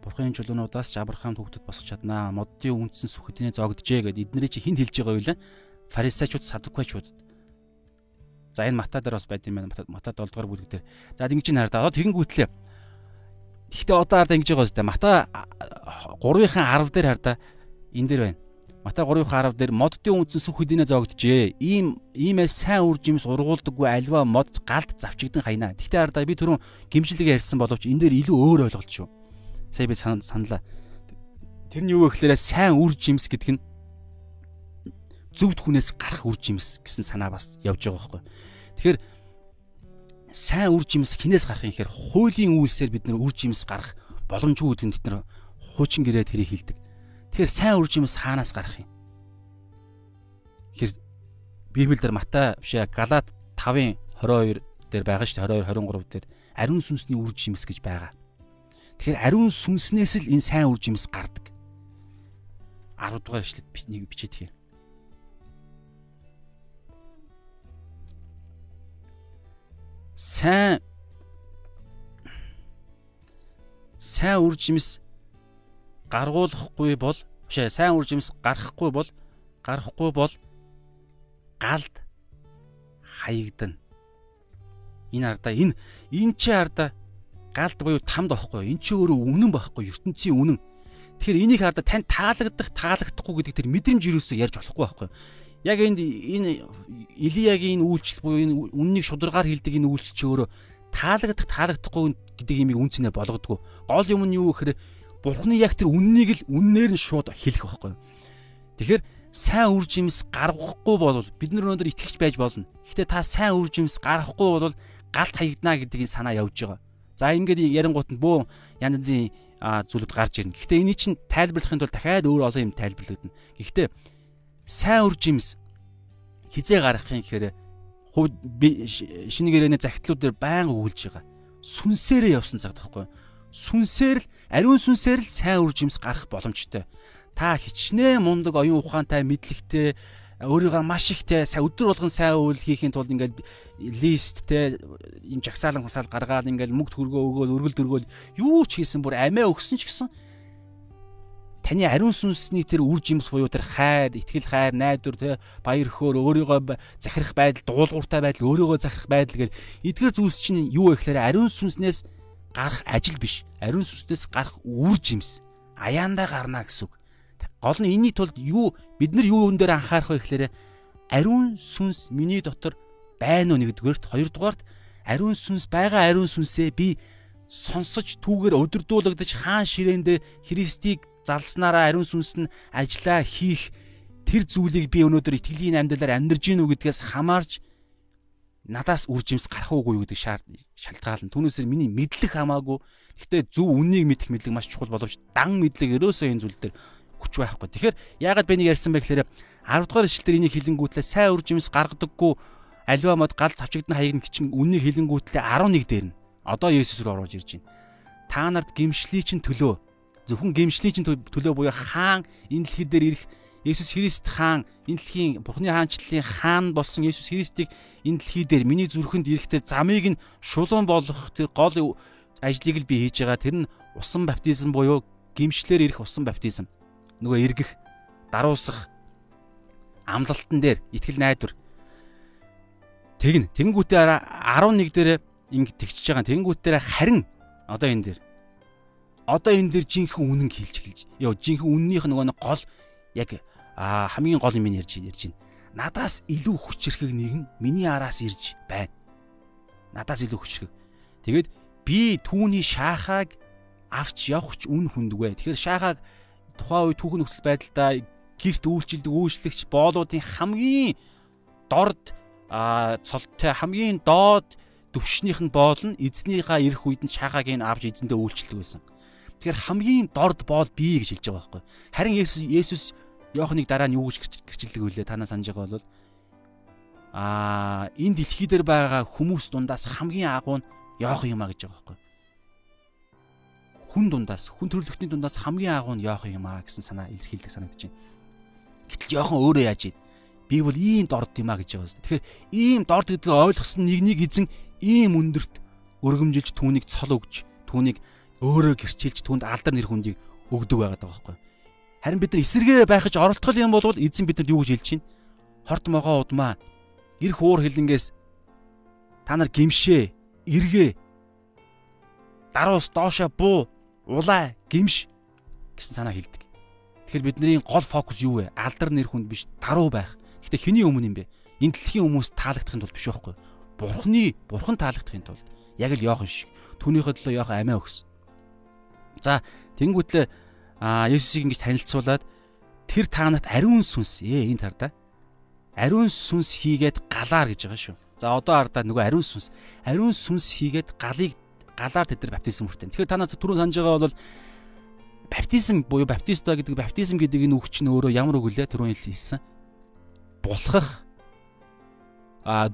S1: бурхны чулуунуудаас ч Авраам хүүхдэд босгож чаднаа. Моддын үндсэн сүхэднээ зогдөжээ гэд эднэрийг чи хинт хэлж байгаа юу лээ? Фарисеучуд, садукайчуд. За энэ Матай дээр бас байд юм байна. Матай 7 дугаар бүлэг дээр. За ингэ чинь хараа. Одоо тэгэнгүүтлээ Гэхдээ одоо хардаа ингэж байгаа зү. Мата 3-ын 10 дээр хардаа энэ дээр байна. Мата 3-ын 10 дээр моддын үндсэн сүх хөдийнэ зоогдчихээ. Ийм иймээс сайн үр жимс ургуулдаггүй альва мод галд завчигдан хайна. Гэхдээ хардаа би түрүүн гимшлигээ ярьсан боловч энэ дээр илүү өөр ойлголт шүү. Сая би саналаа. Тэр нь юу вэ гэхээр сайн үр жимс гэдэг нь зөвд хүнээс гарах үр жимс гэсэн санаа бас явж байгаа байхгүй. Тэгэхээр сайн үр жимс хинээс гарах юм хэрэг хуулийн үйлсээр бид нар үр жимс гарах боломжгүй гэдгийг бид нар хуучин гэрээ тэрийг хилдэг. Тэгэхээр сайн үр жимс хаанаас гарах юм? Тэгэхээр Библиэлд Матай биш ээ Галаат 5-ын 22 дээр байгаа шүү дээ 22 23 дээр ариун сүнсний үр жимс гэж байгаа. Тэгэхээр ариун сүнснээс л энэ сайн үр жимс гардаг. 10 дугаар ишлэд нэг бичээд тэгэхээр сайн сайн үр жимс гаргуулахгүй бол биш ээ сайн үр жимс гарахгүй бол гарахгүй бол галд хаягдана. Энэ ардаа энэ энэ чи ардаа галд буюу тамд байхгүй? Эн чи өөрөө үнэн байхгүй ертөнцийн үнэн. Тэгэхээр энийг хардаа тань таалагдах таалагдахгүй гэдэг тэр мэдрэмж юусоо ярьж болохгүй байхгүй яг энд энэ Илиягийн үйлчлэл буюу энэ үннийг шударгаар хилдэг энэ үйлчлэл чи өөрөө таалагдах таалагдахгүй гэдэг юмыг үнцнээ болгодгоо. Гол юм нь юу гэхээр Бурхны яг тэр үннийг л үннээр нь шууд хэлэх байхгүй. Тэгэхээр сайн үр жимс гаргахгүй бол бид нар өнөөдөр итгэж байж болно. Гэхдээ та сайн үр жимс гаргахгүй бол галт хаягдана гэдгийг санаа явж байгаа. За ингээд ярингуут нь бөө янз янзын зүйлүүд гарч ирнэ. Гэхдээ энийг чинь тайлбарлахын тулд дахиад өөр олон юм тайлбарлагдана. Гэхдээ сайн үр жимс хизээ гарах юм гэхээр шинэ гэрээний загтлууд дээр байнга өгүүлж байгаа. Сүнсээрээ явсан цаг тахгүй. Сүнсээр л ариун сүнсээр л сайн үр жимс гарах боломжтой. Та хичнээн мундаг оюун ухаантай мэдлэгтэй өөрийгөө маш ихтэй өдөр болгон сайн үйл хийхин тулд ингээд листтэй юм жагсаалан хасаал гаргаад ингээд мөнгө төргөө өгөөл өргөл дөргөөл юу ч хийсэн бүр амиа өгсөн ч гэсэн таны ариун сүнсний тэр үр жимс буюу тэр хайр, итгэл хайр, найдвар тэ баяр хөөр өөрийгөө захирах байдал, дуулууртай байдал, өөрийгөө захирах байдал гэл эдгээр зүйлс чинь юу вэ гэхээр ариун сүнснээс гарах ажил биш. Ариун сүнснээс гарах үр жимс. Аяандаа гарна гэсэн үг. Гол нь энэний тулд юу бид нар юу өн дээр анхаарах вэ гэхээр ариун сүнс миний дотор байна уу нэгдүгээрт, хоёрдугаарт ариун сүнс байгаа ариун сүнсээ би сонсож түүгээр өдөрдүүлэгдэж хаан ширээндээ Христийг залснараа ариун сүнс нь ажиллаа хийх тэр зүйлийг би өнөөдөр итгэлийн амьдралаар амьдарж гин үү гэдгээс хамаарж надаас үр жимс гарах уугүй юу гэдэг шаард шалтгаална. Түүнээсээ миний мэдлэг хамаагүй. Гэхдээ зөв үннийг мэдэх мэдлэг маш чухал боловч дан мэдлэг ерөөсөө энэ зүйл дээр хүч байхгүй. Тэгэхээр яагаад би нэг ярьсан бэ гэхээр 10 дугаар ишлэлээр энийг хилэнгүүтлээ сайн үр жимс гаргадаггүй альва мод гал завчигдсан хаягн гिचэн үннийг хилэнгүүтлээ 11 дээр нь одоо Есүс рүү орж ирж байна. Та нарт гимшлийн чинь төлөө зөвхөн гимшлийн чинь төлөө буюу хаан энэ дэлхий дээр ирэх Есүс Христ хаан энэ дэлхийн Бурхны хаанчлалын хаан болсон Есүс Христийг энэ дэлхий дээр миний зүрхэнд ирэхдээ замыг нь шулуун болгох тэр гол ажлыг л би хийж байгаа. Тэр нь усан баптизм буюу гимшлэр ирэх усан баптизм. Нөгөө эргэх, даруусах амлалтан дээр итгэл найдвар. Тэгнь. Тэнгүүтээ 11 дээр ингэ тэгчихэж байгаа. Тэнгүүтээ харин одоо энэ дээр одоо энэ дээр жинхэнэ үнэн хэлж эхэлж. Йоо жинхэнэ үннийх нөгөө гол яг хамгийн гол юм ярьж ярьж байна. Надаас илүү хүчрэхэг нэгэн миний араас ирж байна. Надаас илүү хүчрэх. Тэгээд би түүний шаахааг авч явахч үн хүндгүй. Тэгэхээр шаахааг тухайн үе түүхэн нөхцөл байдалдаа гэрт үйлчилдэг үйлчлэгч боолуудын хамгийн дорд цолтой хамгийн доод төвшнийх нь боол нь эзнийхээ ирэх үед нь шахаагийн авч эзэндээ үйлчлдэг байсан. Тэгэхээр хамгийн дорд боол бий гэж хэлж байгаа байхгүй. Харин Есүс Йоханыг дараа нь юу гэж гэрчилдэг вүлээ танаа санаж байгаа бол аа энэ дэлхий дээр байгаа хүмүүс дундаас хамгийн агуу нь Йохан юм а гэж байгаа байхгүй. Хүн дундаас хүн төрлөختний дундаас хамгийн агуу нь Йохан юм а гэсэн санаа илэрхийлдэг санагдаж байна. Гэтэл Йохан өөрөө яаж ий? Би бол ийм дорд юм а гэж байгаа юм. Тэгэхээр ийм дорд гэдгийг ойлгосон нэг нэг эзэн ийм өндөрт өргөмжилж түүнийг цол өгж түүнийг өөрөө гэрчилж түүнд алдар нэр хүндийг өгдөг байгаад байгаа байхгүй. Харин бид нар эсэргээ байхаж оролтгол юм бол эзэн бидэнд юу гэж хэлж чинь? Хорт могоо удмаа. Ирэх уур хилэнгээс та нар гимшээ, эргээ. Даруус доошоо буу, улаа, гимш гэсэн санаа хэлдэг. Тэгэхээр бидний гол фокус юу вэ? Алдар нэр хүнд биш, даруй байх. Гэтэ хэний өмнө юм бэ? Энэ дэлхийн хүмүүс таалагдахын тулд биш байхгүй. Бурхны, бурхан таалагдахын тулд. Яг л Йохан шиг. Түүнийхээ төлөө Йохан амиа өгсөн. За, тэнгуүтлээ а Есүсийг ингэж танилцуулаад тэр таанат ариун сүнс ээ энэ тар да. Ариун сүнс хийгээд галаар гэж байгаа шүү. За одоо ардаа нөгөө ариун сүнс. Ариун сүнс хийгээд галыг галаар тэд нар баптизм хүртэн. Тэгэхээр та нар түрүүн санаж байгаа бол баптизм буюу баптиста гэдэг баптизм гэдэг энэ үг чинь өөрөө ямар үг вэ? Түрүүн хэлсэн. Булхах а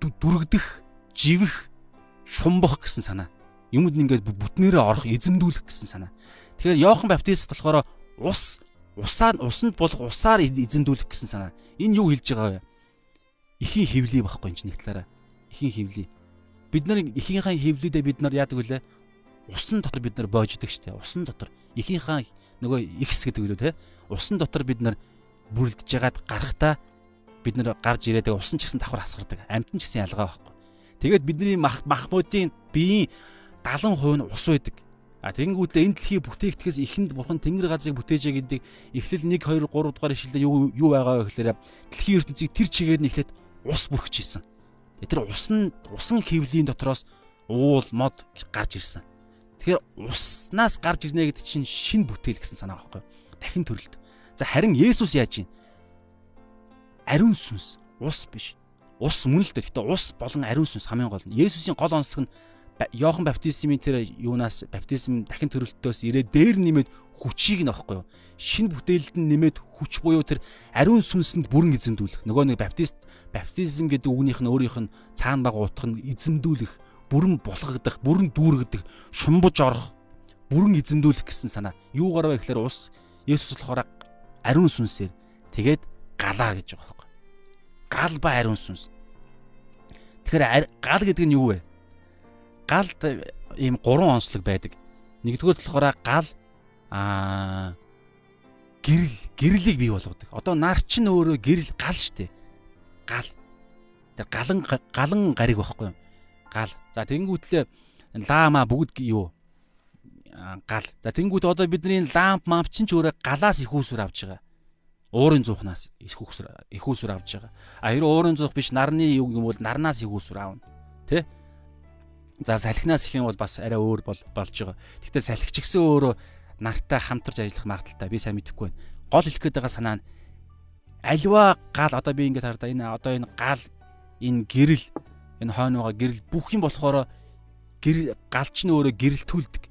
S1: дүргдэх, живэх, шумбах гэсэн санаа. Юмд ингээд бүтнээрээ орох, эзэмдүүлэх гэсэн санаа. Тэгэхээр Йохан Баптист болохоор ус усаар усанд болох усаар эзэндүүлэх гэсэн санаа. Энэ юу хэлж байгаа вэ? Ихийн хевлий байхгүй энэ нэг талаараа. Ихийн хевлий. Бид нар ихийнхээ хевлүүдээ бид нар яадаг вүлээ? Усан дотор бид нар боождаг штэ. Усан дотор ихийнхээ нөгөө ихс гэдэг үү те. Усан дотор бид нар бүрлдэж ягаад гарахтаа бид нар гарч ирээд усан ч гэсэн давхар хасгардаг. Амтэн ч гэсэн ялгаа байхгүй. Тэгээд бидний мах махмуудын биеийн 70% нь ус байдаг. А тэгэнгүүтээ энэ дэлхийг бүтээхдгээс ихэнд бурхан тэнгэр газрыг бүтээжээ гэдэг эхлэл 1 2 3 дугаар ишлэлээр юу юу байгаа вэ гэхээр дэлхийн ертөнцийг тэр чигээр нь эхлээд ус бүрхэж ийсэн. Тэр ус нь усан хөвлийн дотроос уул мод гарч ирсэн. Тэгэхээр уснаас гарч ирнэ гэдэг чинь шин бүтээл гэсэн санаа байхгүй. Дахин төрөлт. За харин Есүс яаж ийн? Ариун сүнс, ус биш. Ус мөн л дээ. Гэтэ ус болон ариун сүнс хамгийн гол нь. Есүсийн гол онцлог нь Йохан баптизмын тэр юунаас баптизм дахин төрөлтөөс ирээд дээр нэмээд хүчийг нөхгүй юу? Шинэ бүтээлд нь нэмээд хүч буюу тэр ариун сүнсэнд бүрэн эзэмдүүлэх. Нөгөө нэг баптист баптизм гэдэг үгнийх нь өөрийнх нь цаана байгаа утга нь эзэмдүүлэх, бүрэн булгагдах, бүрэн дүүргэх, шумбаж орох, бүрэн эзэмдүүлэх гэсэн санаа. Юугаар вэ гэхээр ус Есүс болохоор ариун сүнсээр тэгээд галаа гэж байгаа байхгүй. Гал ба ариун сүнс. Тэгэхээр гал гэдэг нь юу вэ? галд ийм гурван онцлог байдаг. Нэгдүгээр болохоор гал аа гэрэл гэрлийг бий болгодог. Одоо нар чинь өөрөө гэрэл гал штэ. Гал. Тэр галан галан гариг байхгүй юу? Гал. За тэнгүүтлээ лаама бүгд юу? Гал. За тэнгүүт одоо бидний ламп мамп чинь ч өөрөө галаас их усүр авч байгаа. Уурын зуухнаас их усүр их усүр авч байгаа. А хэрэв уурын зуух биш нарны юу юм бол нарнаас их усүр аавна. Тэ? За салхинаас их юм бол бас арай өөр бол болж байгаа. Гэхдээ салхич гисэн өөрөө нартай хамтарч ажиллах магадaltaй би сайн мэдэхгүй байна. Гол хэлэх гээд байгаа санаа нь альва гал одоо би ингээд хардаа энэ одоо энэ гал энэ гэрэл энэ хойно байгаа гэрэл бүх юм болохоор гэр галч нь өөрөө гэрэлтүүлдэг.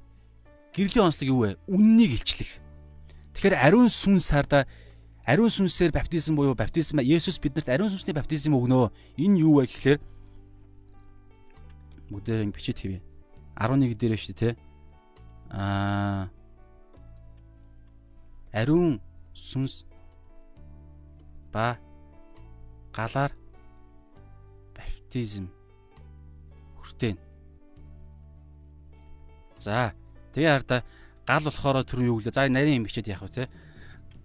S1: Гэрлийн онцлог юу вэ? Үннийг илчлэх. Тэгэхээр ариун сүнс хардаа ариун сүнсээр баптизм буюу баптизм Есүс биднэрт ариун сүнсний баптизм өгнөө. Энэ юу вэ гэхээр бүгдээр ингэ бичиж хэвээ. 11 дээр шүү дээ те. Аа ариун сүнс ба галаар баптизм хүртэн. За тэгээ хараа гал болохоор түр юу гэлээ. За нарийн юм хичээд яах вэ те?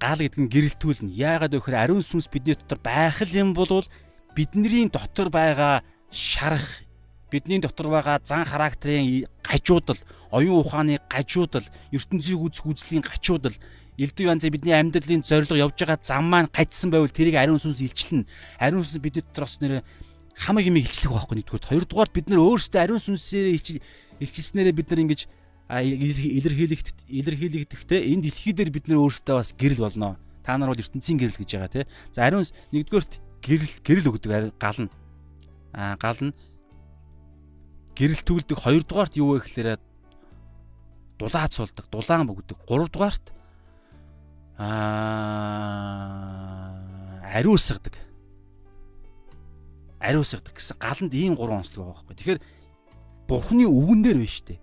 S1: Гал гэдэг нь гэрэлтүүлнэ. Яагаад вэ гэхээр ариун сүнс бидний дотор байх юм бол бидний дотор байгаа шарах бидний дотор байгаа зан характерын гажуудал, оюун ухааны гажуудал, ертөнцийг үзэх үзлийн гачуудал элдв янзын бидний амьдралын зорилго явж байгаа зам маань гажсан байвал тэрийг ариун сүнс илчлэн ариун сүнс бидний дотор бас нэр хамаг юм илчлэх байхгүй нэгдүгээр хоёрдугаар бид нар өөрсдөө ариун сүнсээр илчилснээрээ бид нар ингэж илэрхийлэгт илэрхийлэгдэхтэй энэ дэлхий дээр бид нар өөрсдөө бас гэрэл болно. Та нар бол ертөнцийн гэрэл гэж байгаа тий. За ариун нэгдүгээрт гэрэл гэрэл өгдөг гал нь аа гал нь гэрэлтүүлдэг хоёрдугаарт юу вэ гэхээр дулаацуулдаг, дулаан өгдөг. Гуравдугаарт аа ариусгадаг. Ариусгадаг гэсэн галанд ийм гурван онцлог байгаа байхгүй. Тэгэхээр бурхны үгэн дээр байна шүү дээ.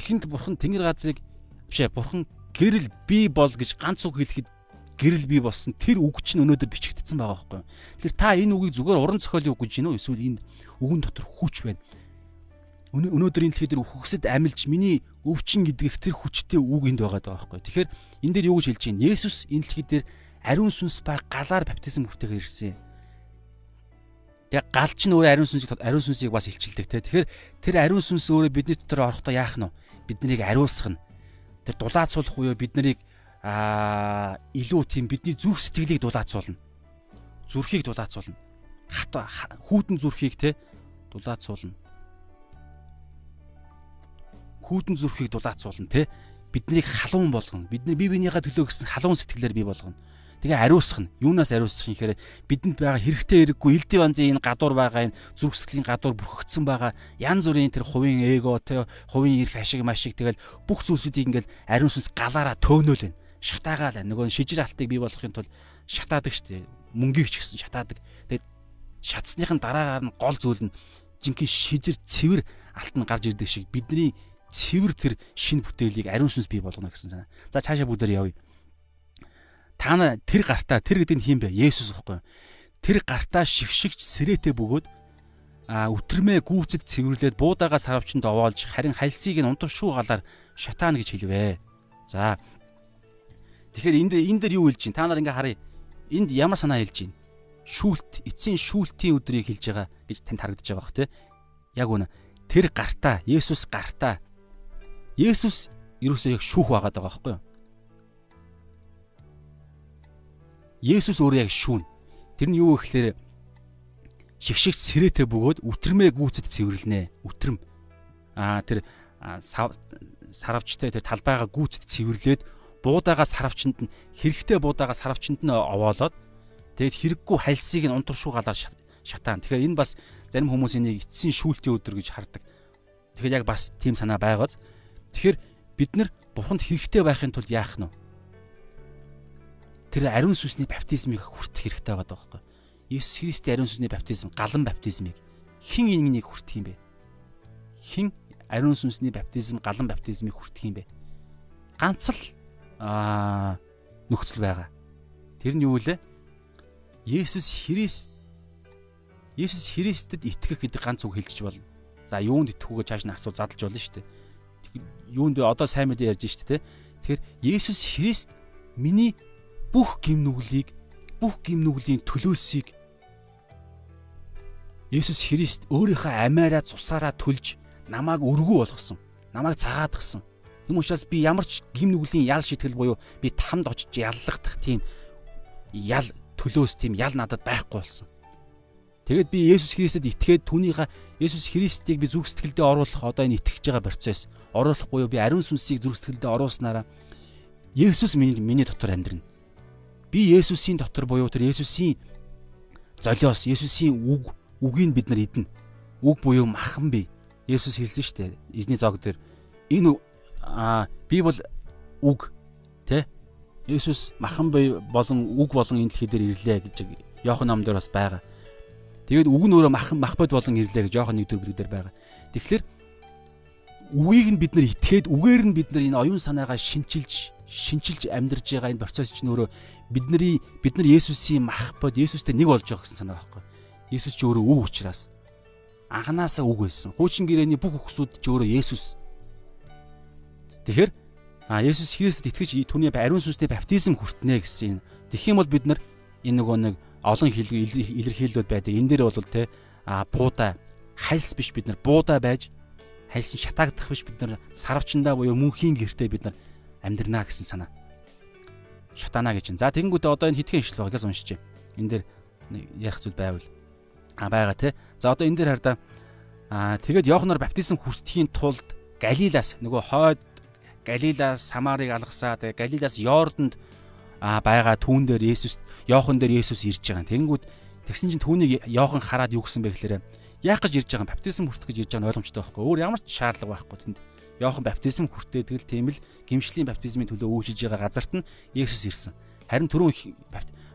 S1: Эхэнд бурхан тэнгэр газрыг бишээ бурхан гэрэл би бол гэж ганц үг хэлэхэд гэрэл би болсон тэр үг чинь өнөөдөр бичигдсэн байгаа байхгүй. Тэгэхээр та энэ үгийг зүгээр уран зохиолын үг гэж гинөө эсвэл энэ үгэн дотор хүч байна өнөөдөр энэ дэлхий дээр үхсэд амилж миний өвчин гэдгэх тэр хүчтэй үг энд байгаа даа байхгүй. Тэгэхээр энэ дээр юу гэж хэлж байна? Есүс энэ дэлхий дээр ариун сүнс ба галаар баптизм хүртэхээр ирсэн. Тэгээ гал ч нөр ариун сүнсийг ариун сүнсийг бас илчилдэг те. Тэгэхээр тэр ариун сүнс өөрөө бидний дотор орохдоо яах нь вэ? Бид нарыг ариусгах нь. Тэр дулаацуулах буюу бид нарыг аа илүү тийм бидний зүрх сэтгэлийг дулаацуулна. Зүрхийг дулаацуулна. Хат хүүтэн зүрхийг те дулаацуулна хүүдэн зүрхийг дулаацуулна те биднийг халуун болгоно бидний бие биенийхээ төлөө гэсэн халуун сэтгэлээр бий болгоно. Тэгээ ариусгах нь юунаас ариусгах юм гэхээр бидэнд байгаа хэрэгтэй хэрэггүй элдив анзын энэ гадуур байгаа энэ зүрх сэтгэлийн гадуур бүрхэгдсэн байгаа янз бүрийн тэр хувийн эго те хувийн эрх ашиг машиг тэгэл бүх зүйлсүүдийг ингээл ариун сүнс галаараа төөнөөл байна шатаагаал нөгөө шижир алтыг бий болгохын тулд шатаадаг штэ. Мөнгийг ч гэсэн шатаадаг. Тэгээд шатсныхын дараагаар нь гол зүйл нь жинхэнэ шижир цэвэр алт нь гарч ирдэг шиг бидний цэвэр тэр шинэ бүтээлийг ариун сүнс бий болгоно гэсэн санаа. За цаашаа бүгдээр явъя. Та нар тэр гартаа тэр гэдэг нь хин бэ? Есүс юу? Тэр гартаа шигшигч сэрээтэй бөгөөд а өтрмээ гүүцэд цэвэрлээд буудаага сарвчанд овоолж харин хальсыг нь унтаршуу галаар шатаана гэж хэлвэ. За. Тэгэхээр энд энэ дээр юу хэлж чинь? Та нар ингээ харъя. Энд ямар санаа хэлж чинь? Шүүлт, эцсийн шүүлтийн өдрийг хэлж байгаа гэж танд харагдаж байгаа бох те. Яг үнэ. Тэр гартаа, Есүс гартаа Есүс ерөөсөө яг шүүх байгаад байгаа байхгүй юу? Есүс өөрөө яг шүүн. Тэр нь юу гэхээр шигшигч сэрээтэй бөгөөд үтрмээ гүйцэд цэвэрлэнэ. Үтрм. Аа тэр саравчтай тэр талбайгаа гүйцэд цэвэрлээд буудаага саравчанд нь хэрэгтэй буудаага саравчанд нь овоолоод тэгээд хэрэггүй хальсыг нь унтаршуу галаар шатаан. Тэгэхээр энэ бас зарим хүмүүс энийг эцсийн шүүлтийн өдөр гэж хардаг. Тэгэхээр яг бас тийм санаа байгааз Тэгэхээр бид нар бурханд хэрэгтэй байхын тулд яах нь вэ? Тэр ариун сүнсний баптизмыг хүртэх хэрэгтэй байгаа байхгүй. Есүс Христийн ариун сүнсний баптизм, галан баптизмыг хэн энийг хүртэх юм бэ? Хэн ариун сүнсний баптизм, галан баптизмыг хүртэх юм бэ? Ганц л аа нөхцөл байгаа. Тэр нь юу вэ? Есүс Христ Есүс Христэд итгэх гэдэг ганц үг хэлж болно. За юунд итгэх үгээ чааш нь асуу задлж болно шүү дээ юунд одоо сайн мэдээ ярьж штэ тэ. Тэгэхээр Есүс Христ миний бүх гим нүглийг бүх гим нүглийн төлөөсийг Есүс Христ өөрийнхөө амиараа цусаараа төлж намайг өргөө болгосон. Намайг цагаатгсан. Тэм учраас би ямар ч гим нүглийн ял шитгэл буюу би тамд очиж яллагдах тийм ял төлөөс тийм ял надад байхгүй болсон. Тэгэд би Есүс Христэд итгээд түүнийхээ Есүс Христийг би зүрх сэтгэлдээ оруулах одоо энэ итгэж байгаа процесс оруулах буюу би ариун сүнсийг зүрх сэтгэлдээ оруулснараа Есүс миний миний дотор амьдрна. Би Есүсийн дотор буюу тэр Есүсийн золиос, Есүсийн үг, үгийг бид нар идэнэ. Үг буюу махан бий. Есүс хэлсэн шүү дээ. Эзний зог дээр энэ аа би бол үг тэ Есүс махан бий болон үг болон энэ дэлхий дээр ирлээ гэж Иохан номдор бас байгаа. Тэгээд үг нь өөрөө мах мах бод болон ирлээ гэж жоохон нэг төр бүрээр байгаа. Тэгэхээр үгийг нь бид нар итгээд үгээр нь бид нар энэ оюун санаагаа шинчилж шинчилж амьдарж байгаа энэ процесс чинь өөрөө бидний бид нар Есүсийн мах бод Есүстэй нэг болж байгаа гэсэн санаа байхгүй. Есүс ч өөрөө үг учраас анханасаа үг байсан. Хуучин гэрээний бүх хүсүүд ч өөрөө Есүс. Тэгэхээр а Есүс Христэд итгэж түүний ариун сүнсний баптизм хүртнэ гэсэн. Тэгэх юм бол бид нар энэ нөгөө нэг олон илэрхийлэлүүд байдаг. Энэ дээр бол те а буудаа хальс биш бид нар буудаа байж хальсан шатаагдах биш бид нар сарвчандаа буюу мөнхийн гэртээ бид нар амьдрнаа гэсэн санаа. Шатана гэж. За тэгэнгүүтээ одоо энэ хитгэн ишлэл байгаас уншиж. Энэ дээр ярих зүйл байвал а байгаа тий. За одоо энэ дээр хардаа а тэгээд Йоханор баптизм хүртэхийн тулд Галилаас нөгөө хойд Галилаас Самарыг алгасаа тэгээ Галилаас Йордонд а байгаа түүн дээр Есүс Йохан дээр Есүс ирж байгаа. Тэнгүүд тэгсэн чинь түүнийг Йохан хараад юу гэсэн бэ гэхээр яах гэж ирж байгаа баптизм хүртэх гэж ирж байгаа нь ойлгомжтой байхгүй. Өөр ямар ч шаардлага байхгүй тэнд. Йохан баптизм хүртээдэг л тийм л гимшлийн баптизмын төлөө үйлчилж байгаа газарт нь Есүс ирсэн. Харин түрүүн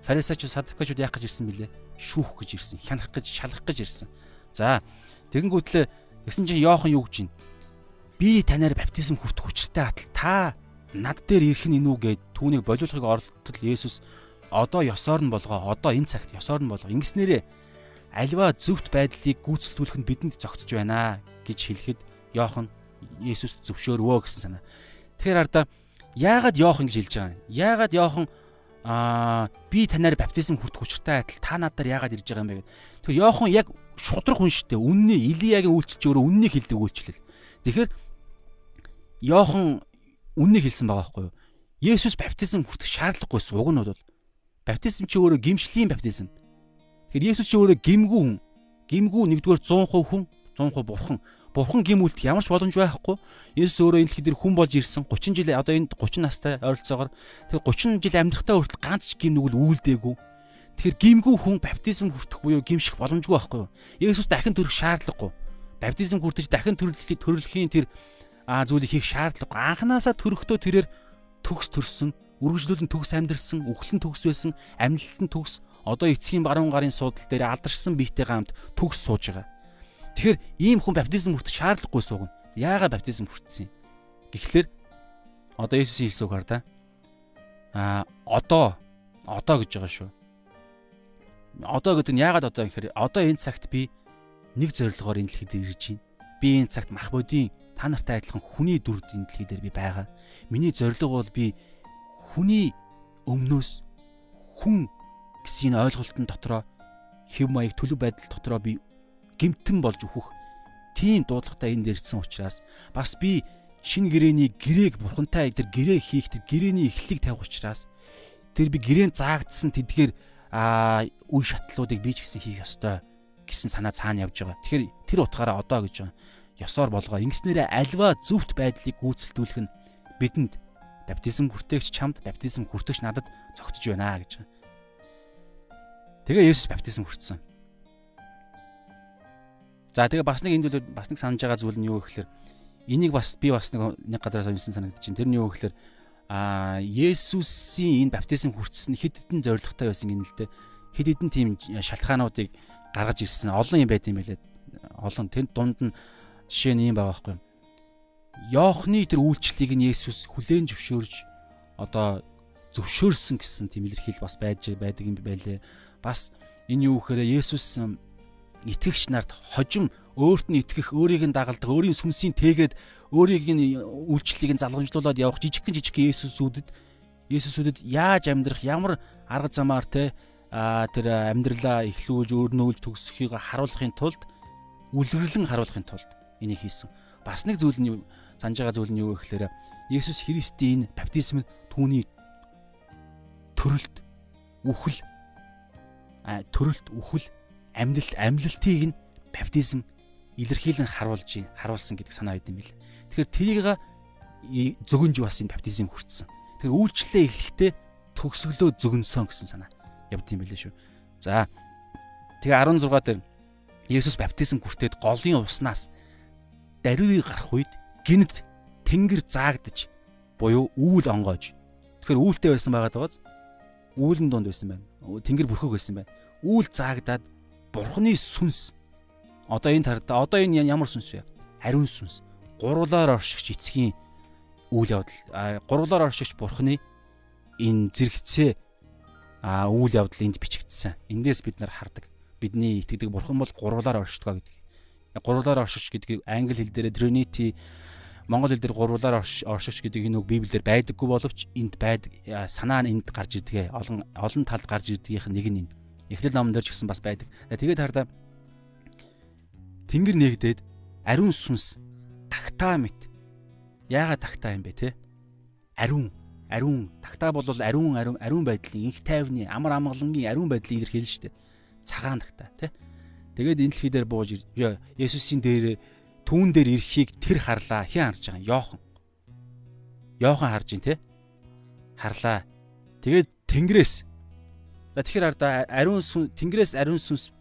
S1: фарисеучуд садукачуд яах гэж ирсэн бilé? Шүүх гэж ирсэн, хянах гэж, шалах гэж ирсэн. За тэгэнгүүтлээ тэгсэн чинь Йохан юу гэж байна? Би танаар баптизм хүртэх хүчтэй атал та над дээр ирэх нь энүү гэд түүнийг болиулахыг оролдтол Есүс одоо ёсоор нь болгоо одоо энэ цагт ёсоор нь болгоо ингэснээрээ альва зөвхт байдлыг гүйцэлдүүлэх нь бидэнд зогтж байна гэж хэлэхэд Йохан Есүс зөвшөөрвөө гэсэн санаа. Тэгэхээр ардаа яагаад Йохан гэж хэлж байгаа юм? Яагаад Йохан аа би танаар баптизм хүртэх учиртай адил та надаар яагаад ирж байгаа юм бэ гэд. Тэгэхээр Йохан яг шудрах хүн шүү дээ. Үнний Илиягийн үйлчлж өөрөө үннийг хэлдэг үйлчлэл. Тэгэхээр Йохан үннийг хэлсэн байгаа байхгүй юу? Есүс баптизм хүртэх шаардлагагүйсэн уг нь бол баптизм чи өөрөө гимшлийн баптизм. Тэгэхээр Есүс чи өөрөө гимгүү хүн. Гимгүү нэгдүгээр 100% хүн, 100% бурхан бурхан гим үлдэх ямар ч боломж байхгүй. Есүс өөрөө энэ дэлхий дээр хүн болж ирсэн 30 жил одоо энэ 30 настай ойролцоогоор тэр 30 жил амьдрахтаа хүртэл ганц ч гим нүгэл үйлдээгүй. Тэгэхээр гимгүй хүн баптизм хүртэх буюу гимших боломжгүй байхгүй юу? Есүс дахин төрөх шаардлагагүй. Баптизм хүртэж дахин төрлөхийн төрлөхийн тэр а зүйлийг хийх шаардлагагүй. Анханасаа төрөхдөө тэрээр төгс төрсөн, үргэлжлүүлэн төгс амьдрсан, үхлэн төгс байсан, амьдлалтан төгс, одоо эцгийн баруун гарын суудал дээр алдаршсан биетэй гамт төгс сууж байгаа. Тэгэхээр ийм хүн баптизм хүртэх шаардлагагүй суугна. Яагаад баптизм хүртсэн юм? Гэхдээ одоо Есүсийн хэлсэн үгээр да. Аа одоо одоо гэж байгаа шүү. Одоо гэдэг нь яагаад одоо гэхээр одоо энэ цагт би нэг зорилгоор энэ дэлхийд ирж байна. Би энэ цагт мах бодийн та нартай адилхан хүний дүрд энэ дэлхий дээр би байгаа. Миний зорилго бол би хүний өмнөөс хүн гэсэн ойлголтын дотроо хэв маяг төлөв байдал дотроо би гимтэн болж өөхөх тийм дуудлагатай энд ирсэн учраас бас би шин гэрэний гэрээг бурхантай тэр гэрээ хийх тэр гэрэний эхлэлийг тавих учраас тэр би гэрээн заагдсан тэдгээр а үе шатлуудыг би ч гэсэн хийх ёстой гэсэн санаа цаана явж байгаа. Тэгэхээр тэр утгаараа одоо гэж байгаа. Ёсоор болгоо. Ингэснээрээ альва зөвхт байдлыг гүйцэлдүүлэх нь бидэнд баптизм хүртээгч чамд баптизм хүртэгч надад зогтж байна гэж байгаа. Тэгээ Есүс баптизм хүртсэн. За тэгээ бас нэг энд бол бас нэг санаж байгаа зүйл нь юу гэхээр энийг бас би бас нэг нэг газараас уншсан санагдаж байна. Тэр нь юу гэхээр а Есүсийн энэ баптизм хүртсэн хэд хэдэн зоригтой байсан гэнэ л дээ. Хэд хэдэн тийм шалтгаануудыг гаргаж ирсэн олон юм байт юм байлээ. Олон тэнд дунд нь жишээ нь юм байгаа байхгүй юу? Йоохны тэр үйлчлэлийг нь Есүс хүлээн зөвшөөрж одоо зөвшөөрсөн гэсэн тийм илэрхийл бас байж байдаг юм байлээ. Бас энэ юу гэхээр Есүс итгэгч нарт хожим өөрт нь итгэх, өөрийг нь дагалдах, өөрийн сүнсийн тэгээд өөрийг нь үйлчлэлийг нь залгамжлуулаад явах жижигхэн жижигхэн Есүсүүдэд Есүсүүдэд яаж амьдрах, ямар арга замаар те тэр амьдралаа эхлүүлж өөрнөөлж төгсөхийг харуулахын тулд үлгэрлэн харуулахын тулд энийг хийсэн. Бас нэг зүйл нь санаж байгаа зүйл нь юу гэхээр Есүс Христийн баптизм нь түүний төрөлт үхэл төрөлт үхэл амьдлалт амьдлалтыг нь баптизм илэрхийлэн харуулж харуулсан гэдэг санаа байд юм бил. Тэгэхээр тэрийг зөгөнж бас энэ баптизм хүртсэн. Тэгэхээр үйлчлэлээ эхлэхдээ төгсгөлөө зөгнсөн гэсэн санаа явд юм билээ шүү. За тэгээ 16 дээр Есүс баптизм хүртээд голын уснаас даруйг гарах үед гинт тэнгэр заагдаж буюу үүл онгойж. Тэгэхээр үүлтэй байсан байгаад байгааз үүлэн донд байсан байна. Тэнгэр бүрхэг байсан байна. Үүл заагдаад бурхны сүнс одоо энэ тарда одоо энэ ямар сүнс вэ? Ариун сүнс. Гуруулаар оршигч эцгийн үйл явдал гурвлаар оршигч бурхны энэ зэрэгцээ үйл явдал энд бичигдсэн. Эндээс бид нар хардаг. Бидний итгэдэг бурхан бол гурвлаар оршдгоо гэдэг. Гурвлаар оршиж гэдгийг англи хэл дээр Trinity монгол хэл дээр гурвлаар оршигч гэдэг энэ үг Библиэлд байдаггүй боловч энд байдаг санаа нь энд гарч ирдэг. Олон олон талд гарч ирдгийнх нэг нь энэ. Эхлэл номон дээр ч гэсэн бас байдаг. Тэгээд хардаа Тэнгэр нэгдээд ариун сүнс тагтаа мэт. Яагаад тагтаа юм бэ те? Ариун, ариун. Тагтаа бол ариун, ариун, ариун байдлын инх тайвны амар амгалангийн ариун байдлыг илэрхийлнэ шүү дээ. Цагаан тагтаа те. Тэгээд энэ дэлхий дээр бууж Есүсийн дээр түүн дээр ирэхийг тэр харлаа. Хэн харж байгаа юм? Йохан. Йохан харж ин те. Харлаа. Тэгээд Тэнгэрээс тэгэхээр ардаа ариун сүн Тэнгэрээс ариун сүнс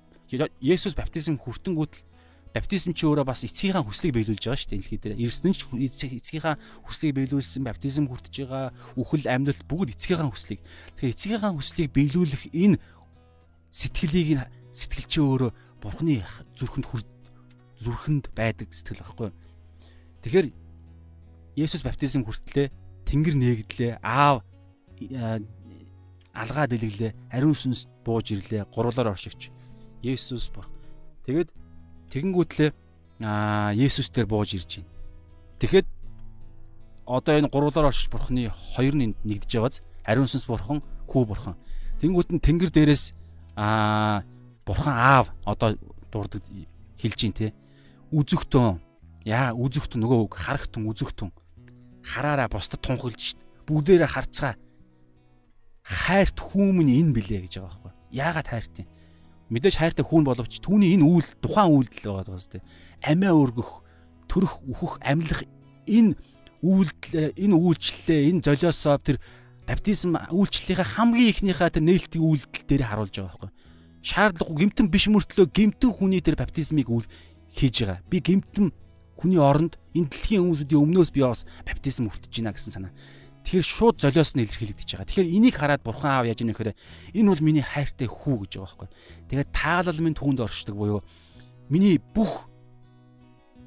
S1: Есүс баптизм хүртэнгүүтэл баптизм чи өөрөө бас эцгийнхаа хүслийг биелүүлж байгаа шүү дээ дэлхий дээр. Ирсэн ч эцгийнхаа хүслийг биелүүлсэн, баптизм хүртэж байгаа, үхэл амьдлалт бүгд эцгийнхаа хүслийг. Тэгэхээр эцгийнхаа хүслийг биелүүлэх энэ сэтгэлийг нь сэтгэл чи өөрөө бурхны зүрхэнд зүрхэнд байдаг сэтгэл байхгүй. Тэгэхээр Есүс баптизм хүртлээ, Тэнгэр нээгдлээ, аав алгаа дэлгэлээ, ариун сүнс бууж ирлээ, гурлаар оршигч. Есүс бүр. Тэгэд Тэгэнгүүтлээ аа Есүс дээр бууж ирж байна. Тэгэхэд одоо энэ гурвлаар оршиж бурхны хоёр нь нэгдэж байгааз ариун сүнс бурхан, хүү бурхан. Тэнгүүт нь тэнгэр дээрээс аа бурхан аав одоо дурдаг хэлж гин те. Үзэгтэн яа үзэгтэн нөгөө үг харахтэн үзэгтэн хараараа бусдад тунхилж шít. Бүгдээрээ харцгаа. Хайрт хүмүн энэ билээ гэж байгаа байхгүй. Яагаад хайрт юм? мэдээж хайртай хүүн боловч түүний энэ үйл тухайн үйлдэл байгаа зү амиа өргөх төрөх үхэх амьлах энэ үйлдэл энэ үйлчлэлээ энэ золиосоо тэр баптизм үйлчлэлийнхаа хамгийн ихнийхээ тэр нээлтийн үйлдэл дээр харуулж байгаа байхгүй шаардлагагүй гимтэн биш мөртлөө гимтэн хүний тэр баптизмыг үйл хийж байгаа би гимтэн хүний оронд энэ дэлхийн хүмүүсүүдийн өмнөөс би бас баптизм хүртэж байна гэсэн санаа Тэгэхээр шууд золиос нь илэрхийлэгдэж байгаа. Тэгэхээр энийг хараад бурхан аав яаж ийм нэхэрэ энэ бол миний хайртай хүү гэж байгаа байхгүй. Тэгээд таалал минь түүнд оршдог буюу миний бүх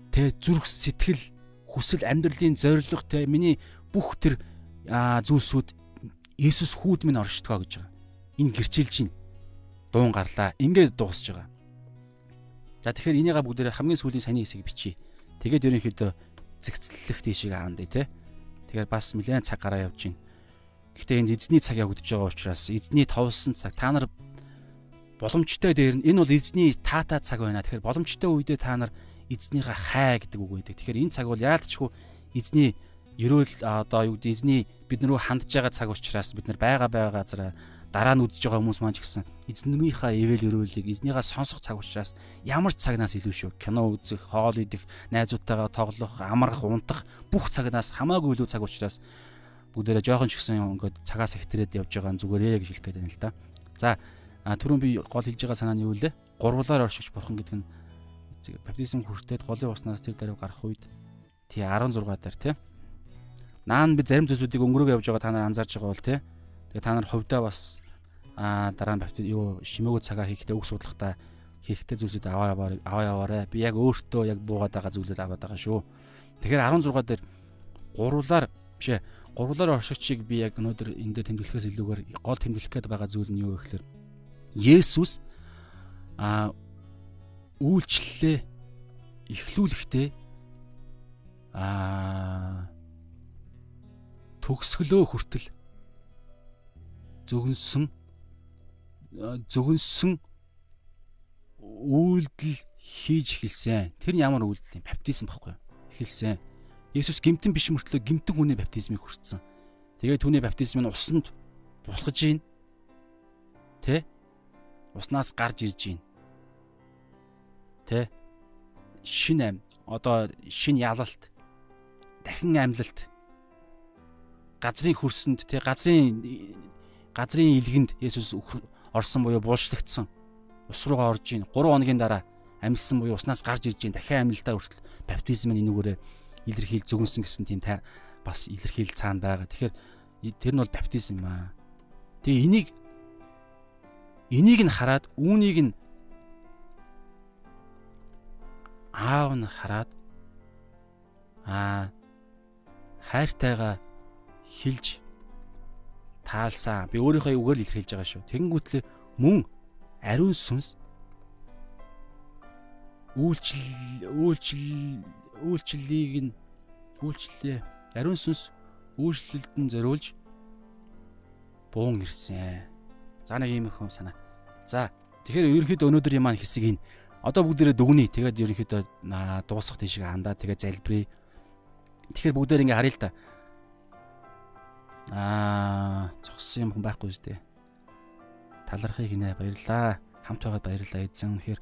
S1: тэ зүрх сэтгэл хүсэл амьдралын зорилго тэ миний бүх тэр зүйлсүүд Есүс хүүд минь оршдгоо гэж байгаа. Энэ гэрчилж байна. Дуун гарлаа. Ингээд дуусж байгаа. За тэгэхээр энийгээ бүгдээрээ хамгийн сүүлийн саний хэсгийг бичиж. Тэгээд ерөнхийдөө зэгцлэх тийшээ хаандъя те. Тэгэхээр бас нэлээд цаг гараа явж байна. Гэхдээ энд эзний цаг явагдаж байгаа учраас эзний товлсон цаг та нар боломжтой дээр нь энэ бол эзний таата цаг байна. Тэгэхээр боломжтой үедээ та нар эзнийхээ хай гэдэг үг байдаг. Тэгэхээр энэ цаг бол яалтчгүй эзний ерөөл одоо юу гэдэг эзний бид наруу хандж байгаа цаг учраас бид нар байгаа байгаа газараа дараа нь үдж байгаа хүмүүс маань ч гэсэн эзнэрийнхаа ивэл өрөөлийг эзнийхаа сонсох цаг учраас ямар ч цагнаас илүү шүү. Кино үзэх, хоол идэх, найзуудтайгаа тоглох, амрах, унтах бүх цагнаас хамаагүй илүү цаг учраас бүгдээрээ жоохон ч гэсэн ингээд цагаас ихтрээд явж байгаа зүгээрээ гэж хэлэх гээд байна л да. За түрүүн би гол хэлж байгаа санаа нь юу вэ? Гурвлаар оршиж бурхан гэдэг нь баптизм хүртээд голын уснаас тэр даруй гарах үед тий 16 дээр тий. Наан би зарим зүйлсүүдийг өнгөрөөгөө явж байгаа та нар анзаарч байгаа бол тий. Тэгээ та нар хувьдаа бас аа дараа нь баптист юу шимээгөө цагаа хийхдээ үг судлахтаа хэрэгтэй зүйлсүүд аваа аваа яваарэ. Би яг өөртөө яг буугаад байгаа зүйлүүд аваад байгаа шүү. Тэгэхээр 16 дээр гурвлаар биш ээ гурвлаар оршигчийг би яг өнөөдөр энэ дээр тэмдэглэхээс илүүгээр гол тэмдэглэх гээд байгаа зүйл нь юу вэ гэхээр Есүс а үйлчлэлээ эхлүүлэхдээ а төгсгөлөө хүртэл зөвгөнсөн зөвгөнсөн үйлдэл хийж эхэлсэн. Тэр нь ямар үйлдэл юм? Баптизм баггүй юу? Эхэлсэн. Есүс гимтэн биш мөртлөө гимтэн хүний баптизмыг хүртсэн. Тэгээд түүний баптизм нь усанд булхаж ийн. Тэ? Уснаас гарч ирж ийн. Тэ? Шин ам одоо шин ялалт дахин амьлалт газрын хөрсөнд тэ газрын газрын илгэнд Есүс орсон буюу булшлагдсан. Ус руугаа орж ийн 3 хоногийн дараа амьдсан буюу уснаас гарч ирж ийн дахин амьлалтаа хүртэл баптизм нь энүүгээрээ илэрхийл зөвгөнсөн гэсэн тийм бас илэрхийл цаана байгаа. Тэгэхээр тэр нь бол баптизм аа. Тэгээ энийг энийг нь хараад үүнийг нь аав нь хараад аа хайртайгаа хилж таалсан. Би өөрийнхөө үгээр л илэрхийлж байгаа шүү. Тэгэнгүүтлээ мөн ариун сүнс үйлчлэл үйлчлэл үйлчлэлийг нь үйлчлэлээ ариун сүнс үйлчлэлд нь зориулж буун ирсэн. За нэг юм их юм санаа. За тэгэхээр ерөнхийдөө өнөөдөр юм маань хэсэг ин одоо бүгдээрээ дүгнэе. Тэгээд ерөнхийдөө дуусах тийшээ хандаа тэгээд залбирая. Тэгэхээр бүгдээр ингээ харъя л та. Аа, зогссон юм байхгүй шүү дээ. Талархыг гинэ баярлаа. Хамт байгаад баярлаа эзэн. Үнэхээр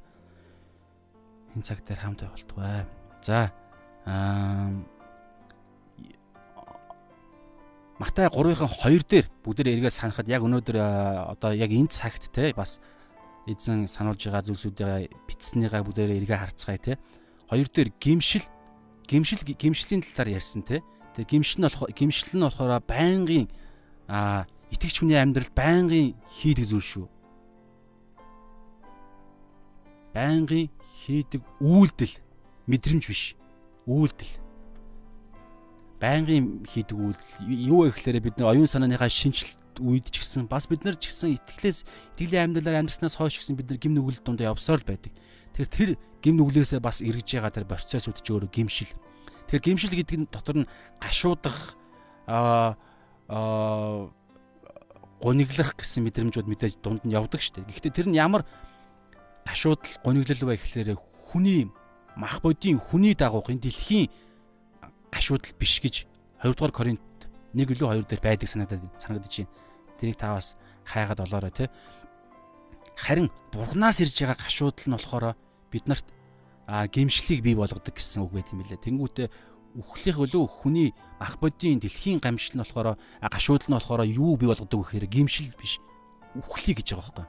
S1: энэ цаг дээр хамт байх болтугай. За, аа Матай 3-ын 2 дээр бүгдээр эргээ санахад яг өнөөдөр одоо яг энэ цагт те бас эзэн сануулж байгаа зүйлсүүдээ бичснийгаа бүгдээр эргээ харцгаая те. Хоёр дээр гимшил гимшил гимшлийн талаар ярьсан те. Тэгээ гимшил нь болох гимшил нь болохоор байнгын а итгэж хүний амьдралд байнгын хийдэг зүйл шүү. Байнгын хийдэг үйлдэл мэдрэмж биш. Үйлдэл байнгын хийдэг үйлдэл юу вэ гэхээр бид нар оюун санааныхаа шинжилт үед ч гэсэн бас бид нар ч гэсэн итгэлээс итгэлийн амьдралаар амьдрснаас хойш гэсэн бид нар гим нүгэл дундаа явсаар л байдаг. Тэгэхээр тэр гим нүглээсээ бас эргэж байгаа тэр процессүүд ч өөрөө гимшил. Тэгэхээр гимшил гэдэг нь дотор нь гашуудах аа аа гониглах гэсэн мэдрэмжүүд мэдээж дунд нь явдаг шүү дээ. Гэхдээ тэр нь ямар гашуудал гониглол вэ гэхээр хүний мах бодийн хүний дагуух энэ дэлхийн гашуудал биш гэж 2 дугаар Коринт 1 илүү 2 дээр байдаг санагдаад санагдаж байна. Тэрийг та бас хайгаад олоорой те. Харин бурхнаас ирж байгаа гашуудал нь болохоор бид нарт гимшлийг бий болгодог гэсэн үг байт юм лээ. Тэнгүүтээ үхлийнх өлөө хүний ах бодийн дэлхийн гамшил нь болохоор гашуудал нь болохоор юу бий болгодог гэхээр гимшил биш. Үхлий гэж байгаа байхгүй.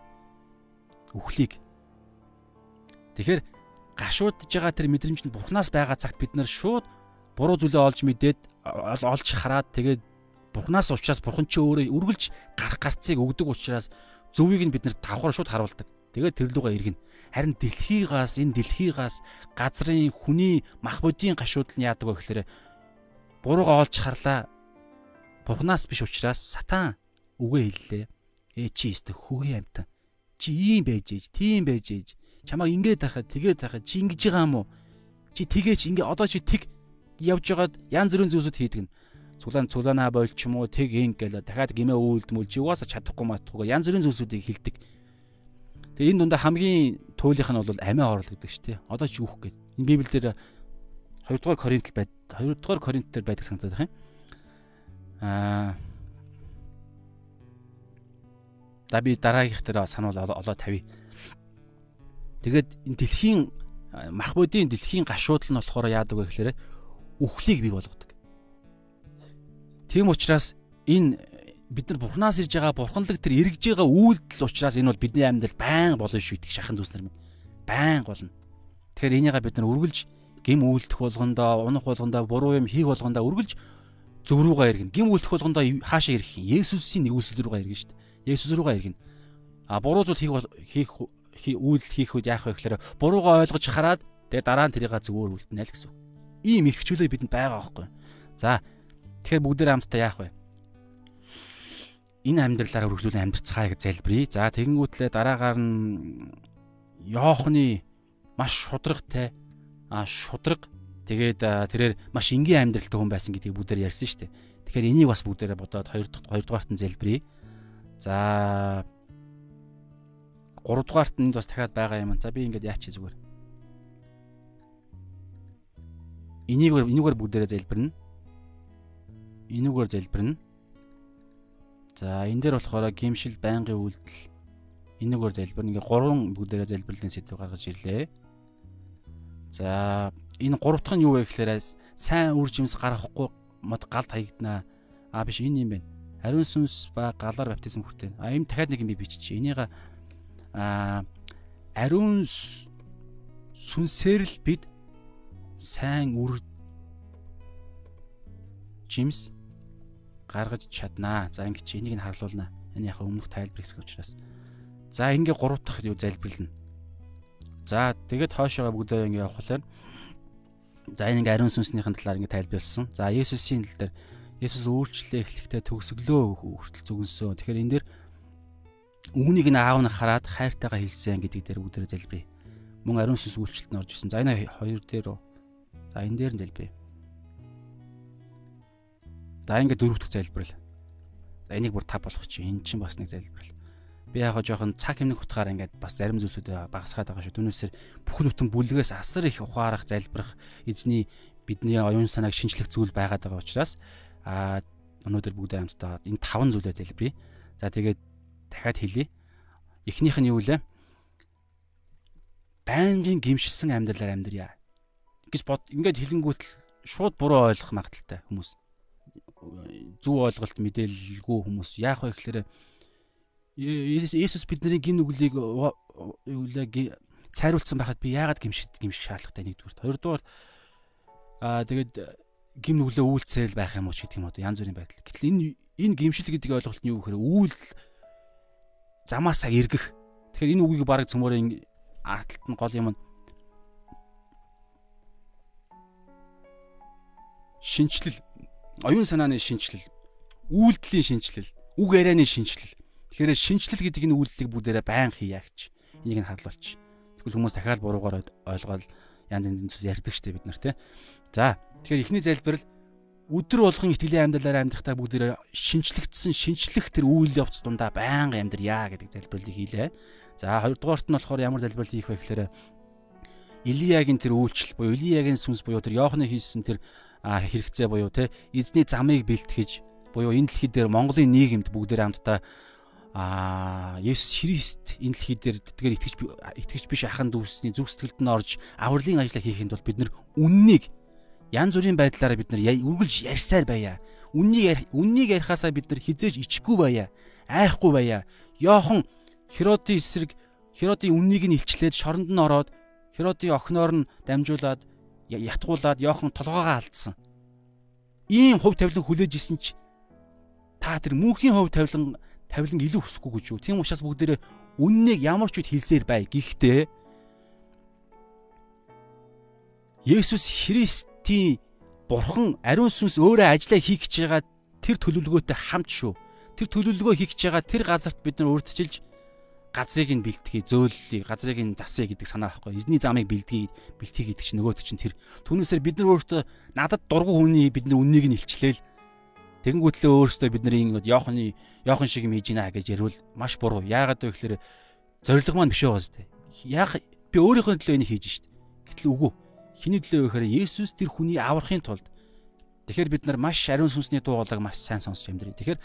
S1: Үхлийг. Тэгэхээр гашуудж байгаа тэр мэдрэмж нь бурхнаас байгаа цагт бид нар шууд буруу зүйлээ олж мэдээд олж хараад тэгээд бурхнаас уучраас бурхан чи өөрөө үргэлж гарах гарцыг өгдөг учраас зөвийг нь бид нарт давхар шууд харуулдаг. Тэгээд тэр лугаа иргэн. Харин дэлхийгаас энэ дэлхийгаас газрын хүний мах бодийн гашууд нь яадаг вэ гэхээр буруугаа олж харлаа. Бурхнаас биш учраас сатан үгээ хэллээ. Ээ чи өстө хөгийн амтан. Чи ийм байж ээж, тийм байж ээж. Чамаа ингэж тахад, тэгээд тахад чи ингэж байгаа юм уу? Чи тэгээч ингэ одоо чи тэг явж байгаад янз бүрийн зүйлсүүд хийдэг нь. Цулаан цулаанаа бойлч юм уу тэг ин гэлээ дахиад гимээ үйлдмэл чи угаасаа чадахгүй матахгүй янз бүрийн зүйлсүүдийг хилдэг. Тэгээ энэ дундаа хамгийн туйлынх нь бол амиа орол гэдэг шүү дээ. Одоо ч юух гээд. Энэ Библиэлд 2 дугаар Коринт байд 2 дугаар Коринт дээр байдаг санагдаад байна. Аа За би дараагийнх дээр сануул олоо тавья. Тэгээд энэ дэлхийн мах бодийн дэлхийн гашуудл нь болохоор яадаг вэ гэхээр үхлийг бий болгодог. Тийм учраас энэ бид нар бурхнаас ирж байгаа бурханлаг тэр эргэж байгаа үйлдэл учраас энэ бол бидний амьдрал байн болно шүү идэх шахан дүүснэр минь. Байн болно. Тэгэхээр энийгээ бид нар үргэлж гим үйлдэх болгондоо, унах болгондоо, буруу юм хийх болгондоо үргэлж зөв рүүгээ иргэн. Гим үйлдэх болгондоо хаашаа ирэх юм? Есүсийн нэгүсэл рүүгээ иргэн шүү дээ. Есүс рүүгээ иргэн. А буруу зүйл хийх хийх үйлдэл хийх үед яах вэ гэхээр буруугаа ойлгож хараад тэгээ дараа нь тэрийг зөвөр үлдэнэ л гэсэн ийм эрхчлөө бидэнд байгаа байхгүй. За тэгэхээр бүгдээр хамтдаа яах вэ? Энэ амьдралаараа үргэлжлүүлэн амьдарцгаая гэж залбирая. За тэгэнгүүтлээ дараагаар нь Йоохны маш шудрагтай а шудраг тэгээд тэрээр маш энгийн амьдралтай хүн байсан гэдгийг бүгдээр ярьсан шүү дээ. Тэгэхээр энийг бас бүгдээрээ бодоод 2 дахь 2 дугаарт нь залбирая. За 3 дугаарт нь бас дахиад байгаа юм. За би ингээд яач зүгээр. Энийг энүүгээр бүгдээрээ залбирна. Энүүгээр залбирна. За энэ дээр болохоор гимшил байнгын үйлдэл энүүгээр залбирна. Ингээ гурван бүгдээрээ залбирлын сэдв гаргаж ирлээ. За энэ гурав дахь нь юу вэ гэхээр сайн үр жимс гаргахгүй мод галд хаягдана. А биш энэ юм байна. Ариун сүнс ба галаар баптизм хүртээ. А ийм дахиад нэг юм би бичиж. Энийг а ариун сүнсээр л бид сайн үр жимс гаргаж чаднаа. За ингэ чи энийг нь харлуулнаа. Энэ яг өмнөх тайлбар хэсэг учраас. За ингээ гурав дахь юу залбирлана. За тэгээд хоошоо бүгдээ ингээ явах болохоор За энэ ингээ ариун сүнснийхэн талаар ингээ тайлбарлсан. За Есүсийн тал дээр Есүс үйлчлэлээ эхлэхдээ төгсгөлөө хүртэл зүгэнсөн. Тэгэхээр энэ дэр үүнийг нь аав нь хараад хайртайгаа хэлсэн гэдэг дээр үүдээр залбирая. Мөн ариун сүнс үйлчлэлд нь орж исэн. За энэ хоёр дээр За энэ дээр нь залбирая. За ингээ дөрөв дэх залбирал. За энийг бүр тав болгох чи эн чинь бас нэг залбирал. Би яг жоохон цаг хэмнэх утгаараа ингээд бас зарим зүйлсүүд багасгаад байгаа шүү. Түүнээсээр бүхэл бүтэн бүлгээс асар их ухаарах, залбирах эзний бидний оюун санааг шинчлэх зүйл байгаад байгаа учраас аа өнөөдөр бүгд хамтдаа энэ таван зүйлээ залбирая. За тэгээд дахиад хэлье. Эхнийх нь юу вэ? Байнгын гимшилсэн амьдралаар амьдрья гэж бод ингээд хэлэнгүүт шууд буруу ойлгох магадaltaй хүмүүс зөв ойлголт мэдээлэлгүй хүмүүс яах вэ гэхээр Есүс бидний гин нүглийг юулаа цайруулсан байхад би яагаад гимших гимших шаардлагатай нэгдүгээр хоёрдугаар аа тэгээд гим нүглээ үйлцэл байх юм уу гэдэг юм уу янз бүрийн байдал. Гэтэл энэ энэ гимшил гэдэг ойлголт нь юу гэхээр үйл замаасаа эргэх. Тэгэхээр энэ үгийг бараг цөмөрийн арталт нь гол юм нь шинчлэл оюун санааны шинчлэл үйлдэлийн шинчлэл үг ярианы шинчлэл тэгэхээр шинчлэл гэдэг энэ үйлдэлийг бүгдээрээ байн хийя гэж энийг нь харлуулчих. Тэгвэл хүмүүс дахиад буруугаар ойлгоод янз янзын зүйлс ярьдаг штеп бид нар те. За тэгэхээр эхний залбирал өдөр болгон итгэлийн амьдралаар амьдрахтаа бүгдээрээ шинчлэгдсэн шинчлэх тэр үйл явц дундаа байнга амьдрья гэдэг залбиралыг хийлээ. За хоёрдугаарт нь болохоор ямар залбирал хийх вэ гэхээр Илиягийн тэр үйлчлэл буюу Илиягийн сүнс буюу тэр Йоохны хийсэн тэр хэрэгцээ буюу те эзний замыг бэлтгэж буюу энэ дэлхий дээр Монголын нийгэмд бүгдээр хамтдаа а Есүс Христ энэ дэлхий дээр тэтгэр итгэж итгэж биш ахын дүүсний зүг сэтгэлд нь орж авралын ажлаа хийхэд бол бид нар үннийг янз бүрийн байдлаараа бид нар үргэлж ярьсаар байя. Үннийг үннийг ярихаасаа бид нар хизээж ичхгүй байя. Айхгүй байя. Йохон Херодын эсрэг Херодын үннийг нь илчлээд шоронд нь ороод Херодын охиноор нь дамжуулаад ятгуулад Йохан толгоогоо алдсан. Ийм хувь тавилан хүлээж исэн ч та тэр мөнхийн хувь тавилан тавилан илүү хүсэхгүй гэж юу. Тийм учраас бүгдээрээ үннийг ямар ч үед хэлсээр бай. Гэхдээ Есүс Христийн Бурхан ариун сүнс өөрөө ажиллаа хийх гэж байгаа тэр төлөвлөгөөтэй хамт шүү. Тэр төлөвлөгөө хийх гэж байгаа тэр газарт бид нар урдчилж газрыг нь бэлтгэе, зөөллөе, газрыг нь засъя гэдэг санаа байхгүй. Эзний замыг бэлтгэе, бэлтгэе гэдэг чинь нөгөөд чинь тэр. Түүнээсээр бид нар өөртөө надад дургу хүний бид нар үннийг нь илчлээл. Тэгэнгүүтлээ өөртөө бидний Йоханы Йохан шиг юм хийж гинэ гэж ярил маш буруу. Яагаад вэ гэхээр зориг маань биш байгаа зү. Яг би өөрийнхөө төлөө энийг хийж штт. Гэтэл үгүй. Хиний төлөө вэ гэхээр Есүс тэр хүний аврахын тулд Тэгэхээр бид нар маш ариун сүнсний дуугалаг маш сайн сонсч амьдрий. Тэгэхээр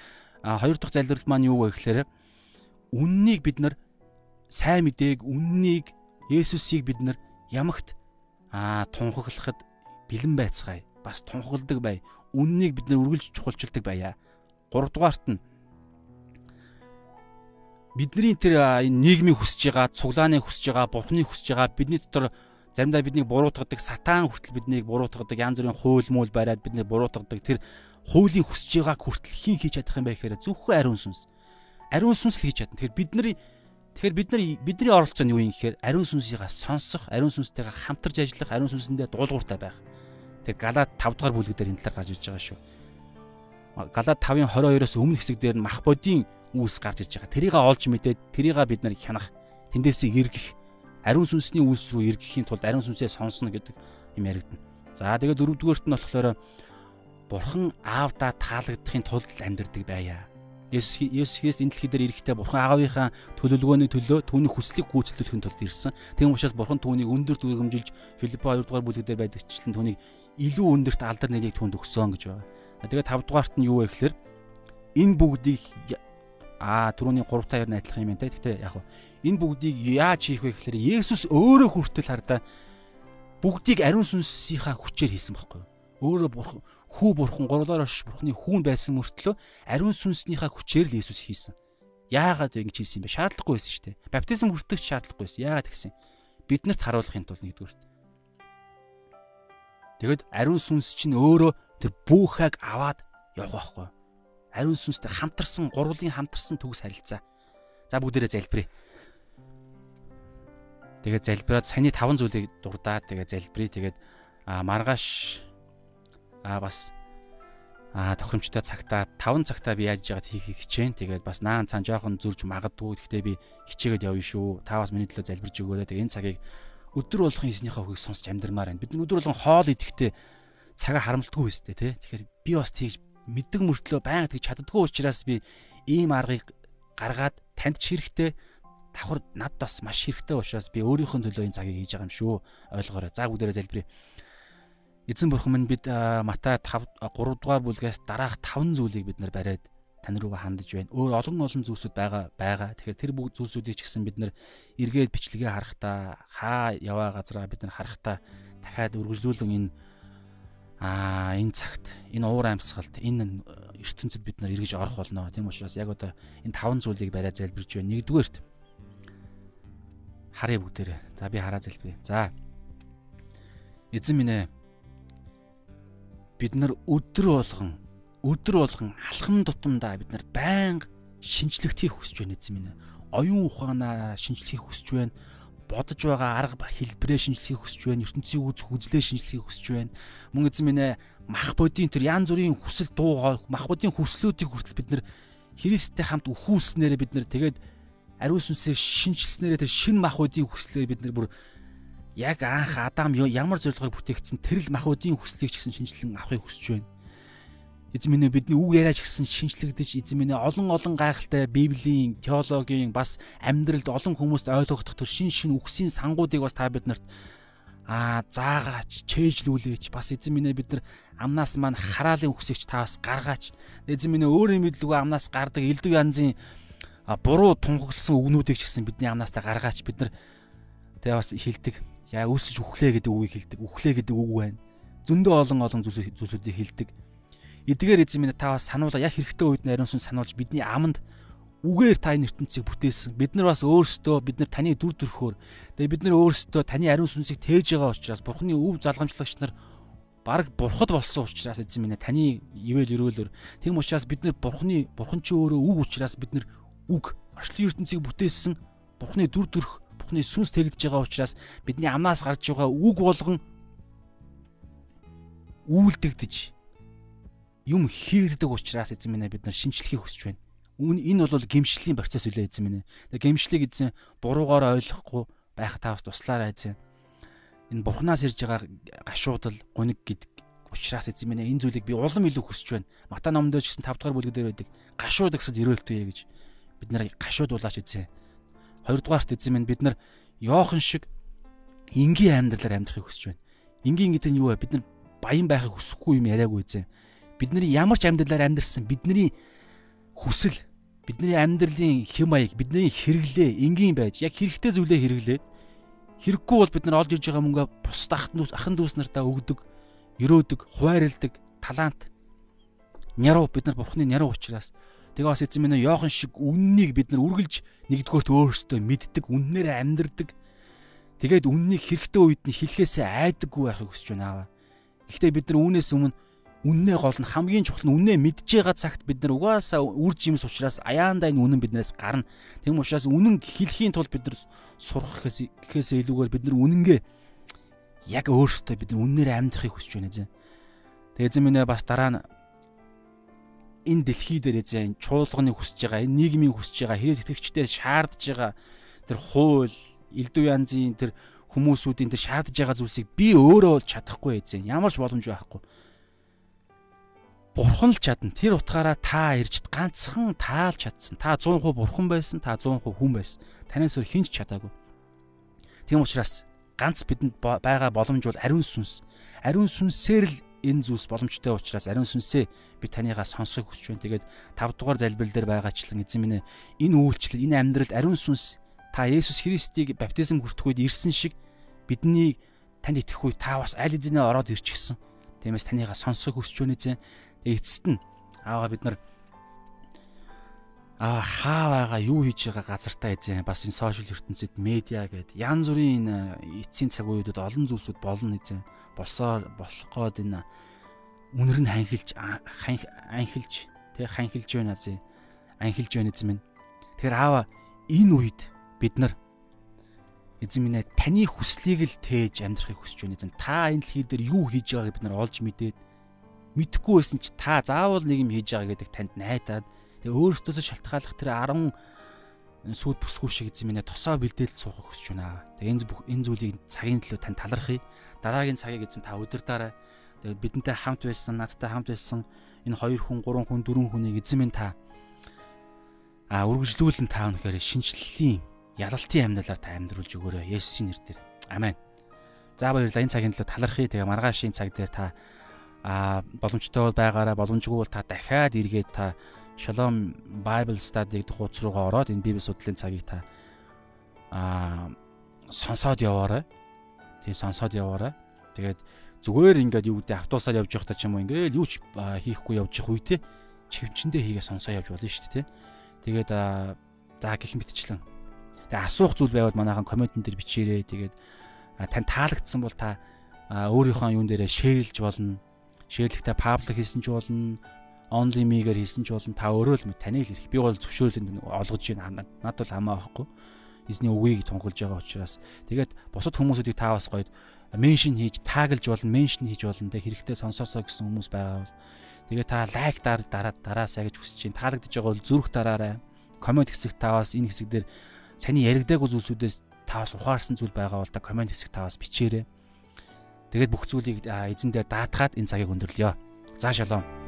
S1: хоёр дахь залбирал маань юу вэ гэхээр үннийг бид нар сайн мэдээг үннийг Есүсийг бид нар ямагт аа тунхаглахад бэлэн байцгаая. Бас тунхагладаг бай. Үннийг бид нар үргэлж чухалчилдаг байя. 3 дугаарт нь бидний тэр нийгмийн хүсэж байгаа, цуглааны хүсэж байгаа, бурхны хүсэж байгаа бидний дотор заримдаа биднийг буруутгадаг сатан хүртэл биднийг буруутгадаг янз бүрийн хууль муул бариад биднийг буруутгадаг тэр хуулийн хүсэж байгааг хүртэл хийн хийж чадах юм байх хэрэг зөвхөн ариун сүнс ариун сүнс л хийж чадна. Тэгэхээр бид нар Тэгэхээр бид нар бидний оролцоо нь юу юм гэхээр ариун сүнсийг сонсох, ариун сүнстэйгээ хамтарч ажиллах, ариун сүнсэндээ дуулууртай байх. Тэр Галаад 5 дугаар бүлэг дээр энэ талаар гарч ирж байгаа шүү. Галаад 5-ын 22-оос өмнөх хэсэг дээр нь мах бодийн үүс гарч ирж байгаа. Тэрийг олж мэдээд тэрийг бид нар хянах, тэндээсээ эргэх, ариун сүнсний үүс рүү эргэхийн тулд ариун сүнсээ сонсно гэдэг юм яригдана. За тэгээд дөрөвдүгээрт нь болохоор Бурхан аавдаа таалагдахын тулд амьдардаг байя Есүс Есүс энэ дэлхий дээр ирэхдээ Бурхан Аавынхаа төлөвлөгөөний төлөө түүний хүслийг гүйцэтгэхийн тулд ирсэн. Тийм учраас Бурхан түүнийг өндөр дүгэмжилж Филиппо 2 дугаар бүлэг дээр байдагчлан түүнийг илүү өндөрт алдар нэрийг түүнд өгсөн гэж байгаа. Тэгээд 5 дугаарт нь юу вэ гэхээр энэ бүгдийг аа түрүүний 3 таяр найдлах юм байна те. Гэхдээ яг энэ бүгдийг яаж хийх вэ гэхээр Есүс өөрөө хүртэл хардаа бүгдийг ариун сүнсийнхаа хүчээр хийсэн байхгүй юу? Өөрөө хүү бурхан гурлаар орш бурханы хүүн байсан мөртлөө ариун сүнснийхаа хүчээр л Иесус хийсэн. Яагаад ингэж хийсэн юм бэ? Шаардлагагүй байсан шүү дээ. Баптизм хүртэх шаардлагагүй байсан. Яагаад гэсэн? Биднэрт харуулахын тулд нэгдүгээр. Тэгэд ариун сүнс чинь өөрөө тэр бүхэг аваад явах байхгүй. Ариун сүнстэй хамтарсан гурвын хамтарсан төгс харилцаа. За бүгдээрээ залбирая. Тэгээд залбираад саяны таван зүйлийг дурдаад тэгээд залбирая. Тэгээд маргааш а бас а тохиромжтой цагтаа 5 цагтаа би яаж яагаад хийхийг хичээн. Тэгээд бас наан цаан жоохон зурж магадгүй. Гэхдээ би хичээгээд явна шүү. Та бас миний төлөө залбирч өгөөрэй. Тэгээд энэ цагийг өдөр болгон эзнийхээ үгийг сонсч амьдрмаар байна. Бид өдөр болгон хоол идэхдээ цагаа харамлдаггүй өстэй тий. Тэгэхээр би бас тийж мэддэг мөртлөө байнга тэгж чаддгүй учраас би ийм аргыг гаргаад танд ч хэрэгтэй давхар над бас маш хэрэгтэй учраас би өөрийнхөө төлөө энэ цагийг хийж байгаа юм шүү. Ойлгоорой. За бүгдээрээ залбирая. Эзэн бурхан минь бид Матай 5 3 дугаар бүлгээс дараах 5 зүйлийг бид нар бариад тань руугаа хандж байна. Өөр олон олон зүйлсүүд байгаа байгаа. Тэгэхээр тэр бүх зүйлсүүдийг ч гэсэн бид нар эргээд бичлэгээ харахтаа хаа яваа газараа бид нар харахтаа дахиад үргэлжлүүлэн энэ аа энэ цагт энэ уур амьсгалд энэ ертөнцид бид нар эргэж орох болно. Тийм учраас яг одоо энэ таван зүйлийг бариа залбирж байна. Нэгдүгээрт харъя бүгдээрээ. За би хараа залбирая. За эзэн минь ээ бид нар өдөр болгон өдөр болгон алхам тутамдаа бид нар байнга шинжлэхтийг хүсэж байна эзэн минь. Оюун ухаанаа шинжлэхийг хүсэж байна. Бодож байгаа арга хэлбэрээ шинжлэхийг хүсэж байна. ертөнцийн үз хүзлээ шинжлэхийг хүсэж байна. Мөн эзэн минь мах бодийн тэр янз бүрийн хүсэл дуу мах бодийн хүслүүдийг хүртэл бид нар Христтэй хамт өхүүлснээрээ бид нар тэгээд ариун сүнсээр шинжилснээрээ тэр шин мах бодийн хүслээ бид нар бүр яг анх Адам ямар зорилгоор бүтээгдсэн тэрл махуудын хүслийг ч гэсэн шинжилэн авахыг хүсэж байна. Эзэн минь бидний үг яриач гэсэн шинжлэгдэж эзэн минь олон олон гайхалтай библийн теологийн бас амьдралд олон хүмүүст ойлгогдох төр шин шин үгсийн сангуудыг бас та биднэрт аа заагаач чэйжлүүлээч бас эзэн минь бид нар амнаас маань хараалын үгсийч та бас гаргаач. Эзэн минь өөрийн мэдлгүй амнаас гардаг элдв янзын буруу тунхагласан үгнүүдийг ч гэсэн бидний амнаас та гаргаач. Бид нар тэгээ бас хилдэг яа өсөж үхлээ гэдэг үгийг хэлдэг. Үхлээ гэдэг үг байна. Зөндөө олон олон зүйлсүүдийг хэлдэг. Эдгээр эзэн минь та бас сануулга яг хэрэгтэй үед нь ариун сүн сануулж бидний аманд үгээр та энэ ертөнцийг бүтээсэн. Бид нар бас өөрсдөө бид нар таны дүр төрхөөр тэгээ бид нар өөрсдөө таны ариун сүнсийг тээж байгаа учраас Бурхны өв залгамжлагч нар баг бурхад болсон учраас эзэн минь таны ивэл өрөөлөөр тийм учраас бид нар Бурхны Бурхан чи өөрөө үг учраас бид нар үг орчлын ертөнцийг бүтээсэн Бурхны дүр төрх Бурхны сүнс тэгдэж байгаа учраас бидний амнаас гарч байгаа үг болгон үйлдэгдэж юм хийгддэг учраас эзэн минь бид нар шинчлэхийг хүсэж байна. Энэ бол гимшлийн процесс үлээ эзэн минь. Тэгээ гимшлийг эзэн буруугаар ойлгохгүй байх та бас туслаарай эзэн. Энэ бурхнаас ирж байгаа гашуудал гуниг гэдэг учраас эзэн минь энэ зүйлийг би улам илүү хүсэж байна. Мата номдөө ч гэсэн 5 дугаар бүлэг дээр байдаг. Гашууд гэсэд өрөөлтөө гэж бид нар гашуудуулаач эзэн. Хоёрдугаарт эзэн минь бид нар Йохан шиг энгийн амьдралаар амьдрахыг хүсэж байна. Энгийн гэдэг нь юу вэ? Бид нар баян байхыг хүсэхгүй юм яриаггүй эзэн. Бидний ямар ч амьдралаар амьдрсан бидний хүсэл бидний амьдралын хэм маяг бидний хэрэглээ энгийн байж яг хэрэгтэй зүйлээ хэрэглээд хэрэггүй бол бид нар олж ирж байгаа мөнгөө бусад ахын дүүс нартаа өгдөг, өрөөдөг, хуваарлдаг, талант няруу бид нар бурхны няруу учраас Тэгээ бас эзэн минь Йохан шиг үннийг бид нар үргэлж нэгдүгээрт өөрсдөө мэддэг, үннээр амьдрдаг. Тэгээд үннийг хэрэгтэй үед нь хэлхээсээ айдаггүй байхыг хүсэж байна аваа. Гэхдээ бид нар үүнээс өмнө үннээ гол нь хамгийн чухал нь үннээ мэдж байгаа цагт бид нар угаасаа үр жимс учраас аяандаа энэ үнэн биднээс гарна. Тэгм учраас үнэн хэлхийн тулд бид нар сурах гэхээс илүүгээр бид нар үнэнгээ яг өөрсдөө бид нар үннээр амьдрахыг хүсэж байна зэн. Тэгээ эзэн минь бас дараа нь энэ дэлхий дээр эзэн чуулганы хүсэж байгаа, энэ нийгмийн хүсэж байгаа, хэрэг сэтгэгчдээр шаардж байгаа тэр хууль, элдв янзын тэр хүмүүсүүдийн тэр шаардж байгаа зүйлсийг би өөрөө чадахгүй эзэн. Ямар ч боломж байхгүй. Бурхан л чадна. Тэр утгаараа та ирж ганцхан таал чадсан. Та 100% бурхан байсан, та 100% хүн байсан. Танаас өөр хинч чадаагүй. Тийм учраас ганц бидэнд байгаа боломж бол ариун сүнс. Ариун сүнсээр л энэ зүйлс боломжтой учраас ариун сүнсээ би танийгаа сонсохыг хүсэж байна. Тэгээд 5 дугаар залбирал дээр байгаачлан эзэн минь энэ үйлчлэл энэ амьдралд ариун сүнс та Есүс Христийг баптизм хүртэх үед ирсэн шиг бидний танд итгэх үед та бас аль эзэнээ ороод ирчихсэн. Тиймээс танийгаа сонсохыг хүсэж байна эзэн. Тэгээд эцэст нь аава бид нар аа хаа байгаа юу хийж байгаа газартаа эзэн бас энэ сошиал ертөнцид медиа гэдэг янз бүрийн энэ эцсийн цаг үеүүдэд олон зүйлсүүд болно эзэн болсоор болох гээд энэ үнэр нь ханхилж анхилж тэг ханхилж байна зэ анхилж байна эзэн минь тэгэхээр аава энэ үед бид нар эзэн минь таны хүслийг л тээж амьдрахыг хүсэж байна эзэн. Та энэ дэлхий дээр юу хийж байгааг бид нар олж мэдээд мэдхгүй байсан ч та заавал нэг юм хийж байгаа гэдэг танд найдаад тэгээ өөрөөсөө шалтгааллах тэр 10 сүд бүсгүй шиг эзэн минь тосоо бэлдээлд суухыг хүсэж байна. Тэгээ энэ бүх энэ зүйлийг цагийн төлөө тань талархъя. Дараагийн цагийг эзэн та удирдаарай. Тэгээ бидэнтэй хамт байсан, надтай хамт байсан энэ 2 хүн, 3 хүн, 4 хүнийг эзэн минь та а үргэлжлүүлэн та өнөхөр шинжлэлийн ялалтын амьдралаар та амьдруулж өгөөрэй. Есүсийн нэрээр. Амен. За баярлалаа. Энэ цагийн төлөө талархъя. Тэгээ маргаашийн цаг дээр та а боломжтой бол байгаараа боломжгүй бол та дахиад эргээд та Shalom Bible Study гэдэг хуудас руугаа ороод энэ Библи судлалын цагийг та а сонсоод яваарай. Тэгээ сонсоод яваарай. Тэгээд зүгээр ингээд юу гэдэг автобусаар явж байхдаа ч юм уу ингээд юу ч хийхгүй явж явах үедээ чивчэндээ хийгээ сонсоо явж болно шүү дээ. Тэгээд за гэх мэтчлэн. Тэгээ асуух зүйл байвал манайхан комментэн дээр бичээрэй. Тэгээд тань таалагдсан бол та өөрийнхөө юун дээрээ шеэрлж болно. Шеэрлэхдээ паблик хийсэн ч болно. Only me-гээр хийсэн ч болно. Та өөрөө л таны л ирэх. Би бол зөвшөөрлөнд олгож байна. Над бол хамаа байхгүй. Эзний үгийг тунхилж байгаа учраас тэгээд бусад хүмүүсүүдийг та бас гоё меншн хийж тааглаж болно, меншн хийж болно. Тэг хэрэгтэй сонсоосоо гэсэн хүмүүс байгаа бол Тэгээ та лайк дараа дараа дараасаа гэж хүсэж чинь таалагдж байгаа бол зүрх дараарай. Комент хэсэгт таваас энэ хэсэг дээр саний яригдаагүй зүйлсүүдээс таваас ухаарсан зүйл байгаа бол та комент хэсэгт таваас бичээрэй. Тэгээд бүх зүйлийг эзэн дээр даатгаад энэ цагийг өндөрлөё. За шалом.